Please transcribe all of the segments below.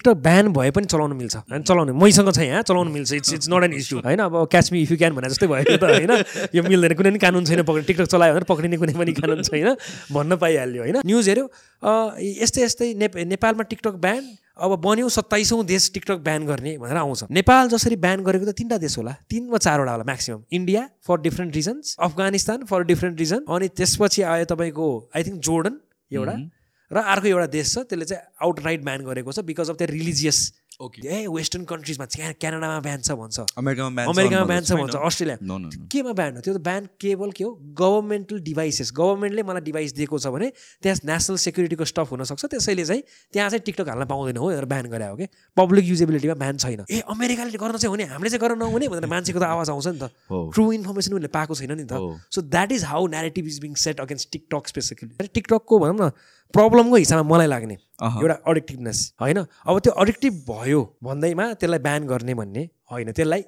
TikTok ब्यान भए पनि चलाउनु मिल्छ होइन चलाउनु मैसँग छ यहाँ चलाउनु मिल्छ it's it's not an issue होइन अब catch me if you can भने जस्तै भयो त होइन यो मिल्दैन कुनै पनि कानुन छैन पक्रिने टिकटक चलायो भने पक्रिने कुनै पनि कानुन छैन भन्न पाइहाल्यो होइन न्युज हेऱ्यो यस्तै यस्तै नेप नेपालमा टिकटक ब्यान अब बन्यो सत्ताइसौँ देश टिकटक ब्यान गर्ने भनेर आउँछ। नेपाल जसरी ब्यान गरेको त तिनवटा देश होला तिन वा चारवटा होला maximum India for different reasons Afghanistan for different reason अनि त्यसपछि आयो तपाईँको आई थिङ्क जोर्डन एउटा। र अर्को एउटा देश छ त्यसले चाहिँ आउट राइट ब्यान गरेको छ because of the religious okay a western कन्ट्रिजमा क्या- क्यानाडामा ब्यान छ भन्छ। अमेरिकामा ब्यान अमेरिकामा ब्यान छ भन्छ अस्ट्रेलिया। केमा ब्यान हो? त्यो त ब्यान केवल के हो? गभर्मेन्टल डिभाइसेस गभर्मेन्टले मलाई डिभाइस दिएको छ भने त्यहाँ नेसनल सेक्युरिटीको स्टफ हुनसक्छ त्यसैले चाहिँ त्यहाँ चाहिँ टिकटक हाल्न पाउँदैन हो भनेर ब्यान गरे हो कि? पब्लिक युजेबिलिटीमा ब्यान छैन। ए अमेरिकाले गर्न चाहिँ हुने हामीले चाहिँ गर्न नहुने भनेर मान्छेको त आवाज आउँछ नि त। ट्रु इन्फर्मेसन उनीहरूले पाएको छैन नि त। So that is how narrative is being set against TikTok specifically टिकटकको भनौँ न प्रब्लमको हिसाबमा मलाई लाग्ने। एउटा अडिक्टिभनेस होइन? अब त्यो अडिक्टिभ भयो भन्दैमा त्यसलाई ब्यान गर्ने भन्ने होइन? त्यसलाई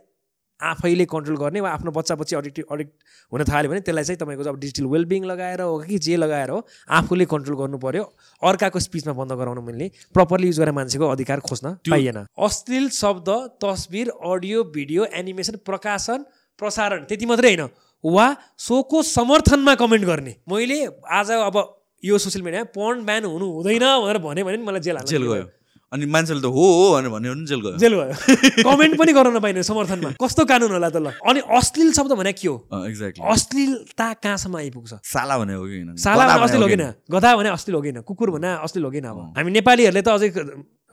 आफैले कन्ट्रोल गर्ने वा आफ्नो बच्चा बच्ची अडिक्टिभ अडिक्ट हुन थाल्यो भने त्यसलाई चाहिँ तपाईँको अब डिजिटल वेलबिङ लगाएर हो कि जे लगाएर हो आफूले कन्ट्रोल गर्नु पर्यो। अर्काको स्पिचमा बन्द गराउनु मिल्ने प्रपरली युज गरेर मान्छेको अधिकार खोज्न पाइएन। अश्लील शब्द तस्बिर अडियो भिडियो एनिमेसन प्रकाशन प्रसारण त्यति मात्रै होइन। वा सोको समर्थनमा कमेन्ट गर्ने। मैले आज अब यो सोसियल मिडियामा पढ्न ब्यान हुनु हुँदैन भनेर भन्यो भने नि मलाई जेल जेल गयो। अनि मान्छेले त हो भनेर भन्यो भने जेल गयो। जेल भयो कमेन्ट पनि गर्न नपाइने समर्थनमा। कस्तो कानुन होला त ल। अनि अश्लील शब्द भने के हो? एक्ज्याक्टली अश्लीलता कहाँसम्म आइपुग्छ? साला भने हो कि साला भने अश्लील हो कि किन गधा भने अश्लील हो किन कुकुर भने अश्लील हो किन अब? हामी नेपालीहरूले त अझै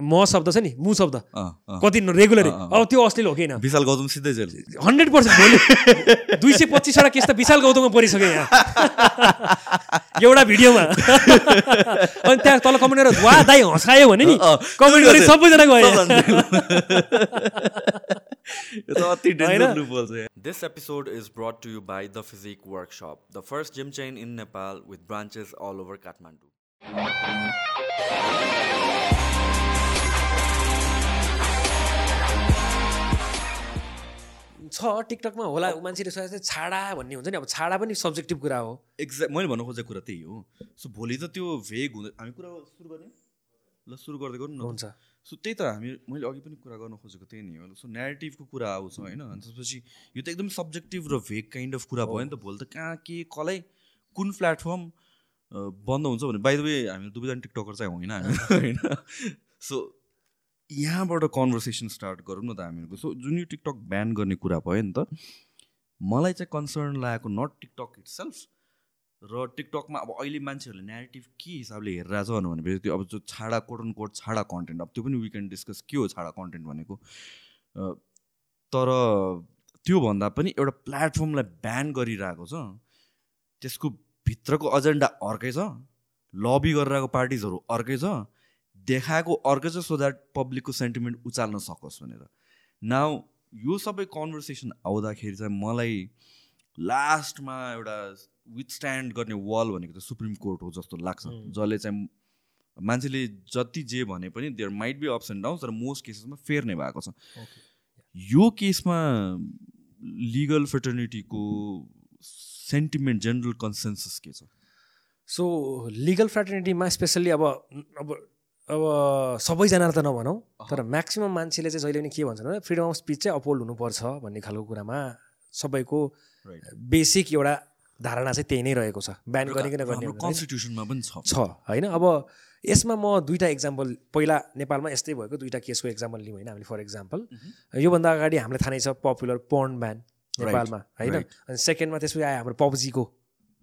म शब्द छ नि मु शब्द। कति रेगुलरै। अब त्यो अश्लील हो किन विशाल गौतम सिधै जेल हन्ड्रेड पर्सेन्ट भोलि दुई सय पच्चिसवटा केस त विशाल गौतममा परिसक्यो यहाँ एउटा भिडियोमा अनि त्यहाँ तल कमेन्ट गरेर वा दाइ हँसायो भने नि कमेन्ट गर्ने सबैजना गयो। यो। This episode is brought to you by The Physique Workshop, the first gym chain in Nepal with branches all over Kathmandu. छ टिकटकमा होला मान्छेले सोचे चाहिँ छाडा भन्ने हुन्छ नि अब छाडा पनि सब्जेक्टिभ कुरा हो। एक्ज्याक्ट मैले भन्नु खोजेको कुरा त्यही हो। सो भोलि त त्यो भेग हुँदै हामी कुरा सुरु गर्ने? ल सुरु गर्दै गर्नु न। हुन्छ। सो त्यही त हामी मैले अघि पनि कुरा गर्न खोजेको त्यही नै हो। सो नेरेटिभको कुरा आउँछ होइन? अनि त्यसपछि यो त एकदम सब्जेक्टिभ र भेग काइन्ड अफ कुरा भयो नि त भोलि त कहाँ के कसलाई कुन प्लेटफर्म बन्द हुन्छ भने बाई द वे हामी दुवैजना टिकटकर चाहिँ होइन होइन? सो यहाँबाट कन्भर्सेसन स्टार्ट गरौँ न त हामीहरूको सो जुन यो टिकटक ब्यान गर्ने कुरा भयो नि त मलाई चाहिँ कन्सर्न लागेको नट टिकटक इट सेल्फ र टिकटकमा अब अहिले मान्छेहरूले नेरेटिभ के हिसाबले हेरिरहेछ भनेपछि त्यो अब जो छाडा कोट एन्ड कोट छाडा कन्टेन्ट अब त्यो पनि वी डिस्कस के हो छाडा कन्टेन्ट भनेको। तर त्योभन्दा पनि एउटा प्लेटफर्मलाई ब्यान गरिरहेको छ त्यसको भित्रको एजेन्डा अर्कै छ लबी गरिरहेको पार्टिजहरू अर्कै छ देखाएको अर्कै छ सो द्याट पब्लिकको सेन्टिमेन्ट उचाल्न सकोस् भनेर। नाउ यो सबै कन्भर्सेसन आउँदाखेरि चाहिँ मलाई लास्टमा एउटा विथ स्ट्यान्ड गर्ने वाल भनेको त सुप्रिम कोर्ट हो जस्तो लाग्छ. जसले चाहिँ मान्छेले जति जे भने पनि there might be ups and downs तर मोस्ट केसेसमा फेयर नै भएको छ। यो केसमा लिगल फ्रेटर्निटीको सेन्टिमेन्ट जेनरल कन्सेन्सस के छ? सो लिगल फ्रेटर्निटीमा स्पेसल्ली अब अब अब सबैजना त नभनौँ तर म्याक्सिमम् मान्छेले चाहिँ जहिले पनि के भन्छन् भने फ्रिडम अफ स्पिच चाहिँ अपोल्ड हुनुपर्छ भन्ने खालको कुरामा सबैको बेसिक एउटा धारणा चाहिँ त्यही नै रहेको छ। ब्यान गर्ने कि नगर्ने कन्स्टिट्युसनमा पनि छ। छ होइन? अब यसमा म दुईवटा इक्जाम्पल पहिला नेपालमा यस्तै भएको दुईवटा केसको इक्जाम्पल लिउँ होइन? हामीले फर इक्जाम्पल योभन्दा अगाडि हामीलाई थाहा नै छ पपुलर पर्न ब्यान नेपालमा होइन. अनि सेकेन्डमा त्यसपछि आयो हाम्रो पब्जीको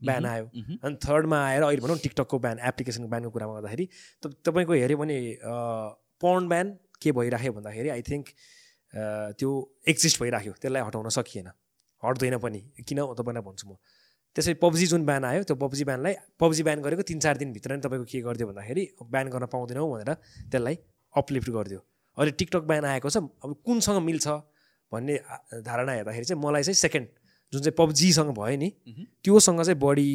ब्यान आयो। अनि थर्डमा आएर अहिले भनौँ टिकटकको ब्यान एप्लिकेसनको ब्यानको कुरामा गर्दाखेरि त तपाईँको हेऱ्यो भने पर्न ब्यान के भइराख्यो भन्दाखेरि आई थिङ्क त्यो एक्जिस्ट भइराख्यो। त्यसलाई हटाउन सकिएन। हट्दैन पनि। किन तपाईँलाई भन्छु म। त्यसै पब्जी जुन ब्यान आयो त्यो पब्जी ब्यानलाई पब्जी ब्यान गरेको तिन चार दिनभित्र नै तपाईँको के गरिदियो भन्दाखेरि ब्यान गर्न पाउँदैनौँ भनेर त्यसलाई अपलिफ्ट गरिदियो। अहिले टिकटक ब्यान आएको छ। अब कुनसँग मिल्छ भन्ने धारणा हेर्दाखेरि चाहिँ मलाई चाहिँ सेकेन्ड जुन चाहिँ पब्जीसँग भयो नि। त्योसँग चाहिँ बढी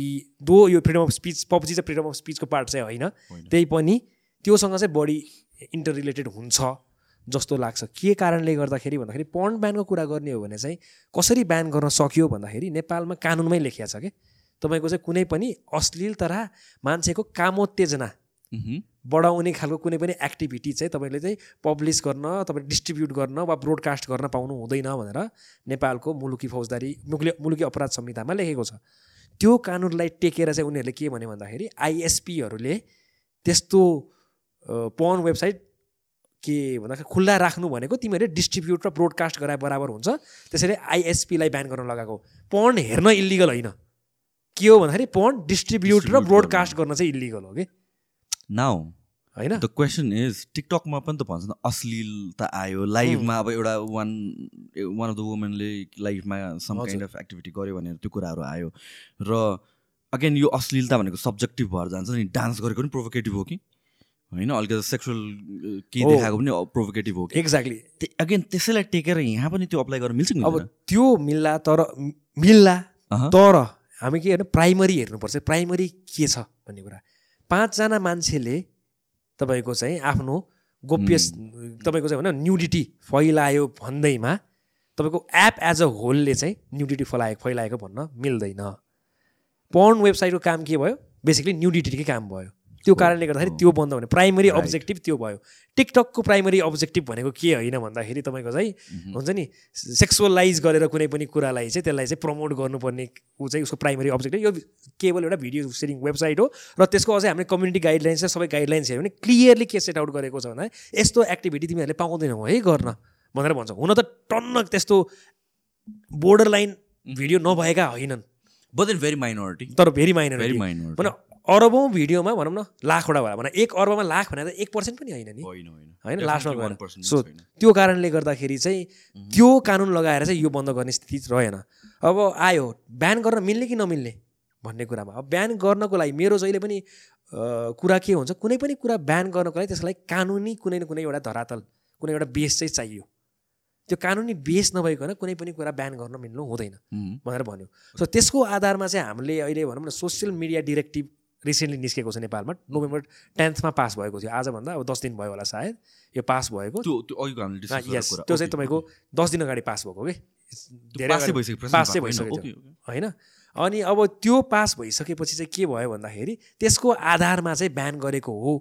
दो यो फ्रिडम अफ स्पिच पब्जी चाहिँ फ्रिडम अफ स्पिचको पार्ट चाहिँ होइन। त्यही पनि त्योसँग चाहिँ बढी इन्टर रिलेटेड हुन्छ जस्तो लाग्छ के कारणले गर्दाखेरि भन्दाखेरि पर्न ब्यानको कुरा गर्ने हो भने चाहिँ कसरी ब्यान गर्न सकियो भन्दाखेरि नेपालमा कानुनमै लेखिया छ कि तपाईँको चाहिँ कुनै पनि अश्लील तरह मान्छेको कामोत्तेजना। बढाउने खालको कुनै पनि एक्टिभिटी चाहिँ तपाईँले चाहिँ पब्लिस गर्न तपाईँले डिस्ट्रिब्युट गर्न वा ब्रोडकास्ट गर्न पाउनु हुँदैन भनेर नेपालको मुलुकी फौजदारी मुलुकी मुलुकी अपराध संहितामा लेखेको छ। त्यो कानुनलाई टेकेर चाहिँ उनीहरूले के भन्यो भन्दाखेरि आइएसपीहरूले त्यस्तो पन वेबसाइट के भन्दाखेरि खुल्ला राख्नु भनेको तिमीहरूले डिस्ट्रिब्युट र ब्रोडकास्ट गराए बराबर हुन्छ। त्यसैले आइएसपीलाई ब्यान गर्न लगाएको पन हेर्न इलिगल होइन। के हो भन्दाखेरि पन डिस्ट्रिब्युट र ब्रोडकास्ट गर्न। चाहिँ इलिगल हो कि? नाउ होइन। द क्वेसन इज टिकटकमा पनि त भन्छ नि अश्लीलता आयो। लाइभमा अब एउटा वान वान अफ द वुमेनले लाइभमा सम। काइन्ड अफ एक्टिभिटी गर्यो भनेर त्यो कुराहरू आयो। र अगेन यो अश्लीलता भनेको सब्जेक्टिभ भएर जान्छ नि। डान्स गरेको पनि प्रोभोकेटिभ हो कि? होइन अलिकति सेक्सुअल केही हो। देखाएको पनि प्रोभोकेटिभ हो कि? एक्ज्याक्टली अगेन त्यसैलाई टेकेर यहाँ पनि त्यो अप्लाई गर्न मिल्छ कि अब? त्यो मिल्ला तर मिल्ला। तर हामी के हेर्नु प्राइमरी हेर्नुपर्छ। प्राइमरी के छ भन्ने कुरा? पाँचजना मान्छेले तपाईँको चाहिँ आफ्नो गोप्य तपाईँको चाहिँ भनौँ न्युडिटी फैलायो भन्दैमा तपाईँको एप एज अ होलले चाहिँ न्युडिटी फैलाएको फैलाएको भन्न मिल्दैन। पर्न वेबसाइटको काम के भयो? बेसिकली न्युडिटीकै काम भयो। त्यो कारणले गर्दाखेरि त्यो बन्द भने प्राइमरी. अब्जेक्टिभ त्यो भयो। टिकटकको प्राइमरी अब्जेक्टिभ भनेको के होइन भन्दाखेरि तपाईँको चाहिँ हुन्छ नि सेक्सुअलाइज गरेर कुनै पनि कुरालाई चाहिँ त्यसलाई चाहिँ प्रमोट गर्नुपर्ने ऊ चाहिँ उसको प्राइमरी अब्जेक्टिभ यो केवल एउटा भिडियो सेयरिङ वेबसाइट हो र त्यसको अझै हामीले कम्युनिटी गाइडलाइन्स र सबै गाइडलाइन्स हेऱ्यो भने क्लियरली के सेट आउट गरेको छ भन्दा यस्तो एक्टिभिटी तिमीहरूले पाउँदैनौ है गर्न भनेर भन्छ। हुन त टन्न त्यस्तो बोर्डर लाइन भिडियो नभएका होइनन्। बट भेरी माइनोरिटी तर भेरी माइनर भेरी माइनोरिटी भन अरबौँ भिडियोमा भनौँ न लाखवटा भयो। भने एक अर्बमा लाख भने त एक पर्सेन्ट पनि होइन नि। होइन लास्टमा गएर सो। त्यो कारणले गर्दाखेरि चाहिँ त्यो कानुन लगाएर चाहिँ यो बन्द गर्ने स्थिति रहेन। अब आयो बिहान गर्न मिल्ने कि नमिल्ने भन्ने कुरामा। अब बिहान गर्नको लागि मेरो जहिले पनि कुरा के हुन्छ कुनै पनि कुरा बिहान गर्नको लागि त्यसलाई कानुनी कुनै न कुनै एउटा धरातल कुनै एउटा बेस चाहिँ चाहियो। त्यो कानुनी बेस नभइकन कुनै पनि कुरा बिहान गर्न मिल्नु हुँदैन। भनेर भन्यो। सो त्यसको आधारमा चाहिँ हामीले अहिले भनौँ न सोसियल मिडिया डिरेक्टिभ रिसेन्टली निस्केको छ नेपालमा नोभेम्बर टेन्थमा पास भएको थियो। आजभन्दा अब दस दिन भयो होला सायद यो पास भएको। त्यो यस चाहिँ तपाईँको. दस दिन अगाडि पास भएको कि धेरै पासै भइसक्यो, चाहिँ भएको होइन? भइसकेको अनि अब त्यो पास भइसकेपछि चाहिँ के भयो भन्दाखेरि त्यसको आधारमा चाहिँ ब्यान गरेको हो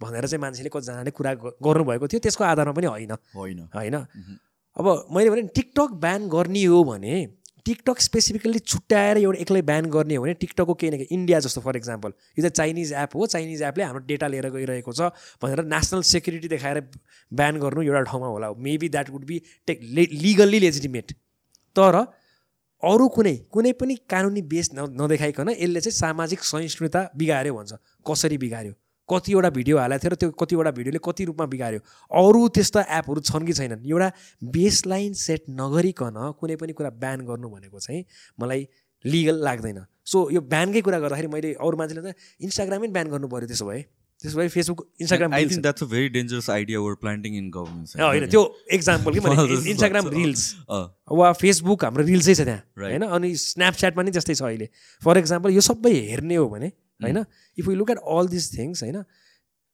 भनेर चाहिँ मान्छेले कतिजनाले कुरा गर्नुभएको थियो। त्यसको आधारमा पनि होइन। होइन। होइन? अब मैले भने टिकटक ब्यान गर्ने हो भने टिकटक स्पेसिफिकल्ली छुट्याएर एउटा एक्लै ब्यान गर्ने हो भने टिकटकको केही न केही इन्डिया जस्तो फर इक्जाम्पल यो चाहिँ चाइनिज एप हो। चाइनिज एपले हाम्रो डेटा लिएर गइरहेको छ भनेर नेसनल सेक्युरिटी देखाएर ब्यान गर्नु एउटा ठाउँमा होला। Maybe that would be tech legally legitimate तर अरू कुनै कुनै पनि कानुनी बेस न नदेखाइकन यसले चाहिँ सामाजिक सहिष्णुता बिगाऱ्यो भन्छ। कसरी बिगाऱ्यो? कतिवटा भिडियो हालेको थियो र त्यो कतिवटा भिडियोले कति रूपमा बिगाऱ्यो अरू त्यस्ता एपहरू छन् कि छैनन्? एउटा बेसलाइन सेट नगरिकन कुनै पनि कुरा ब्यान गर्नु भनेको चाहिँ मलाई लिगल लाग्दैन। सो यो ब्यानकै कुरा गर्दाखेरि मैले अरू मान्छेले त इन्स्टाग्रामै ब्यान गर्नु पऱ्यो त्यसो भए। त्यसो भए Facebook Instagram I Reels- think that's a very dangerous idea were planting in government होइन त्यो एक्जाम्पल कि मैले इन्स्टाग्राम। रिल्स वा फेसबुक हाम्रो रिल्सै छ त्यहाँ. होइन? अनि स्न्यापच्याटमा नि त्यस्तै छ अहिले। फर इक्जाम्पल यो सबै हेर्ने हो भने होइन? If you look at all this things होइन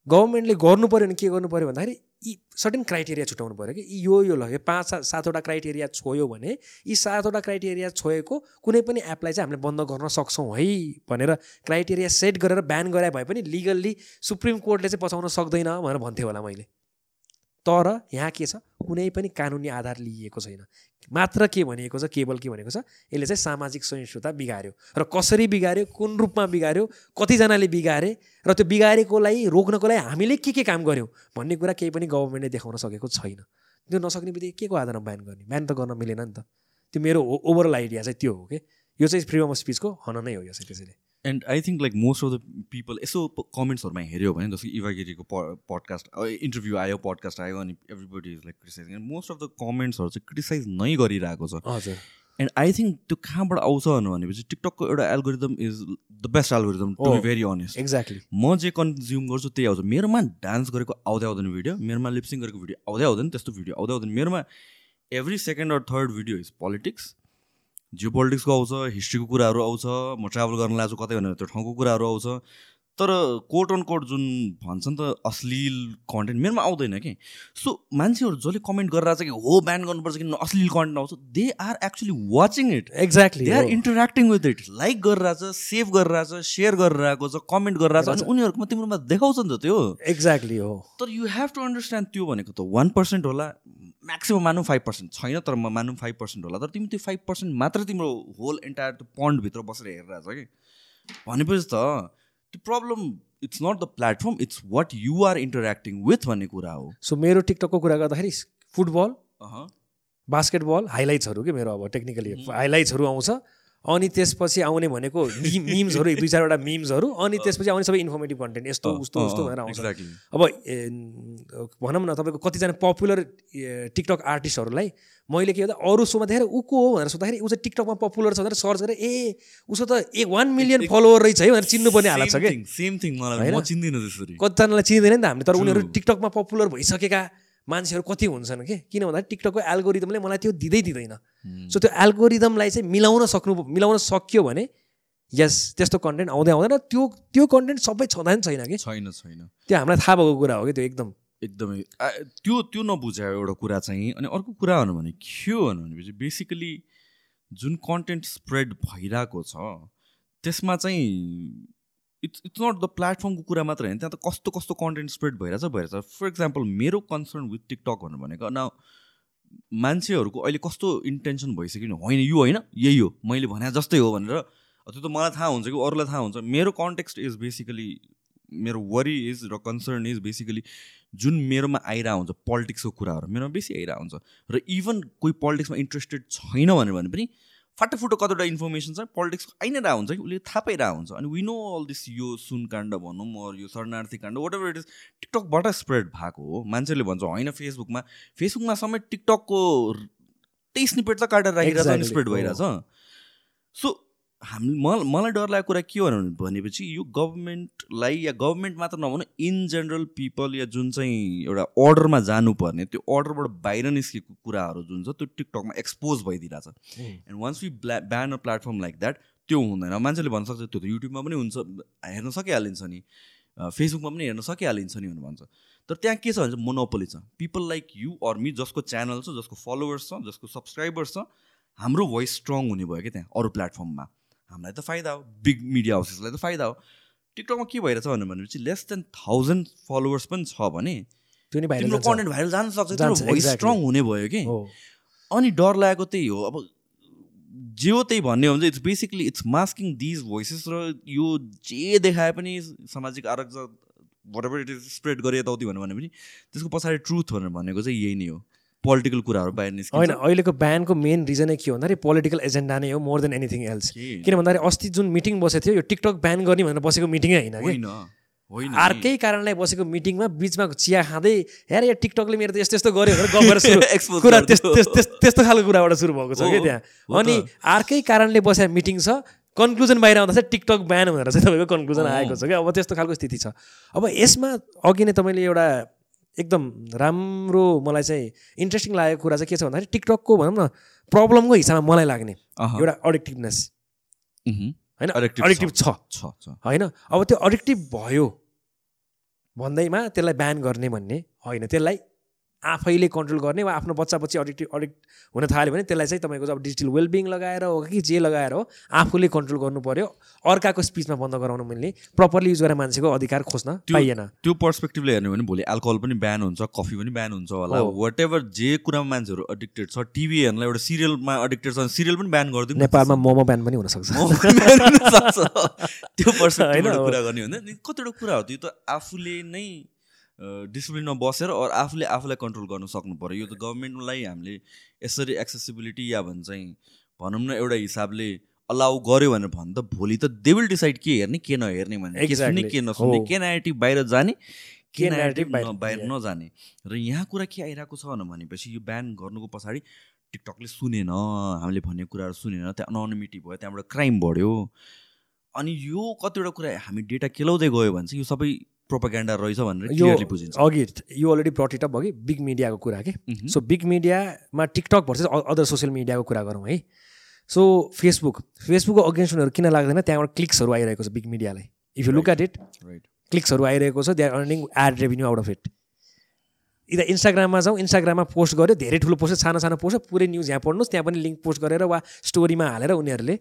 गभर्मेन्टले गर्नु पऱ्यो भने के गर्नु पऱ्यो भन्दाखेरि यी सर्टेन क्राइटेरिया छुट्याउनु पऱ्यो कि यी यो यो ल यो पाँच सात सातवटा क्राइटेरिया छोयो भने यी सातवटा क्राइटेरिया छोएको कुनै पनि एपलाई चाहिँ हामीले बन्द गर्न सक्छौँ है भनेर क्राइटेरिया सेट गरेर ब्यान गरे भए पनि लिगल्ली सुप्रिम कोर्टले चाहिँ बचाउन सक्दैन भनेर भन्थेँ होला मैले। तर यहाँ के छ? कुनै पनि कानुनी आधार लिइएको छैन। मात्र के भनिएको छ केवल के भनेको छ? यसले चाहिँ सामाजिक सहिष्णुता बिगाऱ्यो र कसरी बिगाऱ्यो कुन रूपमा बिगाऱ्यो कतिजनाले बिगारे? र त्यो बिगारेकोलाई रोक्नको लागि हामीले के के काम गऱ्यौँ भन्ने कुरा केही पनि गभर्मेन्टले देखाउन सकेको छैन। त्यो नसक्ने बित्तिकै के को आधारमा ब्यान गर्ने? ब्यान त गर्न मिलेन नि त। त्यो मेरो ओभरअल आइडिया चाहिँ त्यो हो कि? यो चाहिँ फ्रिडम अफ स्पिचको हन नै हो यो चाहिँ त्यसैले। And I think like most of the people यसो कमेन्ट्सहरूमा हेऱ्यो भने जस्तो इभागिरीको पडकास्ट इन्टरभ्यू आयो पडकास्ट आयो अनि everybody is like criticise most of the कमेन्ट्सहरू चाहिँ क्रिटिसाइज नै गरिरहेको छ। हजुर। एन्ड आई थिङ्क त्यो कहाँबाट आउँछ भनेपछि टिकटकको एउटा algorithm is the best algorithm to be. Very honest exactly म जे कन्ज्युम गर्छु त्यही आउँछ। मेरोमा डान्स गरेको आउँदै आउँदैन भिडियो मेरोमा लिप्सिङ गरेको भिडियो आउँदै आउँदैन त्यस्तो भिडियो आउँदै आउँदैन। मेरोमा every second or third video is politics geo पोलिटिक्सको आउँछ हिस्ट्रीको कुराहरू आउँछ म ट्राभल गर्न लाग्छु कतै भनेर त्यो ठाउँको कुराहरू आउँछ। तर कोट अन कोट जुन भन्छ नि त अश्लील कन्टेन्ट मेरोमा आउँदैन कि। सो मान्छेहरू जसले कमेन्ट गरेर चाहिँ कि हो ब्यान गर्नुपर्छ किन अश्लील कन्टेन्ट आउँछ they are actually watching it exactly they are interacting with it like गरिरहेछ सेभ गरिरहेछ सेयर गरिरहेको छ कमेन्ट गरिरहेछ अनि उनीहरूकोमा तिम्रोमा देखाउँछ नि त त्यो। एक्ज्याक्टली हो। तर यु हेभ टु अन्डरस्ट्यान्ड त्यो भनेको त वान पर्सेन्ट होला म्याक्सिमम् मानौँ फाइभ पर्सेन्ट छैन तर म मानौँ फाइभ पर्सेन्ट होला। तर तिमी त्यो फाइभ पर्सेन्ट मात्र तिम्रो होल एन्टायर त्यो पन्डभित्र बसेर हेरिरहेछ कि। भनेपछि त त्यो problem it's not the platform it's what you are interacting with भन्ने कुरा हो। सो मेरो टिकटकको कुरा गर्दाखेरि फुटबल। बास्केटबल हाइलाइट्सहरू के मेरो अब टेक्निकली हाइलाइट्सहरू आउँछ। अनि त्यसपछि आउने भनेको मिम्सहरू दुई चारवटा मिम्सहरू अनि त्यसपछि आउने सबै इन्फर्मेटिभ कन्टेन्ट यस्तो उस्तो उस्तो भनेर आउँछ. अब भनौँ न तपाईँको कतिजना पपुलर टिकटक आर्टिस्टहरूलाई मैले के भन्दा अरू सोमा देखेर ऊ को हो भनेर सोद्धाखेरि ऊ चाहिँ टिकटकमा पपुलर छ भनेर सर्च गरेर ए उसको त एक वान मिलियन फलोवर रहेछ है भनेर चिन्नुपर्ने हालत छ कि? same thing मलाई म चिन्दिनँ त्यसरी। कतिजनालाई चिन्दैन नि त हामीले तर उनीहरू टिकटकमा पपुलर भइसकेका मान्छेहरू कति हुन्छन् कि किन भन्दा टिकटकको एल्गोरिदमले मलाई त्यो दिँदै दिँदैन। सो त्यो एल्गोरिदमलाई चाहिँ मिलाउन सक्नु मिलाउन सक्यो भने यस त्यस्तो कन्टेन्ट आउँदै आउँदैन। त्यो त्यो कन्टेन्ट सबै छँदा नि छैन कि छैन छैन। त्यो हामीलाई थाहा भएको कुरा हो कि त्यो एकदम एकदमै त्यो त्यो नबुझायो एउटा कुरा चाहिँ अनि अर्को कुरा भनौँ भने के हो भनेपछि बेसिकली जुन कन्टेन्ट स्प्रेड भइरहेको छ त्यसमा चाहिँ इट्स इट्स नट द प्लेटफर्मको कुरा मात्र होइन त्यहाँ त कस्तो कस्तो कन्टेन्ट स्प्रेड भइरहेछ भइरहेछ। फर इक्जाम्पल मेरो कन्सर्न विथ टिकटक भनेर भनेको न मान्छेहरूको अहिले कस्तो इन्टेन्सन भइसक्यो नि होइन यो होइन यही हो मैले भने जस्तै हो भनेर त्यो त मलाई थाहा हुन्छ कि अरूलाई थाहा हुन्छ। मेरो कन्टेक्स्ट इज बेसिकली मेरो वरि इज र कन्सर्न इज बेसिकली जुन मेरोमा आइरहेको हुन्छ पोलिटिक्सको कुराहरू मेरोमा बेसी आइरहेको हुन्छ र इभन कोही पोलिटिक्समा इन्ट्रेस्टेड छैन भनेर भने पनि फाटाफुटो कतिवटा इन्फर्मेसन छ पोलिटिक्स आइ नै रहेको हुन्छ कि उसले थाहा पाइरहेको हुन्छ अनि वी नो अल दिस यो सुनकाण्ड भनौँ अरू यो शरणार्थी काण्ड वाट एभर इट इज टिकटकबाट स्प्रेड भएको हो मान्छेले भन्छ होइन फेसबुकमा फेसबुकमा समेत टिकटकको त्यही स्निपेट त काटेर अनि Exactly. स्प्रेड। भइरहेछ सो हामी मलाई डर लागेको कुरा के हो भने- भनेपछि यो गभर्मेन्टलाई या गभर्मेन्ट मात्र नभनौँ इन जेनरल पिपल या जुन चाहिँ एउटा अर्डरमा जानुपर्ने त्यो अर्डरबाट बाहिर निस्केको कुराहरू जुन छ त्यो टिकटकमा expose भइदिइरहेछ। And once we blah ban a platform like that त्यो हुँदैन। मान्छेले भन्न सक्छ त्यो त युट्युबमा पनि हुन्छ हेर्न सकिहालिन्छ नि। फेसबुकमा पनि हेर्न सकिहालिन्छ नि भनेर भन्छ। तर त्यहाँ के छ भने चाहिँ मोनोपोली छ। People like you or me जसको च्यानल छ जसको फलोवर्स छ जसको सब्सक्राइबर्स छ हाम्रो भोइस स्ट्रङ हुने भयो क्या त्यहाँ अरू प्लेटफर्ममा हामीलाई त फाइदा हो। बिग मिडिया हाउसेसलाई त फाइदा हो। टिकटकमा के भइरहेछ भनेर भनेपछि लेस देन थाउजन्ड फलोवर्स पनि छ भने त्यो नि तिम्रो भाइरल कन्टेन्ट भाइरल जान सक्छ। तिम्रो भोइस. स्ट्रङ हुने भयो कि। अनि डर लागेको त्यही हो। अब जे हो त्यही भन्ने हो भने it's basically it's masking these voices र यो जे देखाए पनि सामाजिक आरक्षण whatever इट इज स्प्रेड गरे यताउति भनेर भने पनि त्यसको पछाडि ट्रुथ भनेर भनेको चाहिँ यही नै हो। पोलिटिकल कुराहरू बाहिर होइन निस्किन्छ अहिलेको ब्यानको मेन रिजनै के हो भन्दाखेरि पोलिटिकल एजेन्डा नै हो मोर देन एनिथिङ एल्स? किन भन्दाखेरि अस्ति जुन मिटिङ बसेको थियो यो टिकटक ब्यान गर्ने भनेर बसेको मिटिङै होइन कि? होइन होइन अर्कै कारणलाई बसेको मिटिङमा बिचमा चिया खाँदै हेर यो टिकटकले मेरो त यस्तो यस्तो गर्यो भनेर कुरा त्यस्तो खालको कुराबाट सुरु भएको छ कि हो त्यहाँ। अनि अर्कै कारणले बसेको मिटिङ छ कन्क्लुजन बाहिर आउँदा चाहिँ टिकटक ब्यान भनेर चाहिँ तपाईँको कन्क्लुजन हो। आएको छ कि? अब त्यस्तो खालको स्थिति छ। अब यसमा अघि नै तपाईँले एउटा एकदम राम्रो मलाई चाहिँ इन्ट्रेस्टिङ लागेको कुरा चाहिँ के छ भन्दाखेरि टिकटकको भनौँ न प्रब्लमको हिसाबमा मलाई लाग्ने। एउटा अडिक्टिभनेस। होइन? अडिक्टिभ छ। छ। छ होइन? अब त्यो अडिक्टिभ भयो भन्दैमा त्यसलाई ब्यान गर्ने भन्ने होइन त्यसलाई आफैले कन्ट्रोल गर्ने वा आफ्नो बच्चा बच्ची अडिक्टिभ अडिक्ट हुन थाल्यो भने त्यसलाई चाहिँ तपाईँको अब डिजिटल वेलबिङ लगाएर हो कि जे लगाएर हो आफूले कन्ट्रोल गर्नु पर्यो अर्काको स्पिचमा बन्द गराउनु मिल्ने प्रपरली युज गरेर मान्छेको अधिकार खोज्न पाइएन त्यो पर्सपेक्टिभले हेर्ने भने भोलि अल्कोहल पनि ब्यान हुन्छ कफी पनि ब्यान हुन्छ होला। वाट एभर जे कुरामा मान्छेहरू एडिक्टेड छ टिभी हेर्नलाई एउटा सिरियलमा एडिक्टेड छ सिरियल पनि ब्यान गरिदिउँ न। नेपालमा मोमो ब्यान पनि हुनसक्छ। त्यो पर्सपेक्टिभबाट। कुरा गर्ने हो भने कतिवटा कुरा हो त्यो त आफूले नै डिसिप्लिनमा बसेर अरू आफूले आफूलाई कन्ट्रोल गर्न सक्नु पऱ्यो यो त गभर्मेन्टलाई हामीले यसरी एक्सेसिबिलिटी या भन्छ भनौँ न एउटा हिसाबले अलाउ गर्यो भनेर भन् त भोलि त दे विल डिसाइड के हेर्ने के नहेर्ने भने के सुन्ने. के नसुन्ने। के नेगेटिभ बाहिर जाने के narrative बाहिर-. नजाने र यहाँ कुरा के आइरहेको छ भने भनेपछि यो ब्यान गर्नुको पछाडि टिकटकले सुनेन हामीले भनेको कुराहरू सुनेन त्यहाँ अनोनिमिटी भयो त्यहाँबाट क्राइम बढ्यो अनि यो कतिवटा कुरा हामी डेटा केलाउँदै गयो भने चाहिँ यो सबै प्रोपागेन्डा रहेछ भनेर यो अघि यो अलरेडी इट अप अघि बिग मिडियाको कुरा के। सो बिग मिडियामा टिकटक भर्सेस अदर सोसियल मिडियाको कुरा गरौँ है। सो फेसबुक फेसबुकको अगेन्स्ट उनीहरू किन लाग्दैन? त्यहाँबाट क्लिक्सहरू आइरहेको छ big मिडियालाई if you look at it right क्लिक्सहरू आइरहेको छ they are earning ad revenue out of it यता इन्स्टाग्राममा जाउँ इन्स्टाग्राममा पोस्ट गर्यो धेरै ठुलो पोस्ट सानो सानो पोस्ट पुरै न्युज यहाँ पढ्नुहोस् त्यहाँ पनि लिङ्क पोस्ट गरेर वा स्टोरीमा हालेर उनीहरूले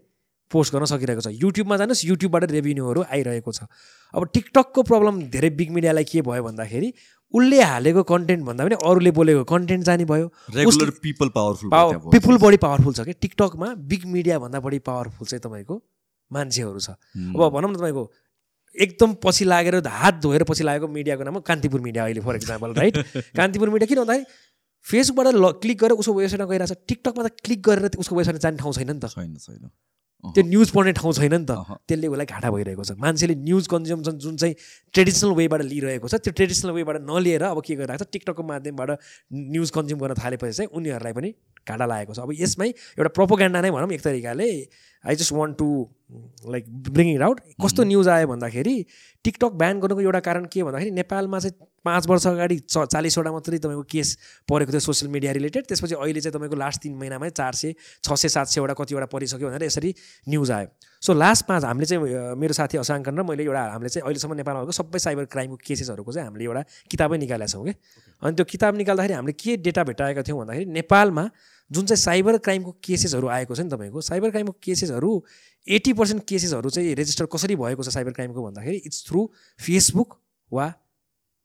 पोस्ट गर्न सकिरहेको छ। युट्युबमा जानुहोस् युट्युबबाट रेभेन्यूहरू आइरहेको छ। अब टिकटकको प्रब्लम धेरै बिग मिडियालाई के भयो भन्दाखेरि उसले हालेको कन्टेन्ट भन्दा पनि अरूले बोलेको कन्टेन्ट जाने भयो। Regular people powerful power people बढी पावरफुल छ कि टिकटकमा बिग मिडियाभन्दा बढी पावरफुल चाहिँ तपाईँको मान्छेहरू छ। अब भनौँ न तपाईँको एकदम पछि लागेर हात धोएर पछि लागेको मिडियाको नाम हो कान्तिपुर मिडिया अहिले for example right Kantipur media किन भन्दाखेरि फेसबुकबाट ल क्लिक गरेर उसको वेबसाइटमा गइरहेको छ। टिकटकमा त क्लिक गरेर उसको वेबसाइटमा जाने ठाउँ छैन नि त। छैन छैन। त्यो न्युज पढ्ने ठाउँ छैन नि त। त्यसले उसलाई घाटा भइरहेको छ। मान्छेले न्युज कन्ज्युम्सन जुन चाहिँ ट्रेडिसनल वेबाट लिइरहेको छ त्यो ट्रेडिसनल वेबाट नलिएर अब के गरिरहेको छ टिकटकको माध्यमबाट न्युज कन्ज्युम गर्न थालेपछि चाहिँ उनीहरूलाई पनि घाटा लागेको छ। अब यसमै एउटा प्रोपोगेन्डा नै भनौँ एक तरिकाले। I just want to like bring it out कस्तो न्युज आयो भन्दाखेरि टिकटक ब्यान गर्नुको एउटा कारण के भन्दाखेरि नेपालमा चाहिँ पाँच वर्ष अगाडि च चालिसवटा मात्रै तपाईँको केस परेको थियो सोसियल मिडिया रिलेटेड त्यसपछि अहिले चाहिँ तपाईँको लास्ट तिन महिनामै चार सय छ सय सात सयवटा कतिवटा परिसक्यो भनेर यसरी न्युज आयो. सो लास्ट पाँच हामीले चाहिँ मेरो साथी असाङ्कन र मैले एउटा हामीले चाहिँ अहिलेसम्म नेपालमा भएको सबै साइबर क्राइमको केसेसहरूको चाहिँ हामीले एउटा किताबै निकालेका छौँ कि अनि त्यो किताब निकाल्दाखेरि हामीले के डेटा भेटाएका थियौँ भन्दाखेरि नेपालमा जुन चाहिँ साइबर क्राइमको केसेसहरू आएको छ नि तपाईँको साइबर क्राइमको केसेसहरू एट्टी पर्सेन्ट केसेसहरू चाहिँ रेजिस्टर कसरी भएको छ साइबर क्राइमको भन्दाखेरि इट्स थ्रु फेसबुक वा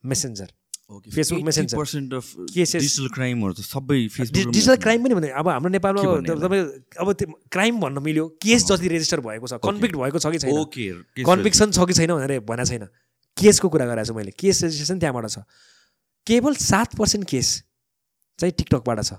messenger. Percent of Cases- digital क्राइमहरू त सबै फेसबुक डिजिटल क्राइम पनि भन्दै अब हाम्रो नेपालमा तपाईँ अब त्यो क्राइम भन्न मिल्यो केस जति रेजिस्टर भएको छ कन्भिक्ट भएको छ कि छैन? ओके कन्भिक्सन छ कि छैन भनेर भनेको छैन। केसको कुरा गरेको छु मैले। केस रेजिस्ट्रेसन त्यहाँबाट छ। केवल सात पर्सेन्ट केस चाहिँ टिकटकबाट छ।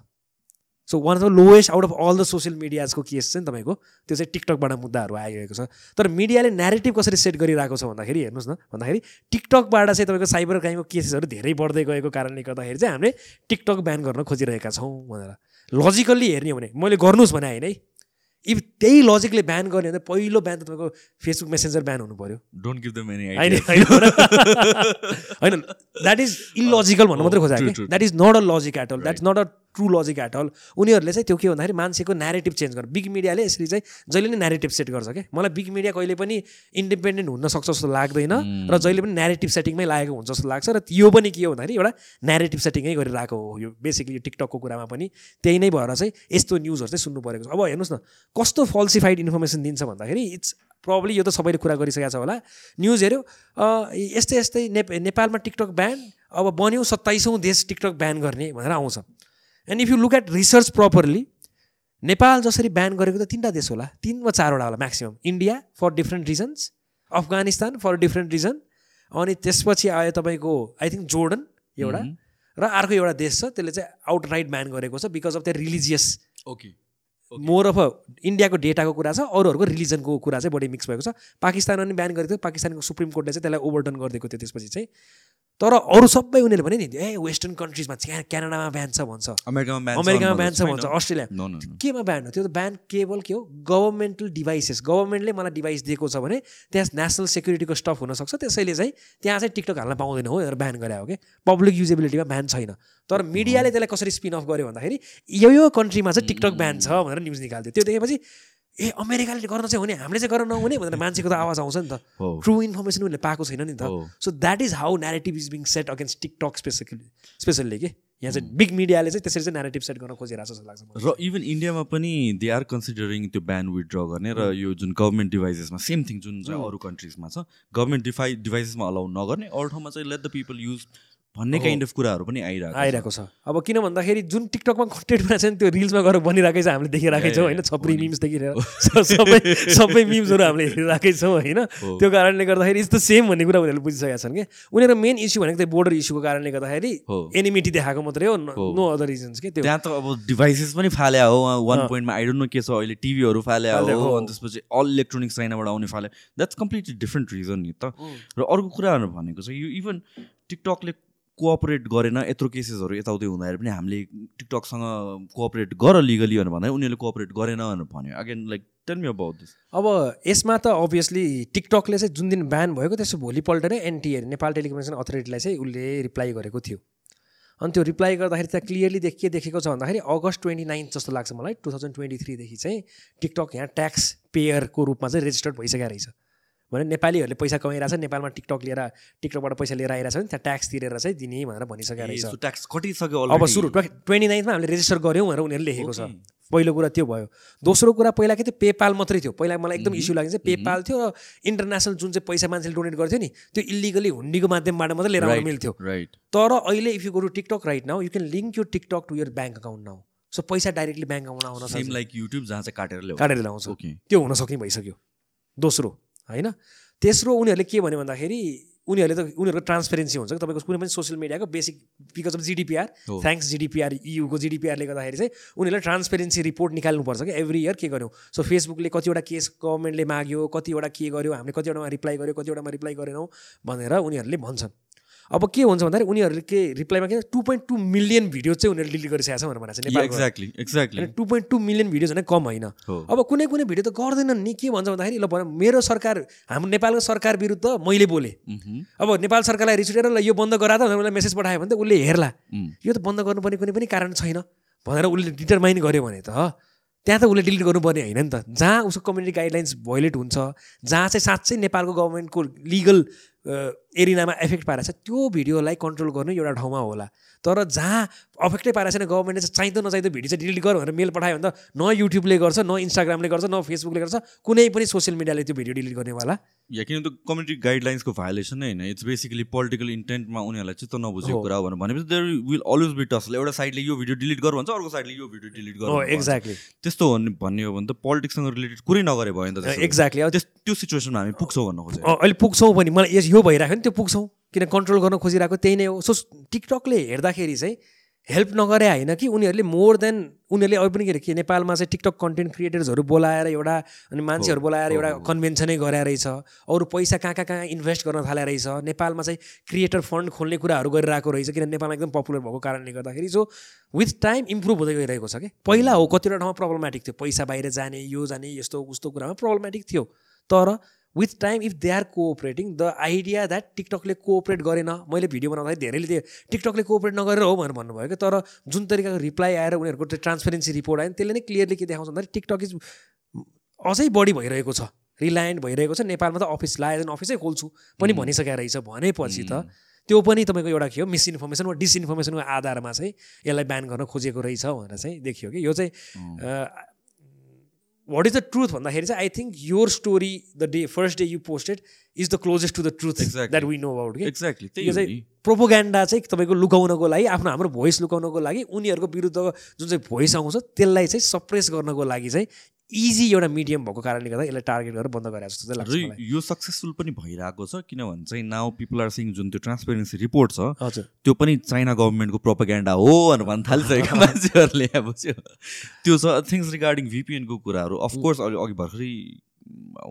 So one of the lowest out of all the social मिडियाजको case चाहिँ तपाईँको त्यो चाहिँ टिकटकबाट मुद्दाहरू आइरहेको छ। तर मिडियाले नेरेटिभ कसरी सेट गरिरहेको छ भन्दाखेरि हेर्नुहोस् न भन्दाखेरि टिकटकबाट चाहिँ तपाईँको साइबर क्राइमको केसेसहरू धेरै बढ्दै गएको कारणले गर्दाखेरि चाहिँ हामीले टिकटक ब्यान गर्न खोजिरहेका छौँ भनेर। लजिकल्ली हेर्ने हो भने मैले गर्नुहोस् भने होइन है। इफ त्यही लजिकले ब्यान गर्ने भने पहिलो ब्यान त तपाईँको फेसबुक मेसेन्जर ब्यान हुनु पऱ्यो डोन्ट गिभ देम एनी होइन द्याट इज इलोजिकल भन्नु मात्रै true, that is not a logic at all that is not a true logic at all उनीहरूले चाहिँ त्यो के भन्दाखेरि मान्छेको नेरेटिभ चेन्ज गर्छ बिग मिडियाले यसरी चाहिँ जहिले नै नेरेटिभ सेट गर्छ क्या मलाई बिग मिडिया कहिले पनि इन्डिपेन्डेन्ट हुन सक्छ जस्तो लाग्दैन र जहिले पनि नेरेटिभ सेटिङमै लागेको हुन्छ जस्तो लाग्छ र यो पनि के हो भन्दाखेरि एउटा नेरेटिभ सेटिङै गरिरहेको हो यो बेसिकली टिकटकको कुरामा पनि। त्यही नै भएर चाहिँ यस्तो न्युजहरू चाहिँ सुन्नु परेको छ। अब हेर्नुहोस् न कस्तो फल्सिफाइड इन्फर्मेसन दिन्छ भन्दाखेरि इट्स प्रब्लली यो त सबैले कुरा गरिसकेको छ होला। न्युज हेऱ्यो यस्तै यस्तै नेप नेपालमा टिकटक ब्यान अब बन्यो सत्ताइसौँ देश टिकटक ब्यान गर्ने भनेर आउँछ। And if you look at research properly Nepal जसरी ब्यान गरेको त तिनवटा देश होला। तिन वा चारवटा होला maximum India for different reasons Afghanistan for different reason अनि त्यसपछि आयो तपाईँको आई थिङ्क जोर्डन एउटा। र अर्को एउटा देश छ त्यसले चाहिँ आउट राइट ब्यान गरेको छ because of the religious okay more of a इन्डियाको डेटाको कुरा छ अरूहरूको रिलिजनको कुरा चाहिँ बढी मिक्स भएको छ। पाकिस्तानमा पनि ब्यान गरेको थियो पाकिस्तानको सुप्रिम कोर्टले चाहिँ त्यसलाई ओभरटर्न गरिदिएको थियो त्यसपछि चाहिँ। तर अरू सबै उनीहरूले भने नि ए वेस्टर्न कन्ट्रिजमा क्या- क्यानाडामा ब्यान छ भन्छ। अमेरिकामा अमेरिकामा ब्यान छ भन्छ अस्ट्रेलिया। केमा ब्यान हो? त्यो त ब्यान केवल के हो? गभर्मेन्टल डिभाइसेस गभर्मेन्टले मलाई डिभाइस दिएको छ भने त्यहाँ नेसनल सेक्युरिटीको स्टफ हुनसक्छ। त्यसैले चाहिँ त्यहाँ चाहिँ टिकटक हाल्न पाउँदैन हो भनेर ब्यान गरे हो कि? पब्लिक युजेबिलिटीमा ब्यान छैन। तर मिडियाले त्यसलाई कसरी स्पिन अफ गर्यो भन्दाखेरि यो यो कन्ट्रीमा चाहिँ टिकटक ब्यान छ भनेर न्युज निकाल्थ्यो त्यो देखेपछि ए अमेरिकाले गर्न चाहिँ हुने हामीले चाहिँ गर्न नहुने भनेर मान्छेको त आवाज आउँछ नि त। ट्रु इन्फर्मेसन उसले पाएको छैन नि त। So that is how narrative is being set against TikTok specifically specially के? यहाँ चाहिँ बिग मिडियाले चाहिँ त्यसरी चाहिँ नेरेटिभ सेट गर्न खोजिरहेको छ जस्तो लाग्छ। र इभन इन्डियामा पनि दे आर कन्सिडरिङ त्यो ब्यान विथड्र गर्ने र यो जुन गभर्मेन्ट डिभाइसेसमा सेम थिङ जुन चाहिँ अरू कन्ट्रिजमा छ गभर्मेन्ट डिभाइ डिभाइसेसमा अलाउ नगर्ने अरू ठाउँमा चाहिँ लेट द पिपल युज भन्ने काइन्ड अफ कुराहरू पनि आइरहेको। आइरहेको छ। अब किन भन्दाखेरि जुन टिकटकमा कन्टेन्ट बनाएको छ नि त्यो रिल्समा गएर बनिरहेकै छ हामीले देखिरहेकै छौँ होइन? छप्री मिम्सदेखि लिएर सबै सबै मिम्सहरू हामीले हेरिरहेकै छौँ होइन? त्यो कारणले गर्दाखेरि इट्स द सेम भन्ने कुरा उनीहरूले बुझिसकेका छन् कि? उनीहरू मेन इस्यु भनेको त्यो बोर्डर इस्युको कारणले गर्दाखेरि। एनिमिटी देखाएको मात्रै हो नो अदर रिजन्स के त्यो। त्यहाँ त अब डिभाइसेस पनि फाल्या हो वान पोइन्टमा आई डोन्ट नो के छ अहिले टिभीहरू फाल्या फाल्या हो। हो। अनि त्यसपछि अल इलेक्ट्रोनिक्स चाइनाबाट आउने फाल्या। द्याट्स कम्प्लिटली डिफ्रेन्ट रिजन नि त। र अर्को कुराहरू भनेको छ यो इभन टिकटकले कोअपरेट गरेन यत्रो केसेसहरू यताउति हुँदाखेरि पनि हामीले टिकटकसँग कोअपरेट गर लिगली भनेर भन्दा उनीहरूले कोअपरेट गरेन भनेर भन्यो. Again like me about this अब यसमा त अभियसली टिकटकले चाहिँ जुन दिन ब्यान भएको त्यसो भोलिपल्ट नै एनटिए नेपाल टेलिकम्युनिकेसन अथोरिटीलाई चाहिँ उसले रिप्लाई गरेको थियो। अनि त्यो रिप्लाई गर्दाखेरि त्यहाँ क्लियरली देख के देखेको छ भन्दाखेरि अगस्त ट्वेन्टी नाइन्थ जस्तो लाग्छ मलाई टु थाउजन्ड ट्वेन्टी थ्रीदेखि चाहिँ टिकटक यहाँ ट्याक्स पेयरको रूपमा चाहिँ रेजिस्टर्ड भइसकेको रहेछ। भने नेपालीहरूले पैसा कमाइरहेछ नेपालमा टिकटक लिएर टिकटकबाट पैसा लिएर आइरहेछ भने त्यहाँ ट्याक्स तिरेर चाहिँ दिने भनेर भनिसकेको रहेछ। ट्याक्स कटिसक्यो अब. सुरु ट्वेन्टी नाइन्थमा हामीले रेजिस्टर गऱ्यौँ भनेर उनीहरूले लेखेको छ. पहिलो कुरा त्यो भयो। दोस्रो कुरा पहिला के थियो? पेपाल मात्रै थियो। पहिला मलाई एकदम इस्यु लाग्यो चाहिँ पेपाल थियो र इन्टरनेसनल जुन चाहिँ पैसा मान्छेले डोनेट गर्थ्यो नि त्यो इलिगली हुन्डीको माध्यमबाट मात्रै लिएर आउनु मिल्थ्यो. तर अहिले if you go to TikTok right now you can link यो TikTok to your bank account now so पैसा डाइरेक्टली ब्याङ्क अकाउन्ट आउन लाइक युट्युब जहाँ चाहिँ काटेर काटेर ल्याउँछ। त्यो हुन सक्ने भइसक्यो। दोस्रो। होइन? तेस्रो उनीहरूले के भन्यो भन्दाखेरि उनीहरूले त उनीहरूको ट्रान्सपेरेन्सी हुन्छ कि? तपाईँको कुनै पनि सोसियल मिडियाको basic because of GDPR. Thanks GDPR इयुको जिडिपिआरले गर्दाखेरि चाहिँ उनीहरूले ट्रान्सपेरेन्सी रिपोर्ट निकाल्नुपर्छ कि? एभ्री इयर के गर्यो? सो फेसबुकले कतिवटा केस गभर्मेन्टले माग्यो कतिवटा के गर्यो? हामीले कतिवटामा रिप्लाई गर्यो कतिवटामा रिप्लाई गरेनौँ भनेर उनीहरूले भन्छन्। अब के हुन्छ भन्दाखेरि उनीहरूले के रिप्लाईमा के two point two million video चाहिँ उनीहरूले डिलिट गरिसकेको छ भनेर भनेको छ exactly exactly two point two million video झन् कम होइन। अब कुनै कुनै भिडियो त गर्दैनन् नि। के भन्छ भन्दाखेरि ल भन मेरो सरकार हाम्रो नेपालको सरकार विरुद्ध मैले बोलेँ। अब नेपाल सरकारलाई रिस उठेर ल यो बन्द गरा त भनेर उसलाई मेसेज पठायो भने त उसले हेर्ला। यो त बन्द गर्नुपर्ने कुनै पनि कारण छैन भनेर उसले डिटरमाइन गर्यो भने त त्यहाँ त उसले डिलिट गर्नुपर्ने होइन नि त। जहाँ उसको कम्युनिटी गाइडलाइन्स भोइलेट हुन्छ जहाँ चाहिँ साँच्चै नेपालको गभर्मेन्टको लिगल एरिनामा एफेक्ट पारेको छ त्यो भिडियोलाई कन्ट्रोल गर्नु एउटा ठाउँमा होला। तर जहाँ अफेक्टै पारेको छैन गभर्मेन्टले चाहिँ चाहिँदो नचाहिँदो भिडियो चाहिँ डिलिट गर भनेर मेल पठायो भने त न युट्युबले गर्छ न इन्स्टाग्रामले गर्छ न फेसबुकले गर्छ कुनै पनि सोसियल मिडियाले त्यो भिडियो डिलिट गर्नेवाला या किन त कम्युनिटी गाइडलाइन्सको भायोलेसन नै होइन। इट्स बेसिकली पोलिटिकल इन्टेन्टमा उनीहरूलाई चित्त नबुझेको। कुरा हो भनेर भनेपछि there will always be tussle एउटा साइडले यो भिडियो डिलिट गर भन्छ अर्को साइडले यो भिडियो डिलिट गर। एक्ज्याक्टली त्यस्तो भन्ने भन्ने हो भने त पोलिटिक्ससँग रिलेटेड कुरै नगरे भयो नि त। एक्ज्याक्टली अब त्यो सिचुएसनमा हामी पुग्छौँ भन्नु खोजेँ अँ, अहिले पुग्छौँ भने मलाई यस यो भइरहेको नि त्यो पुग्छौँ। किन कन्ट्रोल गर्न खोजिरहेको त्यही नै हो। सो टिकटकले हेर्दाखेरि चाहिँ हेल्प नगरे होइन कि उनीहरूले मोर देन उनीहरूले अहिले पनि के अरे के नेपालमा चाहिँ टिकटक कन्टेन्ट क्रिएटर्सहरू बोलाएर एउटा अनि मान्छेहरू बोलाएर एउटा। कन्भेन्सनै गराएर रहेछ। अरू पैसा कहाँ कहाँ कहाँ इन्भेस्ट गर्न थाले रहेछ। नेपालमा चाहिँ क्रिएटर फन्ड खोल्ने कुराहरू गरिरहेको रहेछ किन नेपालमा एकदम पपुलर भएको कारणले गर्दाखेरि। सो विथ टाइम इम्प्रुभ हुँदै गइरहेको छ कि? पहिला हो कतिवटा ठाउँमा प्रब्लमेटिक थियो। पैसा बाहिर जाने यो जाने यस्तो उस्तो कुरामा प्रब्लमेटिक थियो। तर with time if they are cooperating the idea that टिकटकले cooperate गरेन मैले भिडियो बनाउँदाखेरि धेरैले त्यो टिकटकले कोअपरेट नगरेर हो भनेर भन्नुभयो कि तर जुन तरिकाको रिप्लाई आएर उनीहरूको त्यो ट्रान्सपेरेन्सी रिपोर्ट आयो त्यसले नै क्लियरली के देखाउँछ भन्दाखेरि टिकटक इज अझै बढी भइरहेको छ। रिलायन्ट भइरहेको छ। नेपालमा त अफिस लायन अफिसै खोल्छु। पनि भनिसकेको रहेछ भनेपछि त। त्यो पनि तपाईँको एउटा के हो? मिसइन्फर्मेसन वा डिसइन्फर्मेसनको आधारमा चाहिँ यसलाई ब्यान गर्न खोजेको रहेछ भनेर चाहिँ देखियो कि। यो चाहिँ वाट इज द ट्रुथ भन्दाखेरि चाहिँ I think your story the day first day you posted is the closest to the truth. That we know about कि एक्ज्याक्टली चाहिँ नि प्रोपोग्यान्डा चाहिँ तपाईँको लुकाउनको लागि आफ्नो हाम्रो भोइस लुकाउनको लागि उनीहरूको विरुद्ध जुन चाहिँ भोइस आउँछ त्यसलाई चाहिँ सप्रेस गर्नको लागि चाहिँ इजी एउटा मिडियम भएको कारणले गर्दा यसलाई टार्गेट गरेर बन्द गरेर जस्तो लाग्छ यो सक्सेसफुल पनि भइरहेको छ किनभने चाहिँ नाउ पिपल आर सिङ जुन त्यो ट्रान्सपेरेन्सी रिपोर्ट छ हजुर। त्यो पनि चाइना गभर्मेन्टको प्रोपागेन्डा हो भनेर भन्न थालिसकेको मान्छेहरूले अब त्यो छ थिङ्स रिगार्डिङ भिपिएनको कुराहरू। अफकोर्स अहिले अघि भर्खरै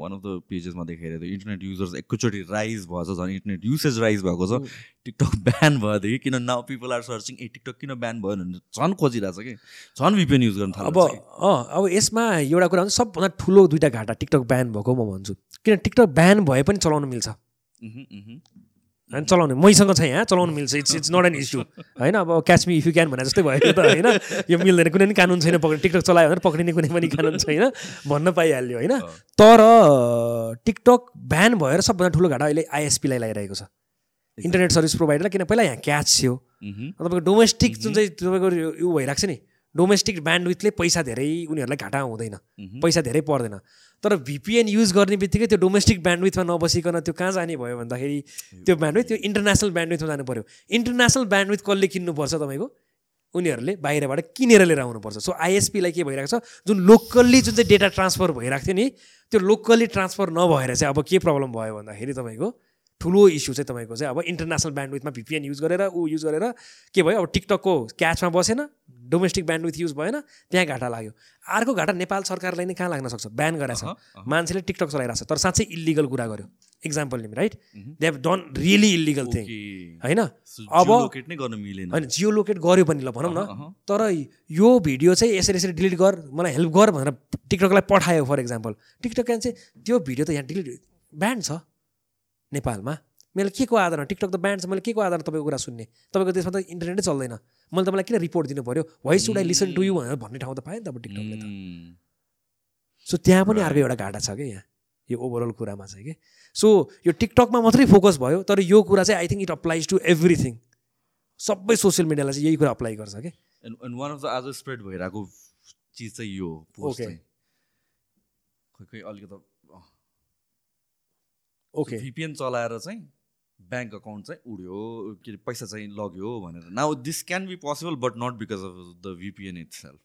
वान अफ द पेजेसमा देखाइरहेको थियो इन्टरनेट युजर्स एकैचोटि राइज भएछ झन् इन्टरनेट युसेज राइज भएको छ। टिकटक ब्यान भएदेखि किन now people are searching a TikTok किन ब्यान भयो भनेर झन् खोजिरहेको छ कि? झन् भिपिएन युज गर्न अब थाल्छ अँ अब यसमा एउटा कुरा हुन्छ सबभन्दा ठुलो दुइटा घाटा टिकटक ब्यान भएको म भन्छु। किन टिकटक ब्यान भए पनि चलाउन मिल्छ। होइन चलाउने मैसँग छ यहाँ चलाउनु मिल्छ it's it's not an issue होइन अब catch me if you can भने जस्तै भयो त होइन? यो मिल्दैन कुनै पनि कानुन छैन पक्रिने टिकटक चलायो भने पक्रिने कुनै पनि कानुन छैन भन्न पाइहाल्यो होइन? तर टिकटक ब्यान भएर सबभन्दा ठुलो घाटा अहिले आइएसपीलाई लगाइरहेको छ। इन्टरनेट सर्भिस प्रोभाइडरलाई किन पहिला यहाँ क्याच थियो। तपाईँको डोमेस्टिक जुन चाहिँ तपाईँको यो भइरहेको छ नि डोमेस्टिक ब्यान्डविथले पैसा धेरै उनीहरूलाई घाटा हुँदैन। पैसा धेरै पर्दैन। तर भिपिएन युज गर्ने बित्तिकै त्यो डोमेस्टिक ब्यान्डविथमा नबसिकन त्यो कहाँ जाने भयो भन्दाखेरि त्यो ब्यान्डविथ त्यो इन्टरनेसनल ब्यान्डविथमा जानु पऱ्यो इन्टरनेसनल ब्यान्डविथ कसले किन्नुपर्छ तपाईँको? उनीहरूले बाहिरबाट किनेर लिएर आउनुपर्छ। सो आइएसपीलाई के भइरहेको छ? जुन लोकल्ली जुन चाहिँ डेटा ट्रान्सफर भइरहेको थियो नि त्यो लोकल्ली ट्रान्सफर नभएर चाहिँ अब के प्रब्लम भयो भन्दाखेरि तपाईँको ठुलो इस्यु चाहिँ तपाईँको चाहिँ अब इन्टरनेसनल ब्यान्डविथमा भिपिएन युज गरेर ऊ युज गरेर के भयो? अब टिकटकको क्याचमा बसेन। डोमेस्टिक ब्यान्डविथ युज भएन त्यहाँ घाटा लाग्यो। अर्को घाटा नेपाल सरकारलाई नै कहाँ लाग्न सक्छ? ब्यान गरेछ मान्छेले टिकटक चलाइरहेको छ। तर साँच्चै इल्लिगल कुरा गर्यो। Example lim right they have done really illegal thing होइन? अब होइन जियो लोकेट गर्यो पनि ल भनौँ न। तर यो भिडियो चाहिँ यसरी यसरी डिलिट गर मलाई हेल्प गर भनेर टिकटकलाई पठायो फर इक्जाम्पल टिकटक चाहिँ त्यो भिडियो त यहाँ डिलिट ब्यान्ड छ नेपालमा। मैले के को आधारमा? टिकटक त ब्यान्ड छ मैले के को आधारमा तपाईँको कुरा सुन्ने? तपाईँको देशमा त इन्टरनेटै चल्दैन। मैले तपाईँलाई किन रिपोर्ट दिनु पऱ्यो why should I listen to you भनेर भन्ने ठाउँ त पाएँ नि त अब टिकटकले त. सो त्यहाँ पनि अर्को एउटा घाटा छ क्या यहाँ। यो ओभरअल कुरामा चाहिँ कि? सो यो टिकटकमा मात्रै फोकस भयो तर यो कुरा चाहिँ I think it applies to everything सबै सोसियल मिडियालाई चाहिँ यही कुरा अप्लाई गर्छ कि? एन्ड वान अफ द आज स्प्रेड भइरहेको चिज चाहिँ यो खोइ अलिकति ओके भिपिएन चलाएर चाहिँ ब्याङ्क अकाउन्ट चाहिँ उड्यो के अरे पैसा चाहिँ लग्यो भनेर। Now this can be possible but not because of the VPN itself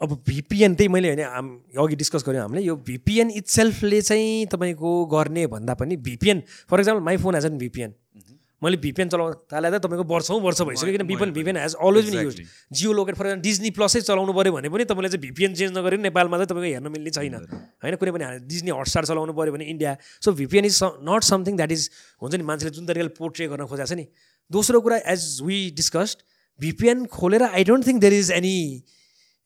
अब भिपिएन त्यही मैले होइन हाम अघि डिस्कस गऱ्यौँ हामीले यो भिपिएन इट सेल्फले चाहिँ तपाईँको गर्ने भन्दा पनि VPN for example my phone has an VPN मैले भिपिएन चलाउन थालेर त तपाईँको वर्षौँ वर्ष भइसक्यो किन VPN VPN has always been use geolocate for Disney प्लसै चलाउनु पऱ्यो भने पनि तपाईँले चाहिँ भिपिएन चेन्ज नगरेर नेपालमा चाहिँ तपाईँको हेर्न मिल्ने छैन। होइन कुनै पनि डिज्नी हटस्टार चलाउनु पऱ्यो भने India so VPN is not something that is हुन्छ नि मान्छेले जुन तरिकाले पोर्ट्रे गर्न खोजेको छ नि। दोस्रो कुरा एज वी डिस्कस्ड भिपिएन खोलेर I don't think there is any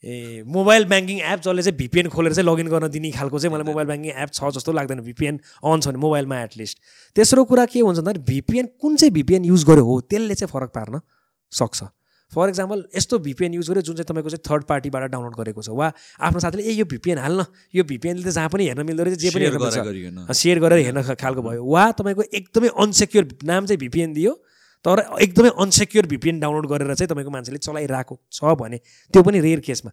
a mobile banking app जसले चाहिँ भिपिएन खोलेर चाहिँ लगइन गर्न दिने खालको चाहिँ मलाई मोबाइल ब्याङ्किङ एप छ जस्तो लाग्दैन। भिपिएन अन छ भने मोबाइलमा एटलिस्ट तेस्रो कुरा के हुन्छ भन्दाखेरि भिपिएन कुन चाहिँ भिपिएन युज गर्यो हो त्यसले चाहिँ फरक पार्न सक्छ। फर इक्जाम्पल यस्तो भिपिएन युज गर्यो जुन चाहिँ तपाईँको चाहिँ थर्ड पार्टीबाट डाउनलोड गरेको छ वा आफ्नो साथीले ए यो भिपिएन हाल्न यो भिपिएनले त जहाँ पनि हेर्न मिल्दो रहेछ जे पनि हेर्न सेयर गरेर हेर्न खालको भयो। वा तपाईँको एकदमै अनसेक्योर नाम चाहिँ भिपिएन दियो तर एकदमै अनसेक्योर भिपिएन डाउनलोड गरेर चाहिँ तपाईँको मान्छेले चलाइरहेको छ भने त्यो पनि रेयर केसमा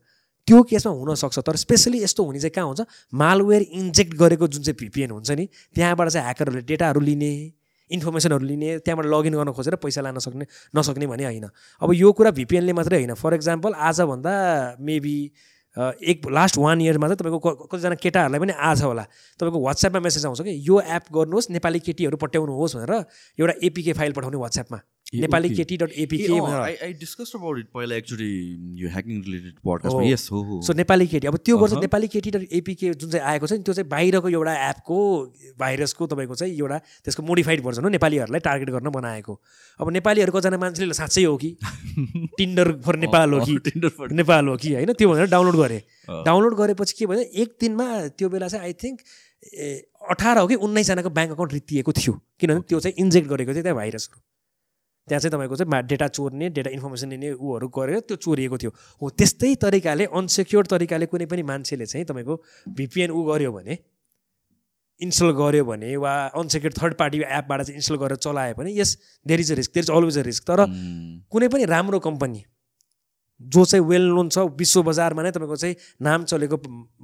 त्यो केसमा हुनसक्छ। तर स्पेसली यस्तो हुने चाहिँ कहाँ हुन्छ? मालवेयर इन्जेक्ट गरेको जुन चाहिँ भिपिएन हुन्छ नि त्यहाँबाट चाहिँ ह्याकरहरूले डेटाहरू लिने इन्फर्मेसनहरू लिने त्यहाँबाट लगइन गर्न खोजेर पैसा लान सक्ने नसक्ने भने होइन। अब यो कुरा भिपिएनले मात्रै होइन। फर इक्जाम्पल आजभन्दा मेबी एक लास्ट वान इयरमा चाहिँ तपाईँको कतिजना केटाहरूलाई पनि आज होला। तपाईँको वाट्सएपमा मेसेज आउँछ कि यो एप गर्नुहोस् नेपाली केटीहरू पट्याउनुहोस् भनेर एउटा एपिके फाइल पठाउने वाट्सएपमा नेपाली. केटी dot APK I I discuss about it पहिला एक्चुली यो ह्याकिङ रिलेटेड हो। पडकास्टमा यस हो हो सो नेपाली केटी अब त्यो गर्छ अहँ। नेपाली केटी डट एपिके जुन चाहिँ आएको छ नि त्यो चाहिँ बाहिरको एउटा एपको भाइरसको तपाईँको चाहिँ एउटा त्यसको मोडिफाइड भर्जन हो नेपालीहरूलाई टार्गेट गर्न बनाएको। अब नेपालीहरू कतिजना मान्छेले साँच्चै हो कि? टिन्डर फर नेपाल हो कि? Tinder for- नेपाल हो कि? होइन त्यो भनेर डाउनलोड गरेँ। डाउनलोड गरेपछि के भयो एक दिनमा त्यो बेला चाहिँ आई थिङ्क ए अठार हो कि उन्नाइसजनाको ब्याङ्क अकाउन्ट रित्तिएको थियो। किनभने त्यो चाहिँ इन्जेक्ट गरेको थियो त्यहाँ भाइरसहरू त्यहाँ चाहिँ तपाईँको चाहिँ डेटा चोर्ने डेटा इन्फर्मेसन लिने ऊहरू गरेर त्यो चोरिएको थियो हो त्यस्तै तरिकाले अनसेक्योर तरिकाले कुनै पनि मान्छेले चाहिँ तपाईँको भिपिएन ऊ गर्यो भने इन्स्टल गर्यो भने वा अनसेक्योर थर्ड पार्टी एपबाट चाहिँ इन्स्टल गरेर चलायो भने yes there is a risk there is always a risk तर Mm. कुनै पनि राम्रो कम्पनी जो चाहिँ वेल नोन छ विश्व बजारमा नै तपाईँको चाहिँ नाम चलेको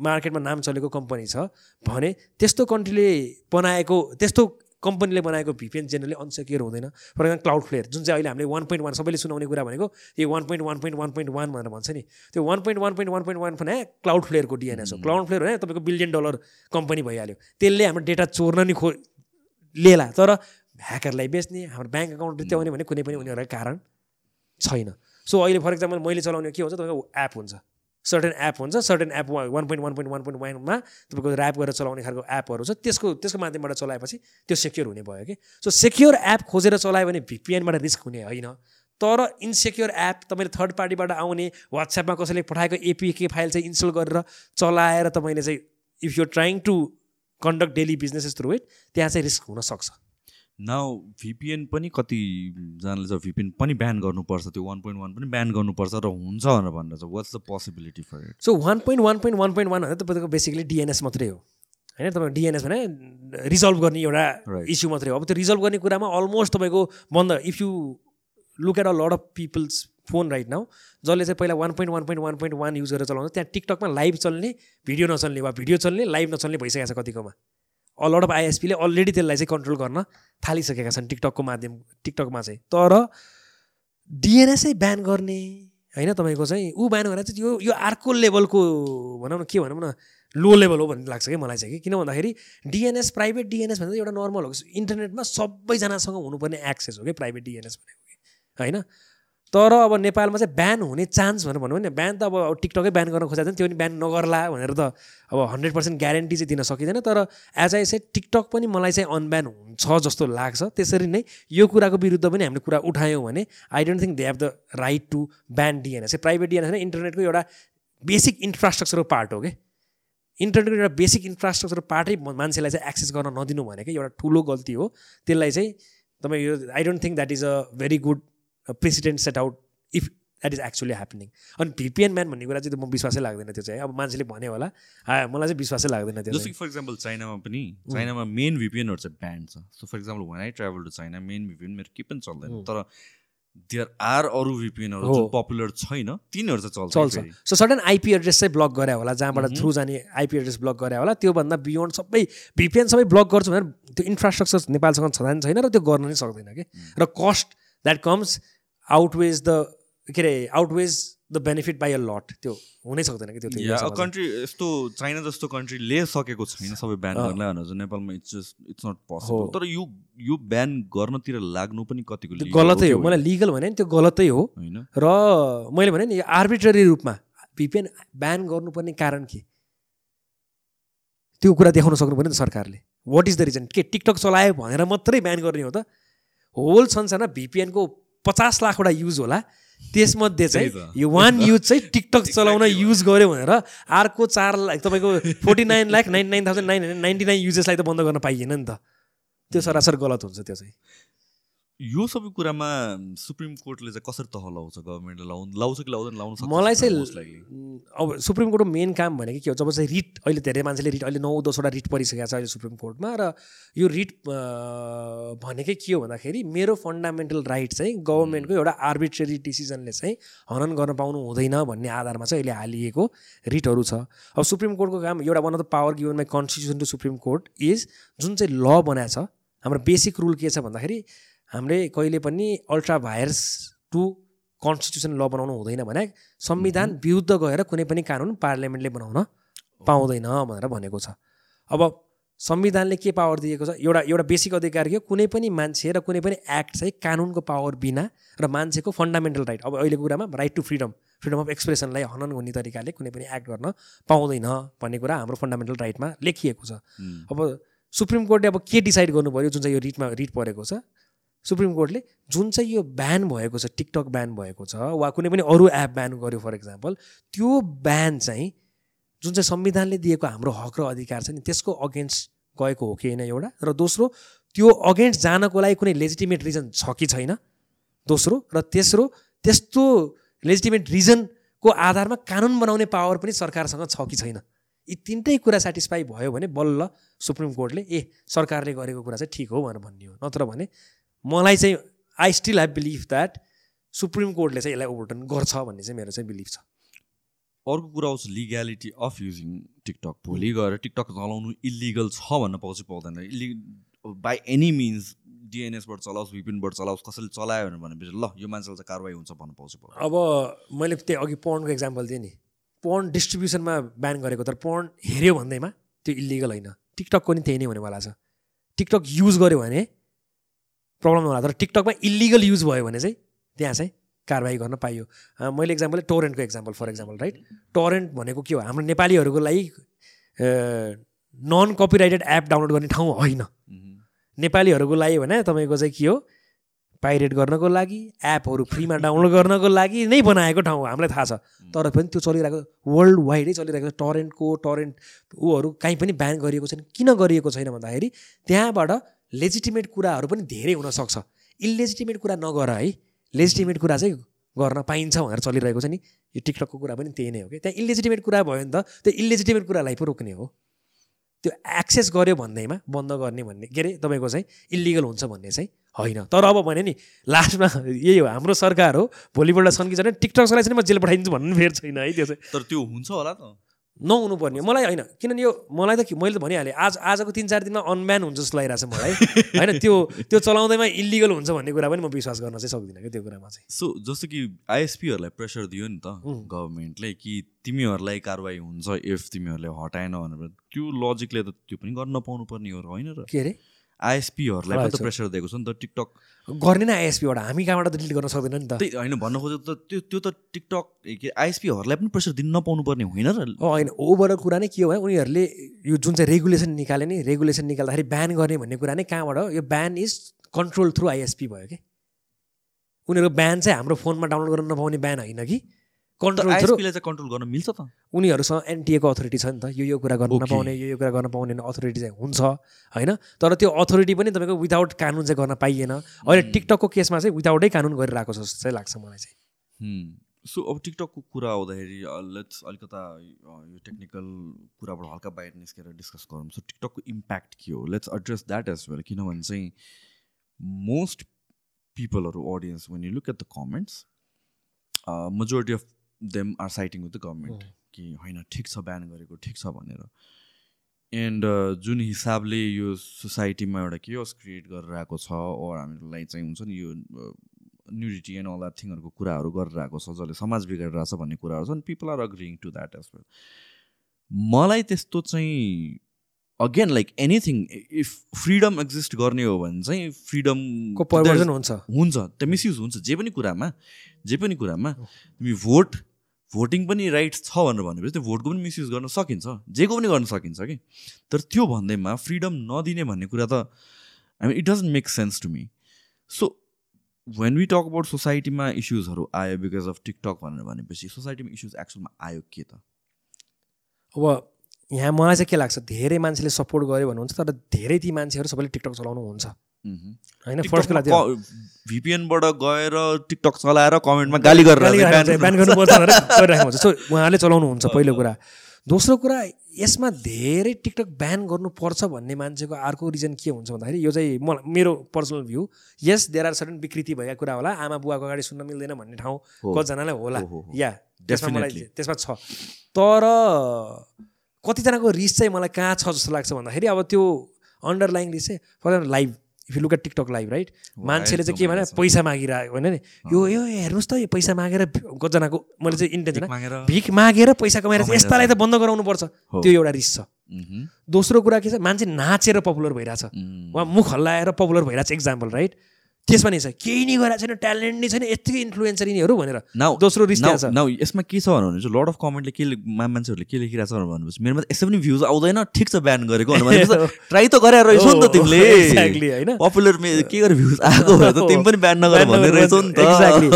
मार्केटमा नाम चलेको कम्पनी छ भने त्यस्तो कन्ट्रीले बनाएको त्यस्तो कम्पनीले बनाएको भिपिएन जेनरली अनसेक्योर हुँदैन। फर एक्जाम्पल क्लाउड फ्लेयर जुन चाहिँ अहिले हामीले वान पोइन्ट वान सबैले सुनाउने कुरा भनेको यो one point one point one point one भनेर भन्छ नि। त्यो one point one point one point one भने क्लाउड फ्लेयरको डिएनएस हो। क्लाउड फ्लेयर भने तपाईँको बिलियन डलर कम्पनी भइहाल्यो। त्यसले हाम्रो डेटा चोर्न नि खो लिएला। तर ह्याकरलाई बेच्ने हाम्रो ब्याङ्क अकाउन्ट रित्याउने भने कुनै पनि उनीहरूको कारण छैन। सो अहिले फर इक्जाम्पल मैले चलाउने के हुन्छ? तपाईँको एप हुन्छ। सर्टेन एप हुन्छ certain app one point one point one point वानमा तपाईँको ऱ्याप गरेर चलाउने खालको एपहरू छ त्यसको त्यसको माध्यमबाट चलाएपछि त्यो सेक्योर हुने भयो कि। सो सेक्योर एप खोजेर चलायो भने भिपिएनबाट रिस्क हुने होइन। तर इन्सेक्योर एप तपाईँले थर्ड पार्टीबाट आउने वाट्सएपमा कसैले पठाएको एपिके फाइल चाहिँ इन्स्टल गरेर चलाएर तपाईँले चाहिँ if you trying to conduct daily businesses through it त्यहाँ चाहिँ रिस्क हुनसक्छ नाउ भिपिएन पनि कतिजनाले चाहिँ भिपिएन पनि ब्यान गर्नुपर्छ त्यो वान पोइन्ट वान पनि ब्यान गर्नुपर्छ र हुन्छ भनेर भनेर चाहिँ what's the possibility for it so one point one point one point one भनेर तपाईँको बेसिकली डिएनएस मात्रै हो। होइन तपाईँको डिएनएस भने रिजल्भ गर्ने एउटा. इस्यु मात्रै हो। अब त्यो रिजल्भ गर्ने कुरामा अलमोस्ट तपाईँको बन्द if you look at a lot of people's phone right now जसले चाहिँ पहिला one point one point one point one use गरेर चलाउँछ त्यहाँ टिकटकमा लाइभ चल्ने भिडियो नचल्ने वा भिडियो चल्ने लाइभ नचल्ने भइसकेको छ कतिकोमा। अ लड अफ आइएसपीले अलरेडी त्यसलाई चाहिँ कन्ट्रोल गर्न थालिसकेका छन् टिकटकको माध्यम टिकटकमा चाहिँ। तर डिएनएसै ब्यान गर्ने होइन तपाईँको चाहिँ ऊ ब्यान गरेर चाहिँ यो यो अर्को लेभलको भनौँ न के भनौँ न लो लेभल हो भन्ने लाग्छ कि मलाई चाहिँ कि। किन भन्दाखेरि डिएनएस प्राइभेट डिएनएस भनेको एउटा नर्मल हो। इन्टरनेटमा सबैजनासँग हुनुपर्ने एक्सेस हो कि प्राइभेट डिएनएस भनेको कि। होइन? तर अब नेपालमा चाहिँ ब्यान हुने चान्स भनेर भनौँ भने ब्यान त अब टिकटकै ब्यान गर्न खोजेको नि त्यो पनि ब्यान नगर्ला भनेर त अब हन्ड्रेड पर्सेन्ट ग्यारेन्टी चाहिँ दिन सकिँदैन। तर एज आई चाहिँ टिकटक पनि मलाई चाहिँ अनब्यान हुन्छ जस्तो लाग्छ। त्यसरी नै यो कुराको विरुद्ध पनि हामीले कुरा उठायौँ भने I don't think they have the right to ban DNS private DNS होइन इन्टरनेटको एउटा बेसिक इन्फ्रास्ट्रक्चरको पार्ट हो कि इन्टरनेटको एउटा बेसिक इन्फ्रास्ट्रक्चर पार्टै मान्छेलाई चाहिँ एक्सेस गर्न नदिनु भनेको एउटा ठुलो गल्ती हो। त्यसलाई चाहिँ तपाईँ यो I don't think that is a very good president set out if that is actually happening अनि भिपिएन म्यान भन्ने कुरा चाहिँ म विश्वासै लाग्दैन त्यो चाहिँ। अब मान्छेले भन्यो होला। मलाई चाहिँ विश्वासै लाग्दैन त्यो जस्तो कि फर इक्जाम्पल चाइनामा पनि चाइनामा मेन भिपिएनहरू चाहिँ ब्यान्ड छ। So for example one I travel to China main VPN मेरो केही पनि चल्दैन। तर देयर आर अरू भिपिएनहरू पपुलर छैन तिनीहरू चाहिँ चल्छ चल्छ। सो सडन आइपी एड्रेस चाहिँ ब्लक गरे होला जहाँबाट थ्रु जाने आइपी एड्रेस ब्लक गरे होला त्योभन्दा बियोन्ड सबै भिपिएन सबै ब्लक गर्छु भनेर त्यो इन्फ्रास्ट्रक्चर नेपालसँग छँदा छैन र त्यो गर्न नै सक्दैन कि। र cost that comes outweighs the के अरे outweighs the benefit by a lot त्यो हुनै सक्दैन कि त्यो। कन्ट्री यस्तो चाइना जस्तो कन्ट्रीले सकेको छैन सबै ब्यान। गर्नलाई भनेर चाहिँ नेपालमा it's just it's not. Possible तर यो यो ब्यान गर्नतिर लाग्नु पनि कतिको गलतै हो। मलाई लिगल भने नि त्यो गलतै हो। होइन। र मैले भने नि आर्बिट्ररी रूपमा भिपिएन ब्यान गर्नुपर्ने कारण के? त्यो कुरा देखाउन सक्नु पऱ्यो नि त सरकारले। वाट इज द रिजन के टिकटक चलायो भनेर मात्रै ब्यान गर्ने हो त? होल संसारमा भिपिएनको पचास लाखवटा युज होला। त्यसमध्ये चाहिँ। यो वान युज चाहिँ टिकटक चलाउन युज गर्यो भनेर अर्को चार लाख तपाईँको forty nine lakh ninety nine thousand nine hundred ninety nine युजेसलाई त बन्द गर्न पाइएन नि त। त्यो सरासर गलत हुन्छ त्यो चाहिँ। यो सबै कुरामा सुप्रिम कोर्टले चाहिँ कसरी तह लाउँछ गभर्मेन्टले? लाउ लाउँछ कि लाउँदैन लाउन सक्छ मलाई चाहिँ अब सुप्रिम कोर्टको मेन काम भनेको के हो? जब चाहिँ रिट अहिले धेरै मान्छेले रिट अहिले नौ दसवटा रिट परिसकेको छ अहिले सुप्रिम कोर्टमा र यो रिट भनेकै के हो भन्दाखेरि मेरो फन्डामेन्टल राइट चाहिँ गभर्मेन्टको एउटा आर्बिट्रेरी डिसिजनले चाहिँ हनन गर्न पाउनु हुँदैन भन्ने आधारमा चाहिँ अहिले हालिएको रिटहरू छ। अब सुप्रिम कोर्टको काम एउटा one of the power given my constitution to supreme court is जुन चाहिँ ल बनाएको छ हाम्रो बेसिक रुल के छ भन्दाखेरि हामीले कहिले पनि अल्ट्रा भाइरस टु कन्स्टिट्युसन ल बनाउनु हुँदैन भने संविधान विरुद्ध गएर कुनै पनि कानुन पार्लियामेन्टले बनाउन पाउँदैन भनेर भनेको छ। अब संविधानले के पावर दिएको छ? एउटा एउटा बेसिक अधिकार के कुनै पनि मान्छे र कुनै पनि एक्ट चाहिँ कानुनको पावर बिना र मान्छेको फन्डामेन्टल राइट। अब अहिलेको कुरामा right to freedom freedom of एक्सप्रेसनलाई हनन हुने तरिकाले कुनै पनि एक्ट गर्न पाउँदैन भन्ने कुरा हाम्रो फन्डामेन्टल राइटमा लेखिएको छ। अब सुप्रिम कोर्टले अब के डिसाइड गर्नु पऱ्यो जुन चाहिँ यो रिटमा रिट परेको छ। सुप्रिम कोर्टले जुन चाहिँ यो ब्यान भएको छ टिकटक ब्यान भएको छ वा कुनै पनि अरू एप ब्यान गर्यो फर इक्जाम्पल त्यो ब्यान चाहिँ जुन चाहिँ संविधानले दिएको हाम्रो हक र अधिकार छ नि त्यसको अगेन्स्ट गएको हो कि होइन एउटा? र दोस्रो त्यो अगेन्स्ट जानको लागि कुनै लेजिटिमेट रिजन छ कि छैन? दोस्रो र तेस्रो त्यस्तो लेजिटिमेट रिजनको आधारमा कानुन बनाउने पावर पनि सरकारसँग छ कि छैन? यी तिनटै कुरा सेटिस्फाई भयो भने बल्ल सुप्रिम कोर्टले ए सरकारले गरेको कुरा चाहिँ ठिक हो भनेर भन्ने हो नत्र भने मलाई चाहिँ I still have believe that supreme कोर्टले चाहिँ यसलाई ओभरटर्न गर्छ भन्ने चाहिँ मेरो चाहिँ बिलिभ छ। अर्को कुरा आउँछ लिग्यालिटी अफ युजिङ टिकटक भोलि गएर टिकटक चलाउनु इलिगल छ भन्न पाउँछ पाउँदैन। इलि बाई एनी मिन्स डिएनएसबाट चलाओस् भिपिनबाट चलाओस् कसैले चलायो भनेर भनेपछि ल यो मान्छेलाई चाहिँ कारवाही हुन्छ भन्न पाउँछ अब मैले त्यही अघि पोर्नको इक्जाम्पल दिएँ नि। पोर्न डिस्ट्रिब्युसनमा ब्यान गरेको तर पोर्न हेऱ्यो भन्दैमा त्यो इलिगल होइन। टिकटकको नि त्यही नै हुनेवाला छ। टिकटक युज गर्यो भने प्रब्लम होला तर टिकटकमा इलिगल युज भयो भने चाहिँ त्यहाँ चाहिँ कारवाही गर्न पाइयो। मैले example टोरेन्टको example for example right torrent भनेको के हो? हाम्रो नेपालीहरूको लागि नन कपिराइटेड एप डाउनलोड गर्ने ठाउँ होइन। नेपालीहरूको लागि भने तपाईँको चाहिँ के हो? पाइरेट गर्नको लागि एपहरू फ्रीमा डाउनलोड गर्नको लागि नै बनाएको ठाउँ हो हामीलाई थाहा छ। तर पनि त्यो चलिरहेको वर्ल्ड वाइडै चलिरहेको छ। टरेन्टको टरेन्ट ऊहरू कहीँ पनि ब्यान गरिएको छैन। किन गरिएको छैन भन्दाखेरि त्यहाँबाट लेजिटिमेट कुराहरू पनि धेरै हुनसक्छ। इलेजिटिमेट कुरा नगर है। लेजिटिमेट कुरा चाहिँ गर्न पाइन्छ भनेर चलिरहेको छ नि। यो टिकटकको कुरा पनि त्यही नै हो कि? त्यहाँ इलेजिटिमेट कुरा भयो भने त। त्यो इलेजिटिमेट कुरालाई पो रोक्ने हो। त्यो एक्सेस गर्यो भन्दैमा बन्द गर्ने भन्ने। के अरे? तपाईँको चाहिँ इलिगल हुन्छ भन्ने चाहिँ होइन। तर अब भने नि लास्टमा यही हो। हाम्रो सरकार हो। भोलिपल्ट कि छैन टिकटक चलाएछ भने म जेल पठाइदिन्छु भन्नु फेरि छैन है त्यो चाहिँ। तर त्यो हुन्छ होला त। नहुनु पर्ने हो। मलाई होइन किनभने यो मलाई त के- मैले त भनिहालेँ आज आजको तिन चार दिनमा अनब्यान हुन्छ जस्तो लागिरहेको छ मलाई होइन त्यो त्यो चलाउँदैमा इलिगल हुन्छ भन्ने कुरा पनि म विश्वास गर्न चाहिँ सक्दिनँ क्या त्यो कुरामा चाहिँ सो जस्तो कि आइएसपीहरूलाई प्रेसर दियो नि त. गभर्मेन्टले कि तिमीहरूलाई कारवाही हुन्छ इफ तिमीहरूले हटाएन भनेर त्यो लजिकले त त्यो पनि गर्न नपाउनु पर्ने हो र होइन र के अरे आइएसपीहरूलाई पनि त। प्रेसर दिएको छ नि त टिकटक? गर्ने नै आइएसपीबाट हामी कहाँबाट त डिलिट गर्न सक्दैन नि त। त्यही होइन भन्न खोजेको त त्यो त्यो त टिकटक के आइएसपीहरूलाई पनि प्रेसर दिन नपाउनु पर्ने होइन र। होइन। ओभरअल कुरा नै के हो भने उनीहरूले यो जुन चाहिँ रेगुलेसन निकाले नि रेगुलेसन निकाल्दाखेरि ब्यान गर्ने भन्ने कुरा नै कहाँबाट हो? यो ban is control through ISP भयो कि? उनीहरूको ब्यान चाहिँ हाम्रो फोनमा डाउनलोड गर्न नपाउने ब्यान होइन कि? कन्ट्रोल थ्रु आइएसपीलाई चाहिँ कन्ट्रोल गर्न मिल्छ त। उनीहरूसँग एनटिएको अथोरिटी छ नि त। यो यो कुरा गर्न. नपाउने यो यो कुरा गर्न पाउने अथोरिटी चाहिँ हुन्छ होइन? तर त्यो अथोरिटी पनि तपाईँको विदाउट कानुन चाहिँ गर्न पाइएन। अहिले टिकटकको केसमा चाहिँ विदाउटै कानुन गरिरहेको छ जस्तो चाहिँ लाग्छ मलाई चाहिँ। सो अब टिकटकको कुरा आउँदाखेरि लेट्स अलिकता यो टेक्निकल कुराबाट हल्का बाहिर निस्केर डिस्कस गरौँ। सो टिकटकको इम्प्याक्ट के हो? Let's address that as well किनभने चाहिँ most पिपलहरू audience when you look at the comments majority of them are siding with the government कि होइन ठिक छ ब्यान गरेको ठिक छ भनेर। एन्ड जुन हिसाबले यो सोसाइटीमा एउटा केयस क्रिएट गरेर आएको छ ओर हामीलाई चाहिँ हुन्छ नि यो न्युडिटी एन्ड अल थिङहरूको कुराहरू गरेर आएको छ जसले समाज बिगारिरहेको छ भन्ने कुराहरू छ people are agreeing to that as well मलाई त्यस्तो चाहिँ again like anything if freedom exist गर्ने हो भने चाहिँ फ्रिडम को परिवर्तन हुन्छ। हुन्छ त्यो मिसयुज हुन्छ जे पनि कुरामा जे पनि कुरामा तिमी भोट भोटिङ पनि राइट छ भनेर भनेपछि त्यो भोटको पनि मिसयुज गर्न सकिन्छ जेको पनि गर्न सकिन्छ कि। तर त्यो भन्दैमा फ्रिडम नदिने भन्ने कुरा त I mean it doesn't make sense to me so when we talk about सोसाइटीमा इस्युजहरू आयो बिकज अफ टिकटक भनेर भनेपछि सोसाइटीमा इस्युज एक्चुअलमा आयो के त? अब यहाँ मलाई चाहिँ के लाग्छ धेरै मान्छेले सपोर्ट गर्यो भन्नुहुन्छ तर धेरै ती मान्छेहरू सबैले टिकटक चलाउनु हुन्छ होइन फर्स्ट कुरा भिपिएनबाट गएर टिकटक चलाएर कमेन्टमा गाली गरेर ब्यान गर्नुपर्छ हुन्छ। सो उहाँले चलाउनुहुन्छ पहिलो कुरा। दोस्रो कुरा यसमा धेरै टिकटक ब्यान गर्नुपर्छ भन्ने मान्छेको अर्को रिजन के हुन्छ भन्दाखेरि यो चाहिँ म मेरो personal view yes there are sudden विकृति भएका कुरा होला आमा बुवाको अगाडि सुन्न मिल्दैन भन्ने ठाउँ। कतिजनालाई होला। या त्यसमा मलाई. त्यसमा छ। तर कतिजनाको रिस चाहिँ मलाई कहाँ छ जस्तो लाग्छ भन्दाखेरि अब त्यो अन्डरलाइङ रिस चाहिँ for live if you look at TikTok live right मान्छेले चाहिँ के भने पैसा मागिरहेको होइन नि? यो यो हेर्नुहोस् त यो पैसा मागेर कतिजनाको मैले चाहिँ इन्टेन्सन मागेर। भिख मागेर पैसा कमाएर यस्तालाई त बन्द गराउनु पर्छ हो। त्यो एउटा रिस छ। दोस्रो कुरा के छ मान्छे नाचेर पपुलर भइरहेछ। उहाँ मुख हल्लाएर पपुलर भइरहेछ इक्जाम्पल राइट त्यसमा नि छ। केही नै गरेको छैन ट्यालेन्ट नै छैन यत्तिकै इन्फ्लुएन्सर यिनीहरू भनेर। नाउ दोस्रो रिस त्यहाँ छ। नाउ यसमा के छ भने चाहिँ लट अफ कमेन्टले के मान्छेहरूले के लेखिरहेको छ भनेर भनेपछि मेरोमा यसै पनि भ्युज आउँदैन। ठिक छ ब्यान गरेको भनेपछि ट्राई त गरेर रहेछौ नि त तिमीले। एक्ज्याक्टली होइन। पपुलर के गरेर भ्युज आएको भए त तिमी पनि ब्यान नगर भन्ने रहेछौ नि त। एक्ज्याक्टली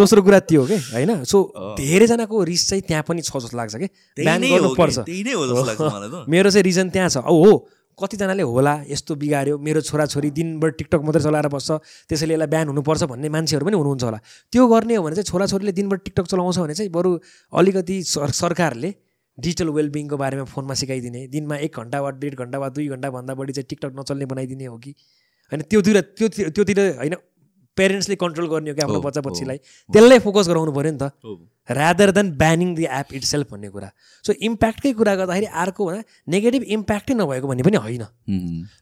दोस्रो कुरा त्यो हो कि? होइन? सो धेरैजनाको रिस चाहिँ त्यहाँ पनि छ जस्तो लाग्छ कि? ब्यान गर्नुपर्छ। त्यही नै हो जस्तो लाग्छ मलाई त। मेरो चाहिँ रिजन त्यहाँ छ। औ हो कतिजनाले होला यस्तो बिगाऱ्यो मेरो छोराछोरी दिनभर टिकटक मात्रै चलाएर बस्छ त्यसैले यसलाई ब्यान हुनुपर्छ भन्ने मान्छेहरू पनि हुनुहुन्छ होला। त्यो गर्ने हो भने चाहिँ छोराछोरीले दिनभर टिकटक चलाउँछ भने चाहिँ बरु अलिकति सर सरकारले डिजिटल वेलबिङको बारेमा फोनमा सिकाइदिने दिनमा एक घन्टा वा डेढ घन्टा वा दुई घन्टाभन्दा बढी चाहिँ टिकटक नचल्ने बनाइदिने हो कि? होइन त्योतिर त्यो त्योतिर होइन पेरेन्ट्सले कन्ट्रोल गर्ने हो कि आफ्नो हो, बच्चा हो, बच्चीलाई त्यसलाई फोकस गराउनु पऱ्यो नि त। हो। Rather than banning the app itself भन्ने कुरा। सो इम्प्याक्टकै कुरा गर्दाखेरि अर्को भने नेगेटिभ इम्प्याक्टै नभएको भन्ने पनि होइन।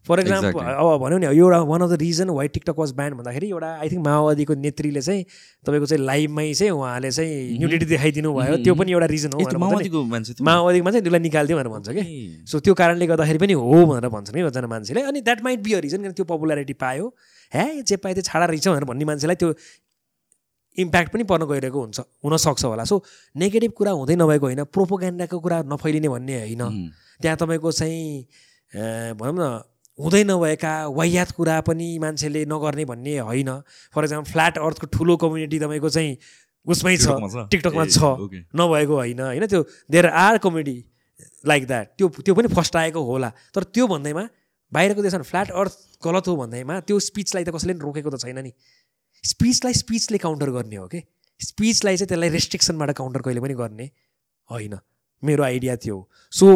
For example Exactly. अब भनौँ नि एउटा one of the reason why TikTok was banned भन्दाखेरि एउटा आई थिङ्क माओवादीको नेत्रीले चाहिँ तपाईँको चाहिँ लाइभमै चाहिँ उहाँले चाहिँ न्युडिटी देखाइदिनु भयो। त्यो पनि एउटा रिजन हो। माओवादीको मान्छे थियो? माओवादीमा चाहिँ त्यसलाई निकालिदियो भनेर भन्छ कि सो त्यो कारणले गर्दाखेरि पनि हो भनेर भन्छन् कि कतिजना मान्छेले अनि that might be a reason किन त्यो पपुलारिटी पायो। हे जे पायो त्यो छाडा रहेछ भनेर भन्ने मान्छेलाई त्यो इम्प्याक्ट पनि पर्न गइरहेको हुन्छ हुनसक्छ होला. सो नेगेटिभ कुरा हुँदै नभएको होइन प्रोपोगेन्डाको कुरा नफैलिने भन्ने होइन। त्यहाँ तपाईँको चाहिँ भनौँ न हुँदै नभएका वाह्यात कुरा पनि मान्छेले नगर्ने भन्ने होइन। फर इक्जाम्पल फ्ल्याट अर्थको ठुलो कम्युनिटी तपाईँको चाहिँ उसमै छ टिकटकमा छ? नभएको होइन। होइन त्यो there are comedy like that त्यो त्यो पनि फर्स्ट आएको होला। तर त्यो भन्दैमा बाहिरको देशमा फ्ल्याट अर्थ गलत हो भन्दैमा त्यो स्पिचलाई त कसैले पनि रोकेको त छैन नि। स्पिचलाई स्पिचले काउन्टर गर्ने हो कि? स्पिचलाई चाहिँ त्यसलाई रेस्ट्रिक्सनबाट काउन्टर कहिले पनि गर्ने होइन मेरो आइडिया हो सो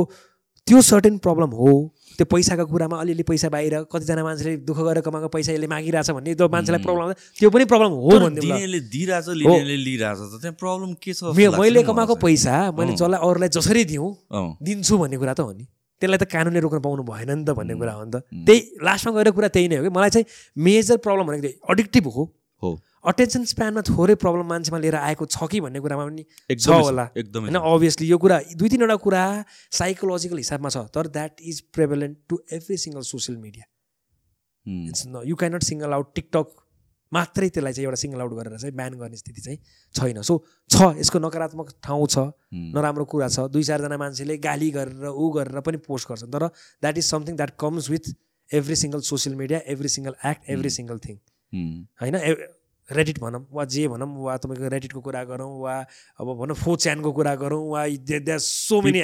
त्यो सर्टेन प्रब्लम हो। त्यो पैसाको कुरामा अलिअलि पैसा बाहिर कतिजना मान्छेले दुःख गरेर कमाएको पैसा यसले मागिरहेछ भन्ने त्यो मान्छेलाई प्रब्लम त्यो पनि प्रब्लम हो भन्ने मैले कमाएको। पैसा मैले। जसलाई अरूलाई जसरी दिउँ दिन्छु भन्ने कुरा त हो नि। त्यसलाई त कानुनले रोक्न पाउनु भएन नि त भन्ने कुरा हो नि त. त्यही लास्टमा गएर कुरा त्यही नै हो कि? मलाई चाहिँ मेजर प्रब्लम भनेको त्यही अडिक्टिभ हो। हो। अटेन्सन स्प्यानमा थोरै प्रब्लम मान्छेमा लिएर आएको छ कि भन्ने कुरामा पनि छ होला। एकदमै होइन। अभियसली यो कुरा दुई तिनवटा कुरा साइकोलोजिकल हिसाबमा छ तर that is prevalent to every single social media it's you cannot single out TikTok मात्रै त्यसलाई चाहिँ एउटा सिङ्गल आउट गरेर चाहिँ ब्यान गर्ने स्थिति चाहिँ छैन। सो छ यसको नकारात्मक ठाउँ छ नराम्रो कुरा छ। दुई चारजना मान्छेले गाली गरेर ऊ गरेर पनि पोस्ट गर्छन्। तर that is something that comes with every single social media every single act every single thing होइन? रेडिट भनौँ वा जे भनौँ वा तपाईँको रेडिटको कुरा गरौँ वा अब भनौँ फो च्यानको कुरा गरौँ वा सो मेनी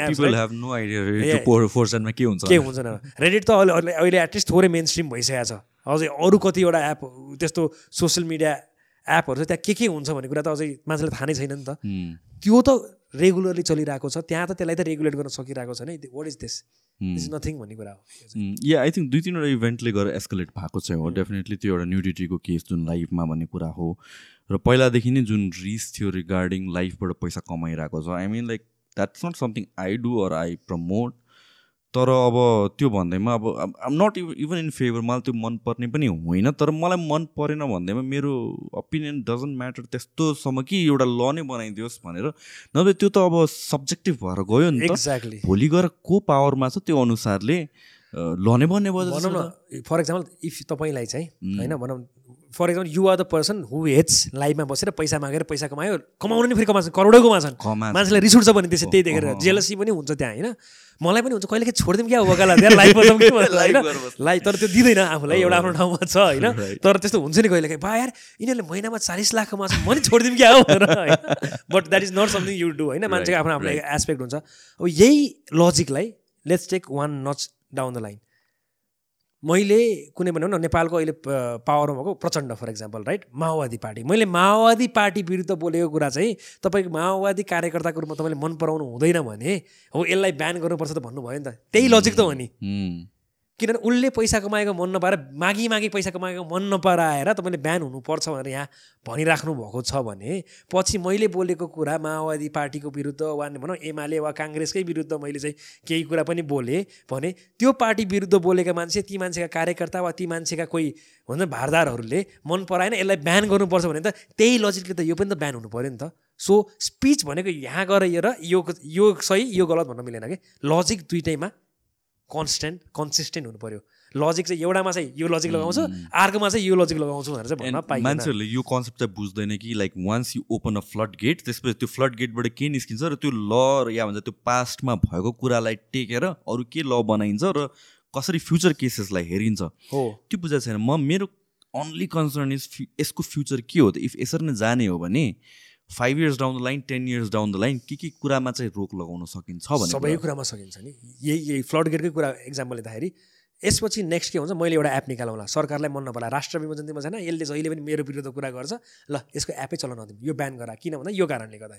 के हुन्छ। रेडिट त अहिले अहिले एटलिस्ट थोरै मेन स्ट्रिम भइसकेको छ। अझै अरू कतिवटा एप त्यस्तो सोसियल मिडिया एपहरू छ त्यहाँ के के हुन्छ भन्ने कुरा त अझै मान्छेलाई थाहा नै छैन नि त. त्यो त रेगुलरली चलिरहेको छ। त्यहाँ त त्यसलाई त रेगुलेट गर्न सकिरहेको छैन what is this is nothing भन्ने कुरा हो। या आई थिङ्क दुई तिनवटा इभेन्टले गरेर एस्कलेट भएको चाहिँ हो। डेफिनेटली त्यो एउटा न्युडिटीको केस जुन लाइफमा भन्ने कुरा हो। र पहिलादेखि नै जुन रिस थियो रिगार्डिङ लाइफबाट पैसा कमाइरहेको छ। I mean like that's not something I do or I promote तर अब त्यो भन्दैमा अब I'm not even in favour मलाई त्यो मनपर्ने पनि होइन तर मलाई मन परेन भन्दैमा मेरो ओपिनियन डजन्ट म्याटर त्यस्तोसम्म कि एउटा ल नै बनाइदियोस् भनेर नभए त्यो त अब सब्जेक्टिभ भएर गयो नि एक्ज्याक्टली भोलि गएर को पावरमा छ त्यो अनुसारले ल नै भन्ने भयो भनौँ जस्तो न फर इक्जाम्पल इफ तपाईँलाई चाहिँ होइन भनौँ for example you are the person who hates लाइफमा बसेर पैसा मागेर पैसा कमायो कमाउनु नि फेरि कमाउँछ करोडै कमाएको मान्छेलाई रिस उठ्छ भने त्यसै त्यही देखेर जेलसी पनि हुन्छ त्यहाँ होइन? मलाई पनि हुन्छ कहिले काहीँ छोडिदिउँ क्या वकाला त्यहाँ लाइफ कि भनेर होइन? लाइफ तर त्यो दिँदैन आफूलाई एउटा आफ्नो ठाउँमा छ होइन? तर त्यस्तो हुन्छ नि कहिले काहीँ बा यार यिनीहरूले महिनामा चालिस लाख कमाउँछ म नि छोडिदिउँ क्या हो? But that is not something you do होइन? मान्छेको आफ्नो आफ्नो एस्पेक्ट हुन्छ। अब यही लजिकलाई let's take one notch down the line मैले कुनै भनौँ न नेपालको अहिले पावरमा भएको Prachanda for example right Maoist party. मैले माओवादी पार्टी विरुद्ध बोलेको कुरा चाहिँ तपाईँको माओवादी कार्यकर्ताको रूपमा तपाईँले मन पराउनु हुँदैन भने हो यसलाई ब्यान गर्नुपर्छ त भन्नुभयो नि त। त्यही लजिक त हो नि। किनभने उसले पैसा कमाएको मन नपाएर मागी मागी पैसा कमाएको मन नपराएर तपाईँले ब्यान हुनुपर्छ भनेर यहाँ भनिराख्नु भएको छ भने पछि मैले बोलेको कुरा माओवादी पार्टीको विरुद्ध वा भनौँ एमाले वा काङ्ग्रेसकै विरुद्ध मैले चाहिँ केही कुरा पनि बोलेँ भने त्यो पार्टी विरुद्ध बोलेका मान्छे ती मान्छेका कार्यकर्ता वा ती मान्छेका कोही भन्छ भारदारहरूले मन पराएन यसलाई ब्यान गर्नुपर्छ भने त त्यही लजिकले त यो पनि त ब्यान हुनु पऱ्यो नि त। सो स्पिच भनेको यहाँ गएर यो र यो यो सही यो गलत भन्न मिलेन कि? लजिक दुइटैमा कन्सटेन्ट कन्सिस्टेन्ट हुनु पर्यो। लजिक चाहिँ एउटामा चाहिँ यो लजिक लगाउँछु अर्कोमा चाहिँ यो लजिक लगाउँछु भनेर चाहिँ भन्न मान्छेहरूले यो कन्सेप्ट चाहिँ बुझ्दैन कि like once you open a flood gate त्यसपछि त्यो फ्लड गेटबाट के निस्किन्छ र त्यो ल र या भन्छ त्यो पास्टमा भएको कुरालाई टेकेर अरू के ल बनाइन्छ र कसरी फ्युचर केसेसलाई हेरिन्छ। हो। त्यो बुझाएको छैन। म मेरो ओन्ली कन्सर्न इज यसको फ्युचर के हो त? इफ यसरी नै जाने हो भने five years down the line ten years down the line के के कुरामा चाहिँ रोक लगाउन सकिन्छ भने सबै कुरामा सकिन्छ नि। यही यही फ्लड गेटकै कुरा इक्जाम्पल लिँदाखेरि यसपछि नेक्स्ट के हुन्छ मैले एउटा एप निकालौँला सरकारलाई मन नपरा राष्ट्र विमोचन छैन यसले जहिले पनि मेरो विरुद्ध कुरा गर्छ ल यसको एपै चलाउन नदिउँ। यो ब्यान गरा। किन भन्दा यो कारणले गर्दा।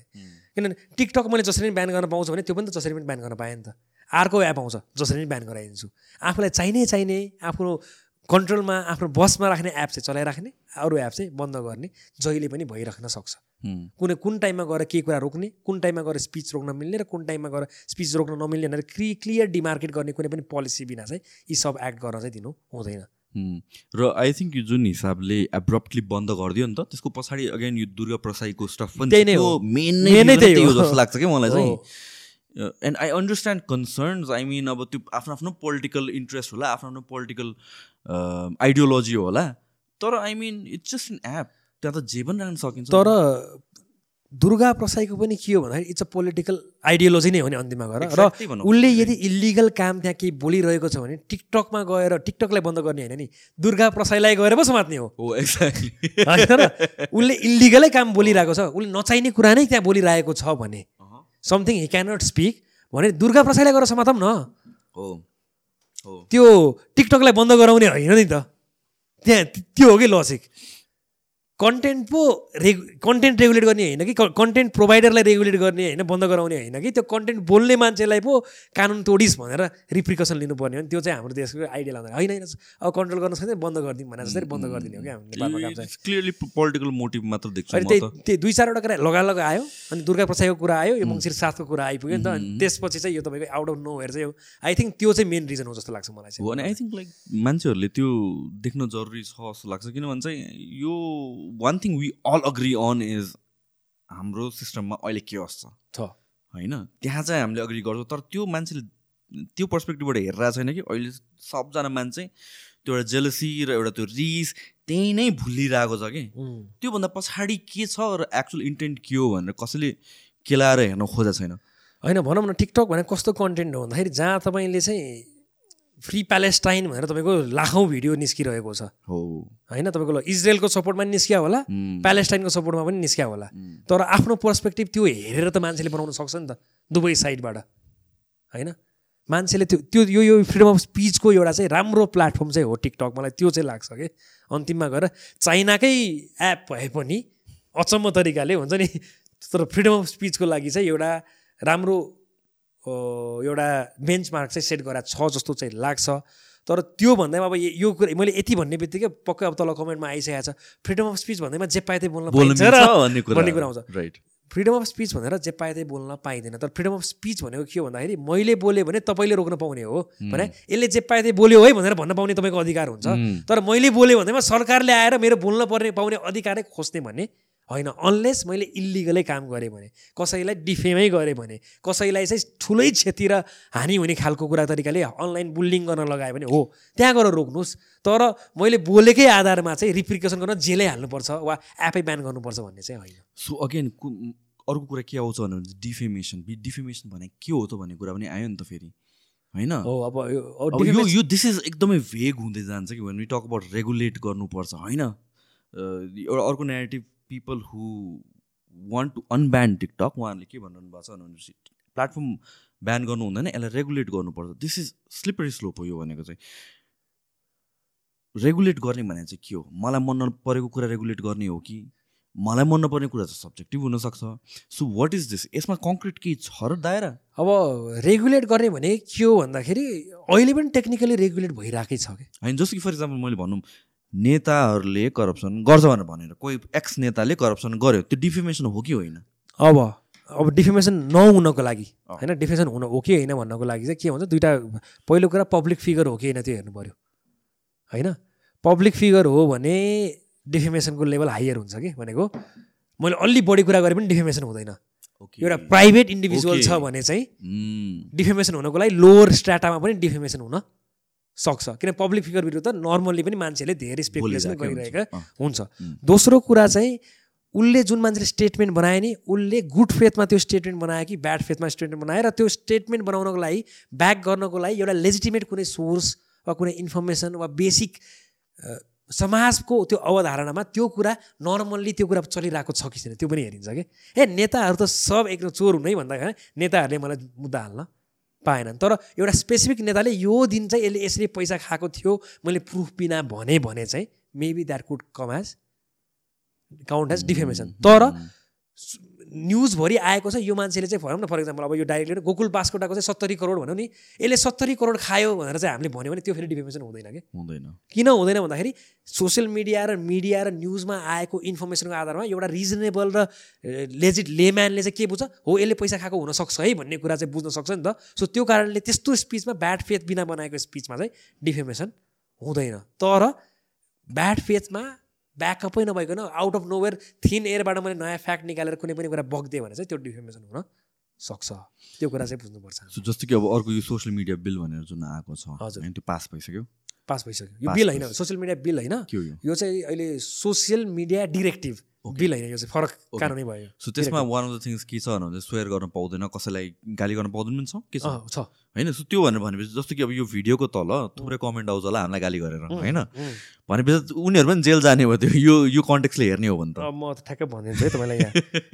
किनभने टिकटक मैले जसरी पनि ब्यान गर्न पाउँछु भने त्यो पनि त जसरी पनि ब्यान गर्न पाएँ नि त। अर्को एप आउँछ जसरी पनि ब्यान गराइदिन्छु। आफूलाई चाहिने चाहिने आफ्नो कन्ट्रोलमा आफ्नो बसमा राख्ने एप चाहिँ चलाइराख्ने अरू एप चाहिँ बन्द गर्ने जहिले पनि भइराख्न सक्छ। कुनै कुन टाइममा गएर के कुरा रोक्ने कुन टाइममा गएर स्पिच रोक्न मिल्ने र कुन टाइममा गएर स्पिच रोक्न नमिल्ने भनेर क्लि क्लियर डिमार्केट गर्ने कुनै पनि पोलिसी बिना चाहिँ यी सब एक्ट गर्न चाहिँ दिनु हुँदैन। र आई थिङ्क यो जुन हिसाबले एब्रप्टली बन्द गरिदियो नि त त्यसको पछाडि अगेन यो दुर्गा प्रसाईको स्टफ पनि त्यही नै हो। मेन नै त्यही हो। जस्तो लाग्छ क्या मलाई। चाहिँ and I understand concerns I mean अब त्यो आफ्नो आफ्नो पोलिटिकल इन्ट्रेस्ट होला आफ्नो आफ्नो पोलिटिकल आइडियोलोजी होला। तर I mean it's just an app त्यहाँ त जे पनि राख्न सकिन्छ। तर दुर्गा प्रसाईको पनि के हो भन्दाखेरि इट्स अ पोलिटिकल आइडियोलोजी नै हो नि अन्तिममा गएर। र। उसले यदि इलिगल काम त्यहाँ केही बोलिरहेको छ भने टिकटकमा गएर टिकटकलाई बन्द गर्ने होइन नि दुर्गा प्रसाईलाई गएर पो समात्ने हो। एक्ज्याक्टली होइन र उसले इलिगलै काम बोलिरहेको छ। उसले नचाहिने कुरा नै त्यहाँ बोलिरहेको छ भने something he can not speak भने दुर्गा प्रसाईलाई गएर समातौँ न। हो। त्यो टिकटकलाई बन्द गराउने होइन नि त त्यहाँ त्यो हो कि लजिक कन्टेन्ट पो रेगु कन्टेन्ट रेगुलेट गर्ने होइन कि? कन्टेन्ट प्रोभाइडरलाई रेगुलेट गर्ने होइन बन्द गराउने होइन कि? त्यो कन्टेन्ट बोल्ने मान्छेलाई पो कानुन तोडिस् भनेर रिप्रिकसन लिनुपर्ने हो नि। त्यो चाहिँ हाम्रो देशको आइडिया लाउँदैन होइन होइन अब कन्ट्रोल गर्न सक्दैन बन्द गरिदिउँ भने जसरी बन्द गरिदिने हो क्या क्लियरली पोलिटिकल मोटिभ मात्र देख्छु अनि त्यही त्यही दुई चारवटा कुरा लगालग आयो अनि दुर्गा प्रसाईको कुरा आयो यो मङ्सिर सातको कुरा आइपुग्यो नि त अनि त्यसपछि चाहिँ यो तपाईँको आउट अफ नो हेयर चाहिँ आई थिङ्क त्यो चाहिँ मेन रिजन हो जस्तो लाग्छ मलाई चाहिँ। हो अनि आई थिङ्क लाइक मान्छेहरूले त्यो देख्न जरुरी छ जस्तो लाग्छ। किनभने चाहिँ यो one thing we all agree on is हाम्रो सिस्टममा अहिले के छ। छ। होइन? त्यहाँ चाहिँ हामीले अग्री गर्छौँ तर त्यो मान्छेले त्यो पर्सपेक्टिभबाट हेरिरहेको छैन कि अहिले सबजना मान्छे त्यो एउटा जेलसी र एउटा त्यो रिस त्यही नै भुलिरहेको छ कि. त्योभन्दा पछाडि के छ र एक्चुअल इन्टेन्ट के हो भनेर कसैले केलाएर हेर्न खोजेको छैन। होइन भनौँ न टिकटक भने कस्तो कन्टेन्ट हो भन्दाखेरि जहाँ तपाईँले चाहिँ फ्री प्यालेस्टाइन भनेर तपाईँको लाखौँ भिडियो निस्किरहेको छ। हो। होइन? तपाईँको इजरायलको सपोर्टमा पनि निस्किया होला प्यालेस्टाइनको सपोर्टमा पनि निस्किया होला। तर आफ्नो पर्सपेक्टिभ त्यो हेरेर त मान्छेले बनाउन सक्छ नि त दुवै साइडबाट। होइन? मान्छेले त्यो त्यो यो यो फ्रिडम अफ स्पिचको एउटा चाहिँ राम्रो प्लेटफर्म चाहिँ हो टिकटक। मलाई त्यो चाहिँ लाग्छ कि। अन्तिममा गएर चाइनाकै एप भए पनि अचम्म तरिकाले हुन्छ नि तर फ्रिडम अफ स्पिचको लागि चाहिँ एउटा राम्रो एउटा बेन्च मार्क चाहिँ सेट गरेर छ जस्तो चाहिँ लाग्छ। तर त्यो भन्दैमा अब यो कुरा मैले यति भन्ने बित्तिकै पक्कै अब तल कमेन्टमा आइसकेको छ। फ्रिडम अफ स्पिच भन्दैमा जे पाए त्यही बोल्न पाइन्छ भन्ने कुरा। भन्ने कुरा आउँछ। राइट फ्रिडम अफ स्पिच भनेर जे पाए त्यही बोल्न पाइँदैन। तर फ्रिडम अफ स्पिच भनेको के हो भन्दाखेरि मैले बोलेँ भने तपाईँले रोक्न पाउने हो। भने यसले जे पाए त्यही बोल्यो है भनेर भन्न पाउने तपाईँको अधिकार हुन्छ। तर मैले बोलेँ भन्दैमा सरकारले आएर मेरो बोल्न पर्ने पाउने अधिकारै खोज्ने भन्ने होइन अनलेस मैले इल्लिगलै काम गरेँ भने कसैलाई डिफेमै गरेँ भने कसैलाई चाहिँ ठुलै क्षति र हानि हुने खालको कुरा तरिकाले अनलाइन बुल्लिङ गर्न लगायो भने हो त्यहाँ गएर रोक्नुहोस्। तर मैले बोलेकै आधारमा चाहिँ रिप्रिकेसन गर्न जेलै हाल्नुपर्छ वा एपै ब्यान गर्नुपर्छ भन्ने चाहिँ होइन। सो अगेन अर्को कुरा के आउँछ भने डिफेमेसन डिफेमेसन भने के हो त भन्ने कुरा पनि आयो नि त फेरि होइन? हो अब यो यो दिस इज एकदमै भेग हुँदै जान्छ कि वी टक अबाउट रेगुलेट गर्नुपर्छ होइन? एउटा अर्को negative people who want to unban TikTok उहाँहरूले के भनिरहनु भएको छ भनेपछि प्लेटफर्म ब्यान गर्नु हुँदैन यसलाई रेगुलेट गर्नुपर्छ। दिस इज स्लिपरी स्लोप हो यो भनेको चाहिँ। रेगुलेट गर्ने भने चाहिँ के हो? मलाई मन नपरेको कुरा रेगुलेट गर्ने हो कि? मलाई मन नपर्ने कुरा चाहिँ सब्जेक्टिभ हुनसक्छ। सो वाट इज दिस यसमा कङ्क्रिट केही छ र दायरा? अब रेगुलेट गर्ने भने के हो भन्दाखेरि अहिले पनि टेक्निकली रेगुलेट भइरहेकै छ कि? होइन जस्तो कि फर इक्जाम्पल मैले भनौँ नेताहरूले करप्सन गर्छ भनेर भनेर कोही एक्स नेताले करप्सन गर्यो त्यो डिफेमेसन हो कि होइन अब अब डिफेमेसन नहुनको लागि। होइन डिफेमेसन हुन हो कि होइन भन्नको लागि चाहिँ के भन्छ दुइटा पहिलो कुरा पब्लिक फिगर हो कि होइन त्यो हेर्नु पऱ्यो होइन पब्लिक फिगर हो भने डिफेमेसनको लेभल हायर हुन्छ कि भनेको मैले अलि बढी कुरा गरेँ पनि डिफेमेसन हुँदैन ओके एउटा प्राइभेट इन्डिभिजुअल. छ भने चाहिँ. डिफेमेसन हुनको लागि लोवर स्ट्राटामा पनि डिफेमेसन हुन सक्छ किन पब्लिक फिगर विरुद्ध नर्मल्ली पनि मान्छेले धेरै स्पेकुलेसन। गरिरहेका। हुन्छ. दोस्रो कुरा चाहिँ उसले जुन मान्छेले स्टेटमेन्ट बनायो नि उसले गुड फेथमा त्यो स्टेटमेन्ट बनायो कि ब्याड फेथमा स्टेटमेन्ट बनायो र त्यो स्टेटमेन्ट बनाउनको लागि ब्याक गर्नको लागि एउटा लेजिटिमेट कुनै सोर्स वा कुनै इन्फर्मेसन वा बेसिक समाजको त्यो अवधारणामा त्यो कुरा नर्मल्ली त्यो कुरा चलिरहेको छ कि छैन त्यो पनि हेरिन्छ कि ए नेताहरू त सब एक चोर हुनै भन्दाखेरि नेताहरूले मलाई मुद्दा हाल्न पाएनन्। तर एउटा स्पेसिफिक नेताले यो दिन चाहिँ यसले यसरी पैसा खाएको थियो मैले प्रुफ बिना भने भने चाहिँ maybe that could come as count as defamation तर न्युजभरि आएको छ यो मान्छेले चाहिँ भनौँ न फर इक्जाम्पल अब यो डाइरेक्टली गोकुल बास्कोटाको चाहिँ सत्तरी करोड भनौँ नि यसले सत्तरी करोड खायो भनेर चाहिँ हामीले भन्यो भने त्यो फेरि डिफेमेसन हुँदैन कि? हुँदैन। किन हुँदैन भन्दाखेरि सोसियल मिडिया र मिडिया र न्युजमा आएको इन्फर्मेसनको आधारमा एउटा रिजनेबल र लेजिट लेम्यानले चाहिँ के बुझ्छ? हो यसले पैसा खाएको हुनसक्छ है भन्ने कुरा चाहिँ बुझ्न सक्छ नि त। सो त्यो कारणले त्यस्तो स्पिचमा ब्याड फेथ बिना बनाएको स्पिचमा चाहिँ डिफेमेसन हुँदैन। तर ब्याड फेथमा ब्याकअपै नभइकन आउट अफ नोवेयर थिन एयरबाट मैले नयाँ फ्याक्ट निकालेर कुनै पनि कुरा बग्दिएँ भने चाहिँ त्यो डिफेमेसन हुन सक्छ। त्यो कुरा चाहिँ बुझ्नुपर्छ। जस्तो कि अब अर्को यो सोसियल मिडिया बिल भनेर जुन आएको छ हजुर। त्यो पास भइसक्यो? पास भइसक्यो। यो बिल होइन। सोसियल मिडिया बिल होइन यो? चाहिँ अहिले सोसियल मिडिया डिरेक्टिभ बिल होइन यो चाहिँ फरक. कानुनै भयो। सो त्यसमा वान अफ द थिङ्स के छ भने स्वेयर गर्न पाउँदैन कसैलाई गाली गर्न पाउँदैन पनि छ के छ? होइन सो त्यो भनेर भनेपछि जस्तो कि अब यो भिडियोको तल थुप्रै कमेन्ट आउँछ होला हामीलाई गाली गरेर होइन. भनेपछि उनीहरू पनि जेल जाने भयो त्यो यो यो कन्टेक्सले हेर्ने हो भने त म त ठ्याक्कै भनिदिन्छु है तपाईँलाई यहाँ।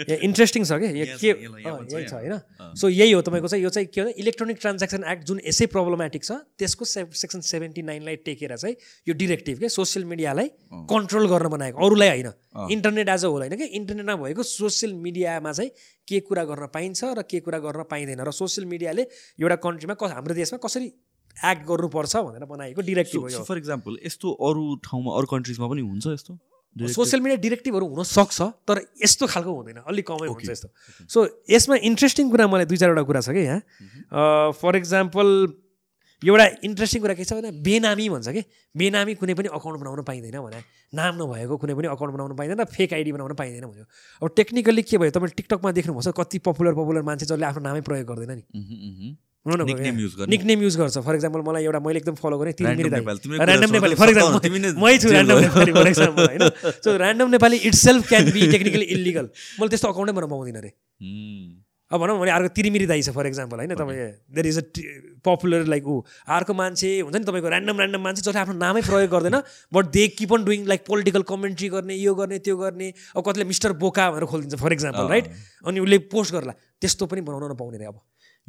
यहाँ इन्ट्रेस्टिङ छ कि यहाँ के छ, यहाँ-। होइन। सो यही हो तपाईँको चाहिँ यो चाहिँ के हो? इलेक्ट्रोनिक ट्रान्ज्याक्सन एक्ट जुन यसै प्रब्लमेटिक छ त्यसको सेक्सन सेभेन्टी नाइनलाई टेकेर चाहिँ यो डिरेक्टिभ के? सोसियल मिडियालाई। कन्ट्रोल गर्न बनाएको अरूलाई होइन। इन्टरनेट अ होल होइन कि इन्टरनेटमा भएको सोसियल मिडियामा चाहिँ के कुरा गर्न पाइन्छ र के कुरा गर्न पाइँदैन र सोसियल मिडियाले एउटा कन्ट्रीमा कस हाम्रो देशमा कसरी एक्ट गर्नुपर्छ भनेर बनाएको डिरेक्टिभ हो फर इक्जाम्पल यस्तो अरू ठाउँमा अरू कन्ट्रिजमा पनि हुन्छ यस्तो? सोसियल मिडिया डिरेक्टिभहरू हुनसक्छ तर यस्तो खालको हुँदैन अलिक कमै हुन्छ. यस्तो सो यसमा इन्ट्रेस्टिङ कुरा मलाई दुई चारवटा कुरा छ कि यहाँ फर इक्जाम्पल एउटा इन्ट्रेस्टिङ कुरा के छ भने बेनामी भन्छ कि? बेनामी कुनै पनि अकाउन्ट बनाउन पाइँदैन भने नाम नभएको कुनै पनि अकाउन्ट बनाउन पाइँदैन फेक आइडी बनाउन पाइँदैन भन्यो। अब टेक्निकली के भयो तपाईँले टिकटकमा देख्नुभएको छ कति पपुलर पपुलर मान्छे जसले आफ्नो नामै प्रयोग गर्दैन नि। निकनेम युज गर्छ। फर इक्जाम्पल मलाई एउटा मैले एकदम फलो गरेँ ऱ्यान्डम नेपाली। फर मै छु ऱ्यान्डम। नेपाली फर इक्जाम्पल होइन। So random Nepali itself can be technically illegal मैले त्यस्तो अकाउन्टै बनाउनु पाउँदिनँ अरे. अब भनौँ भने अर्को तिरिमिरी दाई छ फर इक्जाम्पल होइन तपाईँ there is a popular like ऊ अर्को मान्छे हुन्छ नि तपाईँको ऱ्यान्डम ऱ्यान्डम मान्छे जसले आफ्नो नामै प्रयोग गर्दैन but they keep on doing like political commentary गर्ने यो गर्ने त्यो गर्ने अब कतिले मिस्टर बोका भनेर खोलिदिन्छ फर इक्जाम्पल। राइट अनि उसले पोस्ट गर्ला त्यस्तो पनि बनाउन नपाउने रे अब।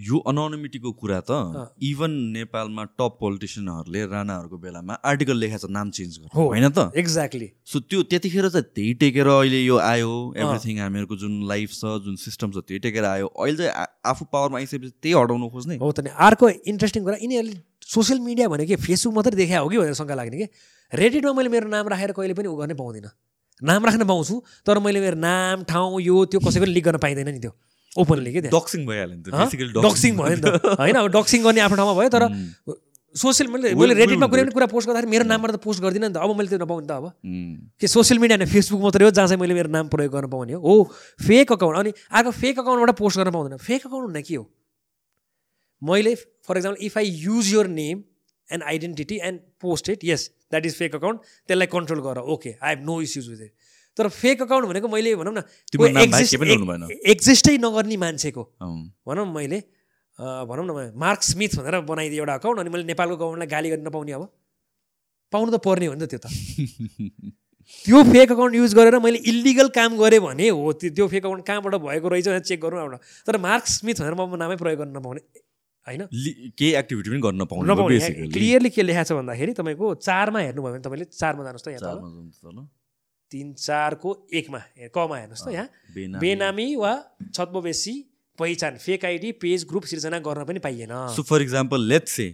यो अनोनिमिटीको कुरा त इभन नेपालमा टप पोलिटिसियनहरूले राणाहरूको बेलामा आर्टिकल लेखाएको छ नाम चेन्ज। गर्नु होइन त? एक्ज्याक्टली सो त्यो त्यतिखेर चाहिँ त्यही टेकेर अहिले यो आयो एभ्रिथिङ हामीहरूको जुन लाइफ छ जुन सिस्टम छ त्यही टेकेर आयो। अहिले चाहिँ आफू पावरमा आइसकेपछि त्यही हटाउनु खोज्ने हो त नि। अर्को इन्ट्रेस्टिङ कुरा यिनीहरूले सोसियल मिडिया भनेको के फेसबुक मात्रै देखा हो कि भनेर शङ्का लाग्ने कि? रेडिटमा मैले मेरो नाम राखेर कहिले पनि उ गर्ने पाउँदिनँ। नाम राख्न पाउँछु तर मैले मेरो नाम ठाउँ यो त्यो कसैको लिक गर्न पाइँदैन नि त्यो। ओपनली के डक्सिङ भइहाल्यो नि त बेसिकली डक्सिङ भयो नि त। होइन अब डक्सिङ गर्ने आफ्नो ठाउँमा भयो तर सोसियल मैले मैले will- रेडिटमा कुनै पनि कुरा पोस्ट गर्दाखेरि मेरो नामबाट त पोस्ट गर्दिनँ नि त। अब मैले त्यो नपाउने त अब। Mm. कि सोसियल मिडिया होइन फेसबुक मात्रै हो जहाँ चाहिँ मैले मेरो नाम प्रयोग गर्न पाउने हो? हो फेक अकाउन्ट अनि अर्को फेक अकाउन्टबाट पोस्ट गर्न पाउँदैन। फेक अकाउन्ट हुन के हो? मैले for example if I use your name and identity and post it yes that is fake account त्यसलाई कन्ट्रोल गर। Okay I have no issues with it तर फेक अकाउन्ट भनेको मैले भनौँ न। एक्जिस्टै नगर्ने मान्छेको। भनौँ न मैले भनौँ न मार्क स्मिथ भनेर बनाइदिएँ एउटा अकाउन्ट अनि मैले नेपालको गभर्मेन्टलाई गाली गर्न नपाउने अब। पाउनु त पर्ने हो नि त त्यो त। त्यो फेक अकाउन्ट युज गरेर मैले इलिगल काम गरेँ भने हो त्यो फेक अकाउन्ट कहाँबाट भएको रहेछ भनेर चेक गरौँ एउटा तर मार्क स्मिथ भनेर म नामै प्रयोग गर्न नपाउने होइन? केही एक्टिभिटी पनि गर्न पाउनु नपाउने क्लियरली के लेखाएको छ भन्दाखेरि तपाईँको चारमा हेर्नुभयो भने तपाईँले चारमा जानुहोस् त यहाँ तिन चारको एकमा कमा हेर्नुहोस् त यहाँ। बेनामी। वा छद्मवेशी पहिचान फेक आइडी पेज ग्रुप सिर्जना गर्न पनि पाइएन। So for example let's say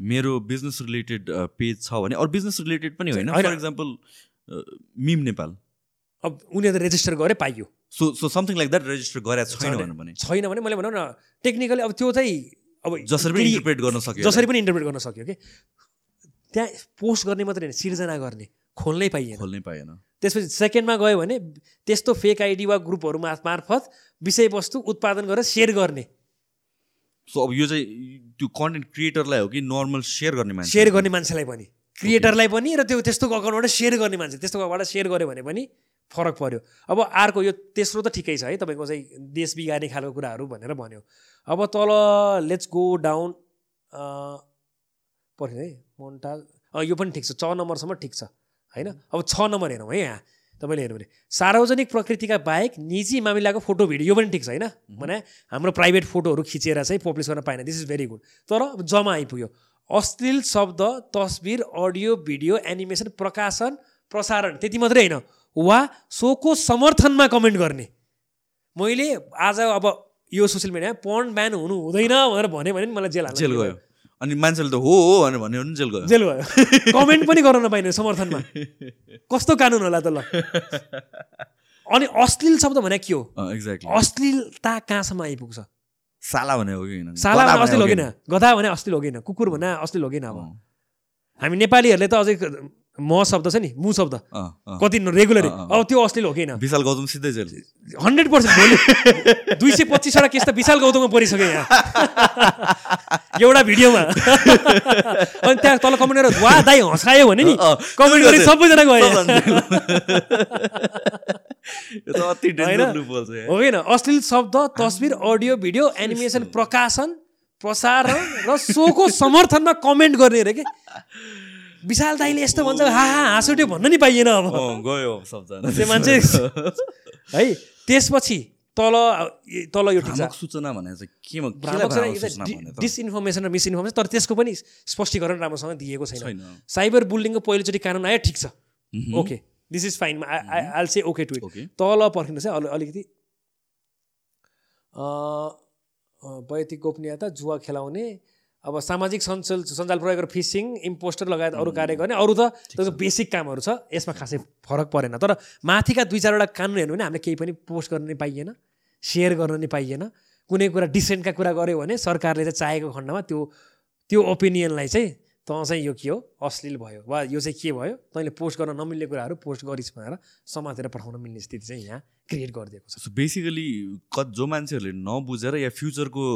मेरो बिजनेस रिलेटेड पेज छ भने अरू बिजनेस रिलेटेड पनि होइन। For example meme Nepal. अब उनीहरूले रेजिस्टर गरे पाइयो। So so something like that register गरेको छैन भने छैन भने मैले भनौँ न टेक्निकली अब त्यो चाहिँ अब जसरी पनि इन्टरप्रेट गर्न सक्यो जसरी पनि इन्टरप्रेट गर्न सक्यो कि त्यहाँ पोस्ट गर्ने मात्रै होइन सिर्जना गर्ने। खोल्नै पाइएन। खोल्नै पाएन त्यसपछि सेकेन्डमा गयो भने त्यस्तो फेक आइडी वा ग्रुपहरू मार्फत विषयवस्तु उत्पादन गरेर सेयर गर्ने। सो अब यो चाहिँ त्यो कन्टेन्ट क्रिएटरलाई हो कि नर्मल सेयर गर्ने मान्छे? सेयर गर्ने मान्छेलाई पनि। क्रिएटरलाई पनि र त्यो त्यस्तो अकाउन्टबाट सेयर गर्ने मान्छे त्यस्तो अकाउन्टबाट सेयर गर्यो भने पनि फरक पर्यो। अब अर्को यो तेस्रो त ठिकै छ है तपाईँको चाहिँ देश बिगार्ने खालको कुराहरू भनेर भन्यो। अब तल लेट्स गो डाउन पऱ्यो है मोन्टाल यो पनि ठिक छ छ नम्बरसम्म ठिक छ। होइन? अब छ नम्बर हेरौँ है यहाँ। तपाईँले हेर्नु भने सार्वजनिक प्रकृतिका बाहेक निजी मामिलाको फोटो भिडियो यो पनि ठिक छ होइन भने हाम्रो प्राइभेट फोटोहरू खिचेर चाहिँ पब्लिस गर्न पाएन। दिस इज भेरी गुड तर अब जमा आइपुग्यो। अश्लील शब्द तस्बिर अडियो भिडियो एनिमेसन प्रकाशन प्रसारण त्यति मात्रै होइन। वा सोको समर्थनमा कमेन्ट गर्ने। मैले आज अब यो सोसियल मिडियामा पढ ब्यान हुनु हुँदैन भनेर भन्यो भने नि मलाई जेल हाल्न जेल। गयो। अनि मान्छेले त हो हो भनेर भन्यो भने जेल गयो। जेल भयो कमेन्ट पनि गर्न नपाइने समर्थनमा। कस्तो कानुन होला त ल। अनि अश्लील शब्द भने के हो? एक्ज्याक्टली अश्लीलता कहाँसम्म आइपुग्छ? साला भने हो कि साला भने अश्लील हो किन गधा भने अश्लील हो किन कुकुर भने अश्लील हो किन अब हामी नेपालीहरूले त अझै म शब्द छ नि मु शब्द। कति रेगुलरी अब त्यो अश्लील हो किन विशाल गौतम सिधै जेल हन्ड्रेड पर्सेन्ट भोलि दुई सय पच्चिसवटा केस त विशाल गौतममा परिसक्यो यहाँ। एउटा भिडियोमा। अनि त्यहाँ तल कमेन्ट गरेर वा दाई हँसायो भने नि। कमेन्ट गर्छ। सबैजना गयो। हो किन अश्लील शब्द तस्बिर अडियो भिडियो एनिमेसन प्रकाशन प्रसारण र सोको समर्थनमा कमेन्ट गर्ने अरे के? विशाल दाईले यस्तो भन्छ हा हा हाँसुट्यो भन्न नि पाइएन अब। गयो सबजना। त्यो मान्छे है त्यसपछि तल तल यो सूचना डिसइन्फर्मेसन र मिसइन्फर्मेसन तर त्यसको पनि स्पष्टीकरण राम्रोसँग दिएको छैन। साइबर बुलिङको पहिलोचोटि कानुन आयो ठिक छ। Okay this is fine all say okay to it तल पर्खिनुहोस् है अलि अलिकति वैयक्तिक गोपनीयता जुवा खेलाउने अब सामाजिक सञ्जाल सञ्जाल प्रयोग गरेर फिसिङ इम्पोस्टर लगायत अरू कार्य गर्ने अरू त तपाईँको बेसिक कामहरू छ यसमा खासै फरक परेन। तर माथिका दुई चारवटा कानुन हेर्नु भने हामीले केही पनि पोस्ट गर्न नि पाइएन सेयर गर्न नि पाइएन। कुनै कुरा डिसेन्टका कुरा गऱ्यो भने सरकारले चाहिँ चाहेको खण्डमा त्यो त्यो ओपिनियनलाई चाहिँ तँ चाहिँ यो के हो अश्लील भयो वा यो चाहिँ के भयो तैँले पोस्ट गर्न नमिल्ने कुराहरू पोस्ट गरिस् भनेर समातेर पठाउन मिल्ने स्थिति चाहिँ यहाँ क्रिएट गरिदिएको छ। बेसिकली कत जो मान्छेहरूले नबुझेर या फ्युचरको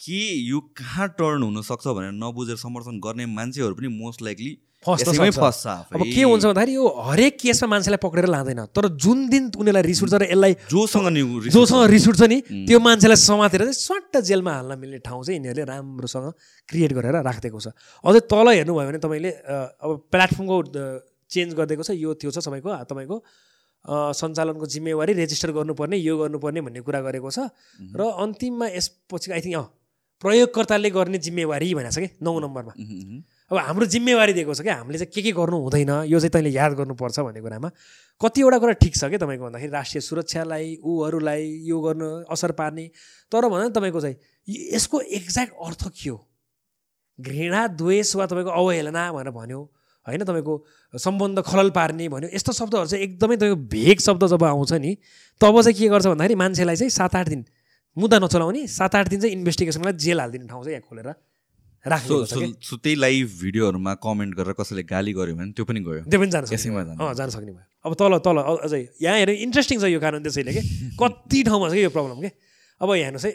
के यो कहाँ टर्न हुनसक्छ भनेर नबुझेर समर्थन गर्ने मान्छेहरू पनि मोस्ट लाइकली। फस्छ। अब के हुन्छ भन्दाखेरि यो हरेक केसमा मान्छेलाई पक्रेर लाँदैन तर जुन दिन उनीहरूलाई रिस उठ्छ र यसलाई जोसँग जोसँग। रिस उठ्छ नि त्यो मान्छेलाई समातेर चाहिँ स्वाट्ट जेलमा हाल्न मिल्ने ठाउँ चाहिँ यिनीहरूले राम्रोसँग क्रिएट गरेर राखिदिएको छ अझै तल हेर्नुभयो भने तपाईँले अब प्लेटफर्मको चेन्ज गरिदिएको छ यो त्यो छ तपाईँको तपाईँको सञ्चालनको जिम्मेवारी रेजिस्टर गर्नुपर्ने यो गर्नुपर्ने भन्ने कुरा गरेको छ र अन्तिममा यसपछि आई थिङ्क अँ प्रयोगकर्ताले गर्ने जिम्मेवारी भनेको छ कि नौ नम्बरमा। अब हाम्रो जिम्मेवारी दिएको छ क्या हामीले चाहिँ के के गर्नु हुँदैन यो चाहिँ तैँले याद गर्नुपर्छ भन्ने कुरामा। कतिवटा कुरा ठिक छ क्या तपाईँको भन्दाखेरि राष्ट्रिय सुरक्षालाई ऊहरूलाई यो गर्न असर पार्ने। तर भन न तपाईँको चाहिँ यसको एक्ज्याक्ट अर्थ के हो? घृणा द्वेष वा तपाईँको अवहेलना भनेर भन्यो। होइन तपाईँको सम्बन्ध खलल पार्ने भन्यो। यस्तो शब्दहरू चाहिँ एकदमै तपाईँको भेग शब्द जब आउँछ नि तब चाहिँ के गर्छ भन्दाखेरि मान्छेलाई चाहिँ सात आठ दिन मुद्दा नचलाउने सात आठ दिन चाहिँ इन्भेस्टिगेसनलाई जेल हालिदिने ठाउँ चाहिँ यहाँ खोलेर राख्ने सो त्यही लाइभ भिडियोहरूमा कमेन्ट गरेर कसैले गाली गर्यो भने त्यो पनि गयो। त्यो पनि जान। जाने। अँ जान सक्ने भयो। अब तल तल अझै यहाँ हेर्नु इन्ट्रेस्टिङ छ यो कारण त्यसैले के। कति ठाउँमा छ कि यो प्रब्लम के? अब हेर्नुहोस् है।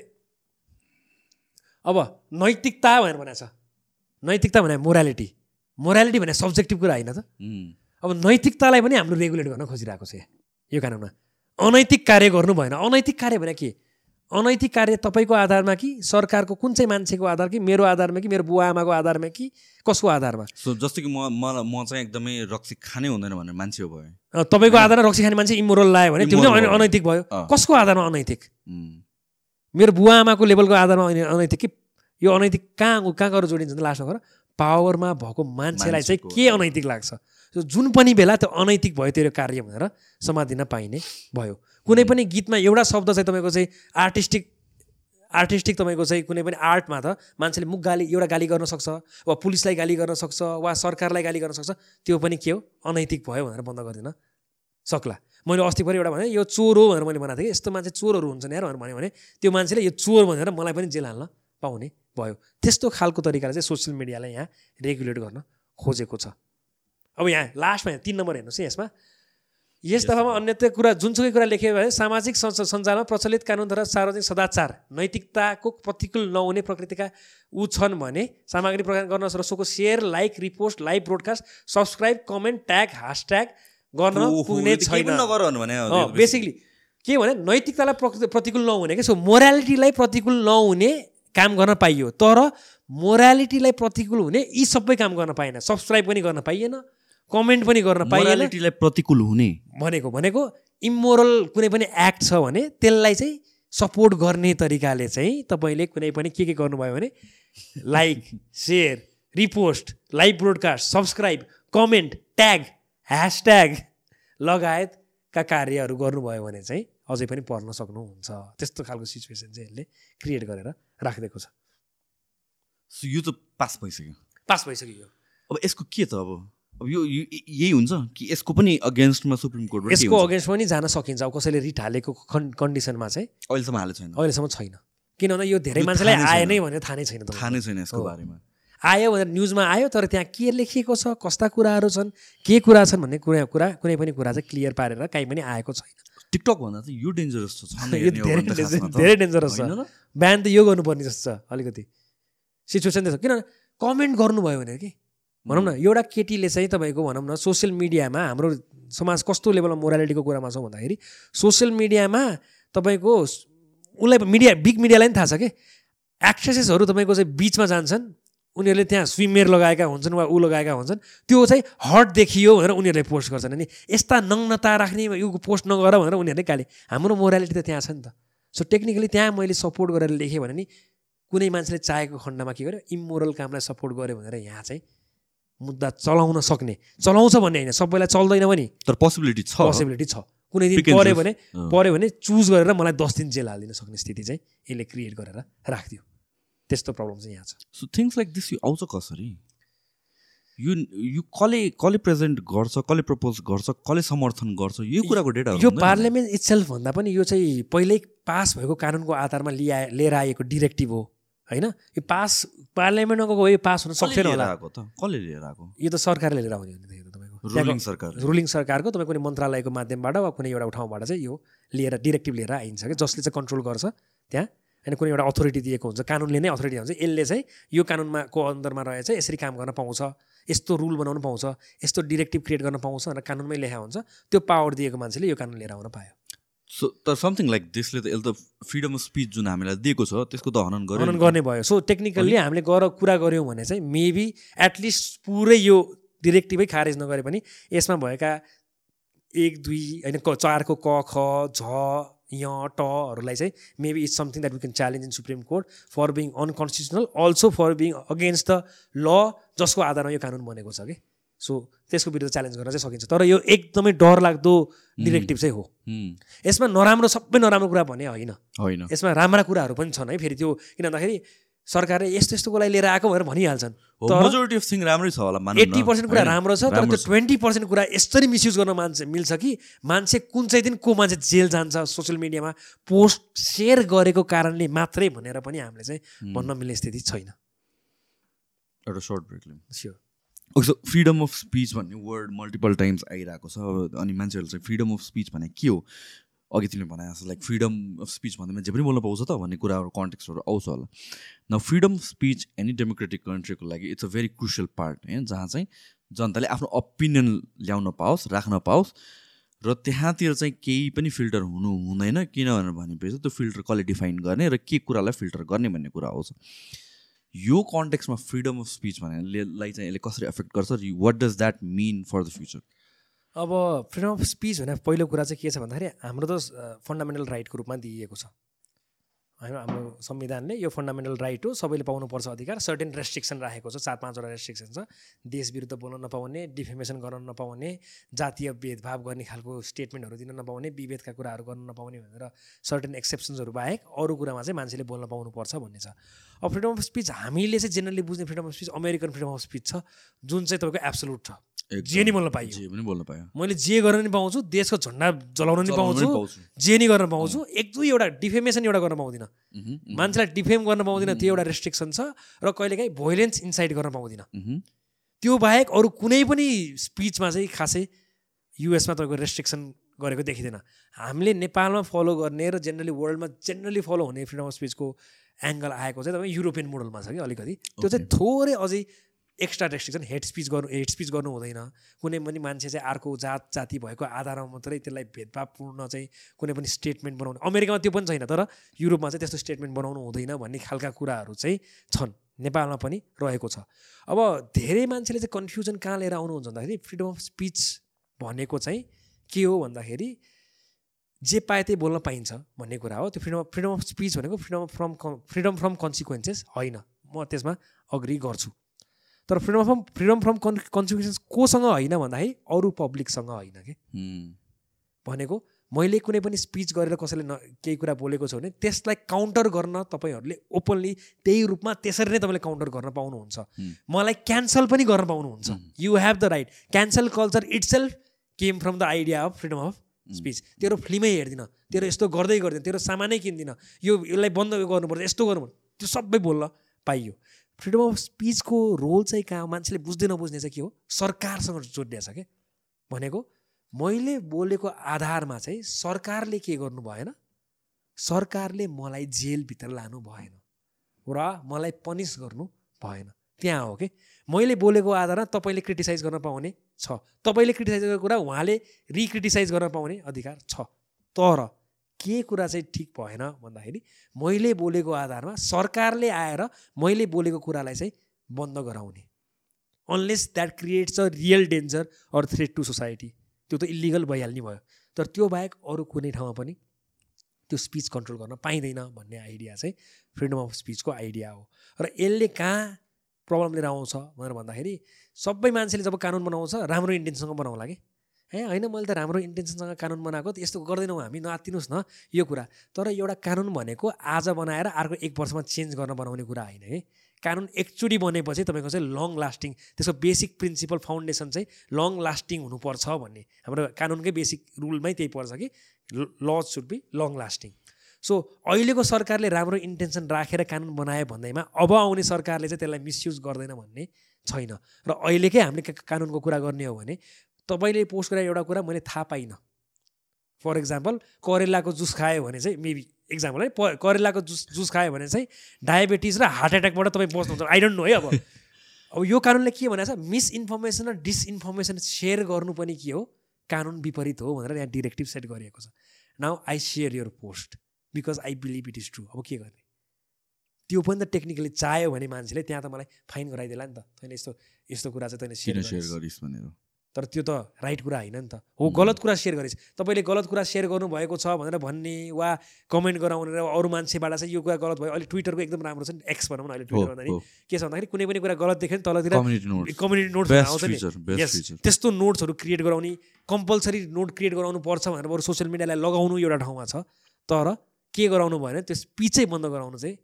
अब नैतिकता भनेर भनेको छ। नैतिकता भने मोरालिटी मोरालिटी भने सब्जेक्टिभ कुरा होइन त। अब नैतिकतालाई पनि हाम्रो रेगुलेट गर्न खोजिरहेको छ यहाँ, यो कानुनमा अनैतिक कार्य गर्नु भएन। अनैतिक कार्य भने के? अनैतिक कार्य तपाईँको आधारमा कि सरकारको कुन चाहिँ मान्छेको आधार कि मेरो आधारमा कि मेरो बुवा आमाको आधारमा कि कसको आधारमा? सो जस्तो कि म म चाहिँ एकदमै रक्सी खानै हुँदैन भनेर मान्छे हो भयो तपाईँको आधारमा रक्सी खाने मान्छे इमोरल लायो भने त्यो पनि। अनैतिक भयो। कसको आधारमा अनैतिक? मेरो बुवा आमाको लेभलको आधारमा अनै- अनैतिक कि यो अनैतिक कहाँ कहाँ गएर जोडिन्छ लास्टमा गएर पावरमा भएको मान्छेलाई चाहिँ के अनैतिक लाग्छ? जुन पनि बेला त्यो अनैतिक भयो त्यो कार्य भनेर समातिन पाइने भयो। कुनै पनि गीतमा एउटा शब्द चाहिँ तपाईँको चाहिँ आर्टिस्टिक आर्टिस्टिक तपाईँको चाहिँ कुनै पनि आर्टमा त मान्छेले मुख गाली एउटा गाली गर्न सक्छ वा पुलिसलाई गाली गर्न सक्छ वा सरकारलाई गाली गर्न सक्छ त्यो पनि के हो? अनैतिक भयो भनेर बन्द गरिदिन सक्ला। मैले अस्ति पनि एउटा भने यो चोर हो भनेर मैले भनेको थिएँ यस्तो मान्छे चोरहरू हुन्छन् यार भनेर भने त्यो मान्छेले यो चोर भनेर मलाई पनि जेल हाल्न पाउने भयो। त्यस्तो खालको तरिकाले चाहिँ सोसियल मिडियालाई यहाँ रेगुलेट गर्न खोजेको छ। अब यहाँ लास्टमा यहाँ तिन नम्बर हेर्नुहोस् है यसमा। यस दफामा अन्यत्र कुरा जुनसुकै कुरा लेख्यो भने सामाजिक सञ्जालमा प्रचलित कानुनद्वारा सार्वजनिक सदाचार नैतिकताको प्रतिकूल नहुने प्रकृतिका ऊ छन् भने सामग्री प्रदान गर्न र सोको share like repost live broadcast subscribe comment tag hashtag गर्न पुग्ने छैन। बेसिकली के भने नैतिकतालाई प्रकृति प्रतिकूल नहुने क्या। सो मोरालिटीलाई प्रतिकूल नहुने काम गर्न पाइयो तर मोरालिटीलाई प्रतिकूल हुने यी सबै काम गर्न पाएन। सब्सक्राइब पनि गर्न पाइएन। कमेन्ट पनि गर्न पाइएन। प्रतिकूल हुने। भनेको भनेको इमोरल कुनै पनि एक्ट छ भने त्यसलाई चाहिँ सपोर्ट गर्ने तरिकाले चाहिँ तपाईँले कुनै पनि के के गर्नुभयो भने like share repost live broadcast subscribe comment tag hashtag लगायतका कार्यहरू गर्नुभयो भने चाहिँ अझै पनि पढ्न सक्नुहुन्छ। त्यस्तो खालको सिचुएसन चाहिँ यसले क्रिएट गरेर राखिदिएको छ। सो यो त पास भइसक्यो। पास भइसक्यो। यो अब यसको के त अब? अब यो यही हुन्छ कि यसको पनि अगेन्स्टमा सुप्रिम कोर्टबाट के यसको? अगेन्स्ट पनि जान सकिन्छ अब कसैले रिट हालेको कन् कन्डिसनमा चाहिँ अहिलेसम्म हालेको छैन अहिलेसम्म छैन किनभने यो धेरै मान्छेलाई नै आए। नै भनेर थाहा नै छैन थाहा। नै छैन यसको। बारेमा आयो भनेर न्युजमा आयो तर त्यहाँ के लेखिएको छ कस्ता कुराहरू छन् के कुरा छन् भन्ने कुरा कुरा कुनै पनि कुरा चाहिँ क्लियर पारेर काहीँ पनि आएको छैन टिकटक भन्दा चाहिँ यो डेन्जरस छ धेरै डेन्जरस छ? बिहान त यो गर्नुपर्ने जस्तो छ अलिकति सिचुएसन त्यस्तो किन कमेन्ट गर्नुभयो भने कि भनौँ न एउटा केटीले चाहिँ तपाईँको भनौँ न सोसियल मिडियामा हाम्रो समाज कस्तो लेभलमा मोरालिटीको कुरामा छ भन्दाखेरि सोसियल मिडियामा तपाईँको उसलाई मिडिया बिग मिडियालाई पनि थाहा छ कि? एक्ट्रेसेसहरू तपाईँको चाहिँ बिचमा जान्छन् उनीहरूले त्यहाँ स्विमेर लगाएका हुन्छन् वा ऊ लगाएका हुन्छन् त्यो चाहिँ हट देखियो भनेर उनीहरूले पोस्ट गर्छन्। अनि यस्ता नग्नता राख्ने यो पोस्ट नगर भनेर उनीहरूले गाली हाम्रो मोरालिटी त त्यहाँ छ नि त। सो टेक्निकली त्यहाँ मैले सपोर्ट गरेर लेखेँ भने नि कुनै मान्छेले चाहेको खण्डमा के गर्यो? इमोरल कामलाई सपोर्ट गर्यो भनेर यहाँ चाहिँ मुद्दा चलाउन सक्ने। चलाउँछ भन्ने होइन सबैलाई चल्दैन पनि। तर पोसिबिलिटी छ। पोसिबिलिटी छ। कुनै दिन पऱ्यो. भने। पऱ्यो भने चुज गरेर मलाई दस दिन जेल हालिदिन सक्ने स्थिति चाहिँ यसले क्रिएट गरेर राखिदियो। त्यस्तो प्रब्लम चाहिँ यहाँ छ। सो थिङ्स लाइक दिस यो आउँछ कसरी? यो यो कसले कसले प्रेजेन्ट गर्छ कसले प्रपोज गर्छ कसले समर्थन गर्छ यो कुराको डेटा यो पार्लियामेन्ट इट्सेल्फ भन्दा पनि यो चाहिँ पहिल्यै पास भएको कानुनको आधारमा लिया लिएर आएको डिरेक्टिभ हो। होइन? यो पास पार्लियामेन्टमा गएको यो पास हुन सक्थेन होला। कसले लिएर आएको यो त सरकारले लिएर आउने हो तपाईँको। रुलिङ सरकार रुलिङ सरकारको तपाईँ कुनै मन्त्रालयको माध्यमबाट वा कुनै एउटा ठाउँबाट चाहिँ यो लिएर डिरेक्टिभ लिएर आइन्छ कि जसले चाहिँ कन्ट्रोल गर्छ त्यहाँ। अनि कुनै एउटा अथोरिटी दिएको हुन्छ कानुनले नै अथोरिटी हुन्छ यसले चाहिँ यो कानुनमा को अन्दरमा रहेछ यसरी काम गर्न पाउँछ यस्तो रुल बनाउनु पाउँछ यस्तो डिरेक्टिभ क्रिएट गर्न पाउँछ भनेर कानुनमै लेखा हुन्छ। त्यो पावर दिएको मान्छेले यो कानुन लिएर आउन पायो। सो तर समथिङ लाइक दिसले त यसले त फ्रिडम अफ स्पिच जुन हामीलाई दिएको छ त्यसको त हनन गर्यो हनन। गर्ने भयो सो टेक्निकल्ली हामीले गर कुरा गऱ्यौँ भने चाहिँ मेबी एटलिस्ट पुरै यो डिरेक्टिभै खारेज नगरे पनि यसमा भएका एक दुई होइन क चारको क ख झ य टहरूलाई चाहिँ maybe it's something that we can challenge in supreme court for being unconstitutional also for being against the law जसको आधारमा यो कानुन बनेको छ कि सो त्यसको विरुद्ध च्यालेन्ज गर्न चाहिँ सकिन्छ। तर यो एकदमै डर लाग्दो डिरेक्टिभ चाहिँ हो। यसमा नराम्रो सबै नराम्रो कुरा भने होइन। होइन। यसमा राम्रा कुराहरू पनि छन् है फेरि त्यो किन भन्दाखेरि सरकारले यस्तो यस्तोको लागि लिएर आएको भनेर भनिहाल्छन्। तर मेजोरिटी अफ थिङ राम्रै छ होला एट्टी पर्सेन्ट कुरा? राम्रो छ तर त्यो ट्वेन्टी पर्सेन्ट कुरा यसरी मिसयुज गर्न मान्छे मिल्छ कि मान्छे कुन चाहिँ दिन को मान्छे जेल जान्छ सोसियल मिडियामा पोस्ट सेयर गरेको कारणले मात्रै भनेर पनि हामीले चाहिँ भन्न मिल्ने स्थिति छैन। एउटा short break sure okay so freedom of speech भन्ने वर्ड मल्टिपल टाइम्स आइरहेको छ अनि मान्छेहरू चाहिँ फ्रिडम अफ स्पिच भने के हो? अघि तिमीले भने जस्तो लाइक फ्रिडम अफ स्पिच भन्दा जे पनि बोल्न पाउँछ त भन्ने कुराहरू कन्टेक्स्टहरू आउँछ होला। न freedom of speech any democratic कन्ट्रीको लागि it's a very crucial part होइन जहाँ चाहिँ जनताले आफ्नो ओपिनियन ल्याउन पाओस् राख्न पाओस् र त्यहाँतिर चाहिँ केही पनि फिल्टर हुनु हुँदैन किनभने भनेपछि त्यो फिल्टर कसले डिफाइन गर्ने र के कुरालाई फिल्टर गर्ने भन्ने कुरा आउँछ। यो कन्टेक्समा फ्रिडम अफ स्पिच भनेलाई चाहिँ यसले कसरी एफेक्ट गर्छ what does that mean for the future अब फ्रिडम अफ स्पिच भने पहिलो कुरा चाहिँ के छ भन्दाखेरि हाम्रो त फन्डामेन्टल राइटको रूपमा दिइएको छ। होइन हाम्रो संविधानले यो फन्डामेन्टल राइट हो सबैले पाउनुपर्छ अधिकार। सर्टेन रेस्ट्रिक्सन राखेको छ चार पाँचवटा रेस्ट्रिक्सन छ। देश विरुद्ध बोल्न नपाउने डिफेमेसन गर्न नपाउने जातीय भेदभाव गर्ने खालको स्टेटमेन्टहरू दिन नपाउने विभेदका कुराहरू गर्न नपाउने भनेर सर्टेन एक्सेप्सन्सहरू बाहेक अरू कुरामा चाहिँ मान्छेले बोल्न पाउनुपर्छ भन्ने छ। अब फ्रिडम अफ स्पिच हामीले चाहिँ जेनरली बुझ्ने freedom of speech American freedom of speech छ जुन चाहिँ तपाईँको एब्सोलुट छ। जे नि बोल्न पाइयो। जे पनि बोल्न पायो। मैले जे गर्न नि पाउँछु देशको झन्डा जलाउन नि पाउँछु। जे नि गर्न पाउँछु एक दुईवटा डिफेमेसन एउटा गर्न पाउँदिनँ। मान्छेलाई डिफेम गर्न पाउँदिनँ त्यो एउटा रेस्ट्रिक्सन छ र कहिलेकाहीँ भोइलेन्स इन्साइड गर्न पाउँदिनँ। त्यो बाहेक अरू कुनै पनि स्पिचमा चाहिँ खासै युएसमा तपाईँको रेस्ट्रिक्सन गरेको देखिँदैन। हामीले नेपालमा फलो गर्ने र जेनरली वर्ल्डमा जेनरली फलो हुने फ्रिडम अफ स्पिचको एङ्गल आएको चाहिँ तपाईँ युरोपियन मोडलमा छ कि अलिकति। त्यो चाहिँ थोरै अझै एक्स्ट्रा रेस्ट्रिक्सन हेड स्पिच गर्नु हेड स्पिच गर्नु हुँदैन। कुनै पनि मान्छे चाहिँ अर्को जात जाति भएको आधारमा मात्रै त्यसलाई भेदभावपूर्ण चाहिँ कुनै पनि स्टेटमेन्ट बनाउनु। अमेरिकामा त्यो पनि छैन तर युरोपमा चाहिँ त्यस्तो स्टेटमेन्ट बनाउनु हुँदैन भन्ने खालका कुराहरू चाहिँ छन्। नेपालमा पनि रहेको छ। अब धेरै मान्छेले चाहिँ कन्फ्युजन कहाँ लिएर आउनुहुन्छ भन्दाखेरि फ्रिडम अफ स्पिच भनेको चाहिँ के हो भन्दाखेरि जे पाए त्यही बोल्न पाइन्छ भन्ने कुरा हो। त्यो फ्रिडम फ्रिडम अफ स्पिच भनेको freedom from freedom from consequences होइन। म त्यसमा अग्री गर्छु। तर freedom from freedom from con consequences कोसँग होइन भन्दाखेरि अरू पब्लिकसँग होइन कि? भनेको मैले कुनै पनि स्पिच गरेर कसैले न केही कुरा बोलेको छ भने त्यसलाई काउन्टर गर्न तपाईँहरूले ओपनली त्यही रूपमा त्यसरी नै तपाईँले काउन्टर गर्न पाउनुहुन्छ। मलाई क्यान्सल पनि गर्न पाउनुहुन्छ। You have the right cancel culture itself came from the idea of freedom of speech तेरो फिल्मै हेर्दिनँ। तेरो यस्तो गर्दै गर्दैन। तेरो सामानै किन्दिनँ। यो यसलाई बन्द गर्नुपर्छ यस्तो गर्नु त्यो सबै बोल्न पाइयो। फ्रिडम अफ स्पिचको रोल चाहिँ कहाँ मान्छेले बुझ्दै नबुझ्ने चाहिँ के हो? सरकारसँग जोडिया छ क्या भनेको मैले बोलेको आधारमा चाहिँ सरकारले के गर्नु भएन? सरकारले मलाई जेलभित्र लानु भएन र मलाई पनिस गर्नु भएन। त्यहाँ हो कि? मैले बोलेको आधारमा तपाईँले क्रिटिसाइज गर्न पाउने छ। तपाईँले क्रिटिसाइज गरेको कुरा उहाँले रिक्रिटिसाइज गर्न पाउने अधिकार छ। तर के कुरा चाहिँ ठिक भएन भन्दाखेरि मैले बोलेको आधारमा सरकारले आएर मैले बोलेको कुरालाई चाहिँ बन्द गराउने। Unless that creates a real danger or threat to society त्यो त इलिगल भइहाल्ने भयो। तर त्यो बाहेक अरू कुनै ठाउँमा पनि त्यो स्पिच कन्ट्रोल गर्न पाइँदैन भन्ने आइडिया चाहिँ फ्रिडम अफ स्पिचको आइडिया हो। र यसले कहाँ प्रब्लम लिएर आउँछ भनेर भन्दाखेरि सबै मान्छेले जब कानुन बनाउँछ राम्रो इन्टेन्सनसँग बनाउला कि ए होइन मैले त राम्रो इन्टेन्सनसँग कानुन बनाएको त यस्तो गर्दैनौँ हामी नआत्तिनुहोस् न यो कुरा। तर एउटा कानुन भनेको आज बनाएर अर्को एक वर्षमा चेन्ज गर्न बनाउने कुरा होइन है। कानुन एकचोटि बनेपछि तपाईँको चाहिँ लङ लास्टिङ त्यसको बेसिक प्रिन्सिपल फाउन्डेसन चाहिँ लङ लास्टिङ हुनुपर्छ भन्ने। हाम्रो कानुनकै बेसिक रुलमै त्यही पर्छ कि ल should be long lasting so अहिलेको सरकारले राम्रो इन्टेन्सन राखेर कानुन बनायो भन्दैमा अब आउने सरकारले चाहिँ त्यसलाई मिसयुज गर्दैन भन्ने छैन। र अहिलेकै हामीले कानुनको कुरा गर्ने हो भने तपाईँले पोस्ट गरेर एउटा कुरा मैले थाहा पाइनँ। फर इक्जाम्पल करेलाको जुस खायो भने चाहिँ मेबी इक्जाम्पल है प- करेलाको जुस जुस खायो भने चाहिँ डायबिटिज र हार्ट एट्याकबाट तपाईँ बस्नुहुन्छ। आई डोन्ट नो है अब। अब यो कानुनले के भनेको छ मिसइन्फर्मेसन र डिसइन्फर्मेसन सेयर गर्नु पनि के हो? कानुन विपरीत हो भनेर यहाँ डिरेक्टिभ सेट गरिएको छ। Now I share your post because I believe it is true अब के गर्ने? त्यो पनि त टेक्निकली चाह्यो भने मान्छेले त्यहाँ त मलाई फाइन गराइदिएला नि त। तैँले यस्तो यस्तो कुरा चाहिँ तैँले सेयर गरिस् भनेर? तर त्यो त राइट कुरा होइन नि त। हो गलत कुरा सेयर गरेछ। तपाईँले गलत कुरा सेयर गर्नुभएको छ भनेर भन्ने वा कमेन्ट गराउने र अरू मान्छेबाट चाहिँ यो कुरा गलत भयो। अहिले ट्विटरको एकदम राम्रो छ नि। एक्स भनौँ न अहिले ट्विटर भन्दाखेरि। के छ भन्दाखेरि कुनै पनि कुरा गलत देख्यो भने तलतिर कम्युनिटी नोट कम्युनिटी नोट्स आउँछ नि। feature. त्यस्तो नोट्सहरू क्रिएट गराउने कम्पलसरी नोट क्रिएट गराउनु पर्छ भनेर बरु सोसियल मिडियालाई लगाउनु एउटा ठाउँमा छ। तर के गराउनु भयो भने त्यो स्पिचै बन्द गराउनु चाहिँ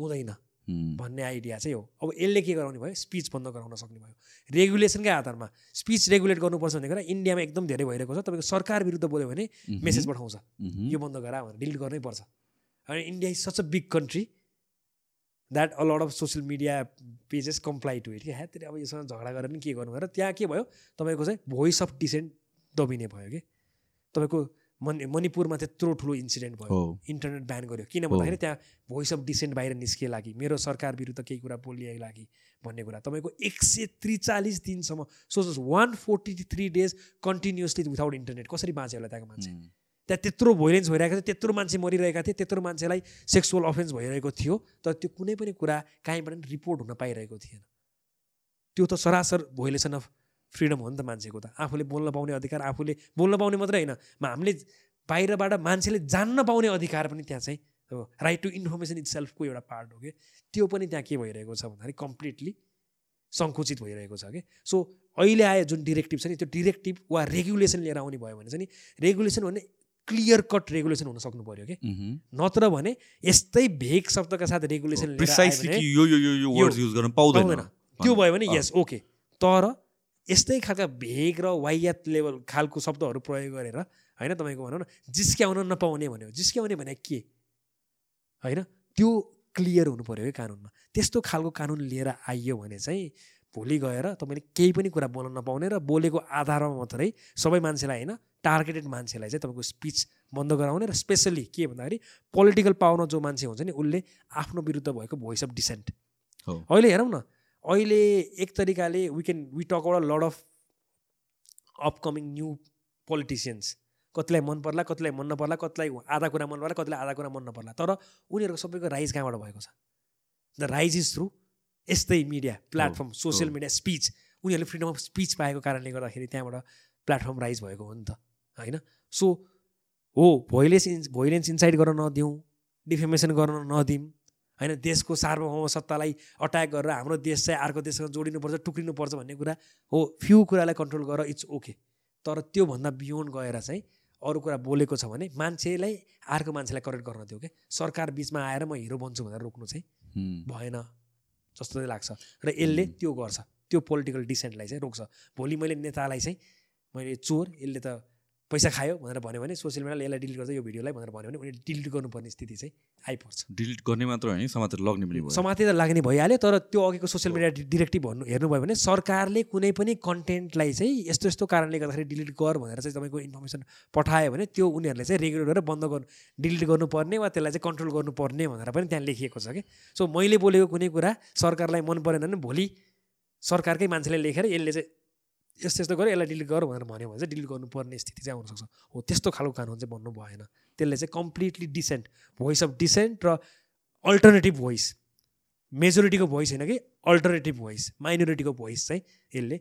हुँदैन। भन्ने आइडिया चाहिँ हो। अब यसले के गराउने भयो? स्पिच बन्द गराउन सक्ने भयो। रेगुलेसनकै आधारमा स्पिच रेगुलेट गर्नुपर्छ भन्ने कुरा इन्डियामा एकदम धेरै भइरहेको छ। तपाईँको सरकार विरुद्ध बोल्यो भने मेसेज पठाउँछ। यो बन्द गरा भनेर डिलिट गर्नै पर्छ। अनि India is such a big country. That a lot of social media pages comply to it कि ह्या त्यसले अब योसँग झगडा गरेर नि के गर्नु भयो र त्यहाँ के भयो? तपाईँको चाहिँ भोइस अफ डिसेन्ट दबिने भयो कि? तपाईँको मणि मणिपुरमा त्यत्रो ठुलो इन्सिडेन्ट भयो। इन्टरनेट ब्यान गर्यो किन भन्दाखेरि त्यहाँ भोइस अफ डिसेन्ट बाहिर निस्किए लागि मेरो सरकार विरुद्ध केही कुरा बोलिए लागि भन्ने कुरा। तपाईँको एक सय त्रिचालिस दिनसम्म सोच्नुहोस् one forty three days continuously without internet कसरी बाँच्यो होला त्यहाँको मान्छे? त्यहाँ त्यत्रो भोइलेन्स भइरहेको थियो त्यत्रो मान्छे मरिरहेका थिए त्यत्रो मान्छेलाई सेक्सुअल अफेन्स भइरहेको थियो तर त्यो कुनै पनि कुरा काहीँबाट रिपोर्ट हुन पाइरहेको थिएन। त्यो त सरासर भोइलेसन अफ फ्रिडम हो नि त मान्छेको त। आफूले बोल्न पाउने अधिकार आफूले बोल्न पाउने मात्रै होइन। हामीले बाहिरबाट मान्छेले जान्न पाउने अधिकार पनि त्यहाँ चाहिँ अब राइट टु इन्फर्मेसन इट सेल्फको एउटा पार्ट हो कि। त्यो पनि त्यहाँ के भइरहेको छ भन्दाखेरि कम्प्लिटली सङ्कुचित भइरहेको छ कि। सो अहिले आयो जुन डिरेक्टिभ छ नि त्यो डिरेक्टिभ वा रेगुलेसन लिएर आउने भयो भने चाहिँ नि रेगुलेसन भने क्लियर कट रेगुलेसन हुन सक्नु पऱ्यो कि। नत्र भने यस्तै भेग शब्दका साथ रेगुलेसन पाउँदैन। पाउँदैन। त्यो भयो भने। यस ओके तर यस्तै खालका भेग र वाइयात लेभल खालको शब्दहरू प्रयोग गरेर होइन तपाईँको भनौँ न जिस्क्याउन नपाउने भन्यो। जिस्क्याउने भने के? होइन? त्यो क्लियर हुनु पऱ्यो है कानुनमा। त्यस्तो खालको कानुन लिएर आइयो भने चाहिँ भोलि गएर तपाईँले केही पनि कुरा बोल्न नपाउने र बोलेको आधारमा मात्रै सबै मान्छेलाई होइन टार्गेटेड मान्छेलाई चाहिँ तपाईँको स्पिच बन्द गराउने र स्पेसली के भन्दाखेरि पोलिटिकल पावरमा जो मान्छे हुन्छ नि उसले आफ्नो विरुद्ध भएको भोइस अफ डिसेन्ट। अहिले हेरौँ न अहिले एक तरिकाले we can we talk about lot of upcoming new politicians कतिलाई मन पर्ला कतिलाई मन नपर्ला कतिलाई आधा कुरा मन पर्ला कतिलाई आधा कुरा मन नपर्ला। तर उनीहरूको सबैको राइज कहाँबाट भएको छ? द राइज इज थ्रु यस्तै media platform social media speech उनीहरूले फ्रिडम अफ स्पिच पाएको कारणले गर्दाखेरि त्यहाँबाट प्लेटफर्म राइज भएको हो नि त होइन? सो हो भोइलेन्स इन्स भोइलेन्स इन्साइड गर्न नदिउँ डिफेमेसन गर्न नदिउँ होइन देशको सार्वभौम सत्तालाई अट्याक गरेर हाम्रो देश चाहिँ अर्को देशसँग जोडिनुपर्छ टुक्रिनुपर्छ भन्ने कुरा हो। फ्यु कुरालाई कन्ट्रोल गर इट्स ओके तर त्योभन्दा बियोन्ड गएर चाहिँ अरू कुरा बोलेको छ भने मान्छेलाई अर्को मान्छेलाई करेक्ट गर्न दियो क्या सरकार बिचमा आएर म हिरो बन्छु भनेर रोक्नु चाहिँ भएन जस्तो चाहिँ लाग्छ। र यसले त्यो गर्छ त्यो पोलिटिकल डिसेन्टलाई चाहिँ रोक्छ। भोलि मैले नेतालाई चाहिँ मैले चोर यसले त पैसा खायो भनेर भन्यो भने सोसियल मिडियाले यसलाई डिलिट गर्छ यो भिडियोलाई भनेर भन्यो भने उनीहरूले डिलिट गर्नुपर्ने स्थिति चाहिँ आइपर्छ। डिलिट गर्ने मात्र होइन समातेर लग्ने पनि भयो। समाते त लाग्ने भइहाल्यो तर त्यो अघिको सोसियल मिडिया डिरेक्टिभ भन्नु हेर्नुभयो भने सरकारले कुनै पनि कन्टेन्टलाई चाहिँ यस्तो यस्तो कारणले गर्दाखेरि डिलिट गर भनेर चाहिँ तपाईँको इन्फर्मेसन पठायो भने त्यो उनीहरूले चाहिँ रेगुलर गरेर बन्द गर्नु डिलिट गर्नुपर्ने वा त्यसलाई चाहिँ कन्ट्रोल गर्नुपर्ने भनेर पनि त्यहाँ लेखिएको छ कि। सो मैले बोलेको कुनै कुरा सरकारलाई मन परेन भने भोलि सरकारकै मान्छेले लेखेर यसले चाहिँ यस्तो यस्तो गर्यो यसलाई डिलिट गर भनेर भन्यो भने चाहिँ डिलिट गर्नुपर्ने स्थिति चाहिँ आउनसक्छ। हो त्यस्तो खालको कानुन चाहिँ भन्नु भएन। त्यसले चाहिँ completely dissent voice of dissent र अल्टरनेटिभ भोइस। मेजोरिटीको भोइस होइन कि अल्टरनेटिभ भोइस माइनोरिटीको भोइस चाहिँ यसले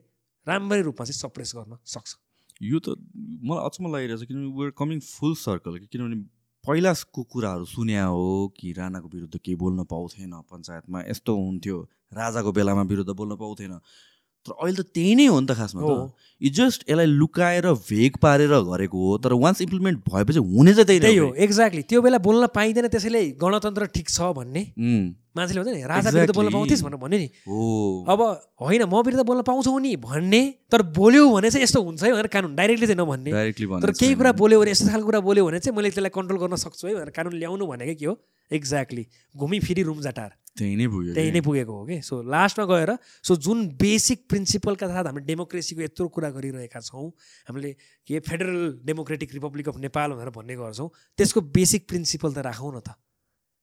राम्ररी रूपमा चाहिँ सप्रेस गर्न सक्छ। यो त मलाई अचम्म लागिरहेछ किनभने वेयर कमिङ फुल सर्कल कि किनभने पहिलाको कुराहरू सुन्या हो कि राणाको विरुद्ध केही बोल्न पाउँथेन पञ्चायतमा। यस्तो हुन्थ्यो। राजाको बेलामा विरुद्ध बोल्न पाउँथेन। तर अहिले त त्यही नै हो नि त खासमा त। इट जस्ट यसलाई लुकाएर भेग पारेर गरेको हो तर वान्स इम्प्लिमेन्ट भएपछि हुने चाहिँ त्यही हो एक्ज्याक्टली त्यो बेला बोल्न पाइँदैन त्यसैले गणतन्त्र ठिक छ भन्ने। मान्छेले भन्छ नि राजा विरुद्ध बोल्न. पाउँथिस् भनेर भन्यो नि। अब होइन म विरुद्ध बोल्न पाउँछौ नि भन्ने तर बोल्यौ भने चाहिँ यस्तो हुन्छ है भनेर कानुन डाइरेक्टली चाहिँ नभन्ने। तर केही कुरा बोल्यो भने यस्तो खालको कुरा बोल्यो भने चाहिँ मैले त्यसलाई कन्ट्रोल गर्न सक्छु है भनेर कानुन ल्याउनु भनेकै के हो? एक्ज्याक्टली घुमी फिरी रुम जाटार। त्यही नै भयो त्यही नै पुगेको हो कि? सो लास्टमा गएर सो जुन बेसिक प्रिन्सिपलका साथ हामीले डेमोक्रेसीको यत्रो कुरा गरिरहेका छौँ हामीले के federal democratic republic of Nepal भनेर भन्ने गर्छौँ त्यसको बेसिक प्रिन्सिपल त राखौँ न त।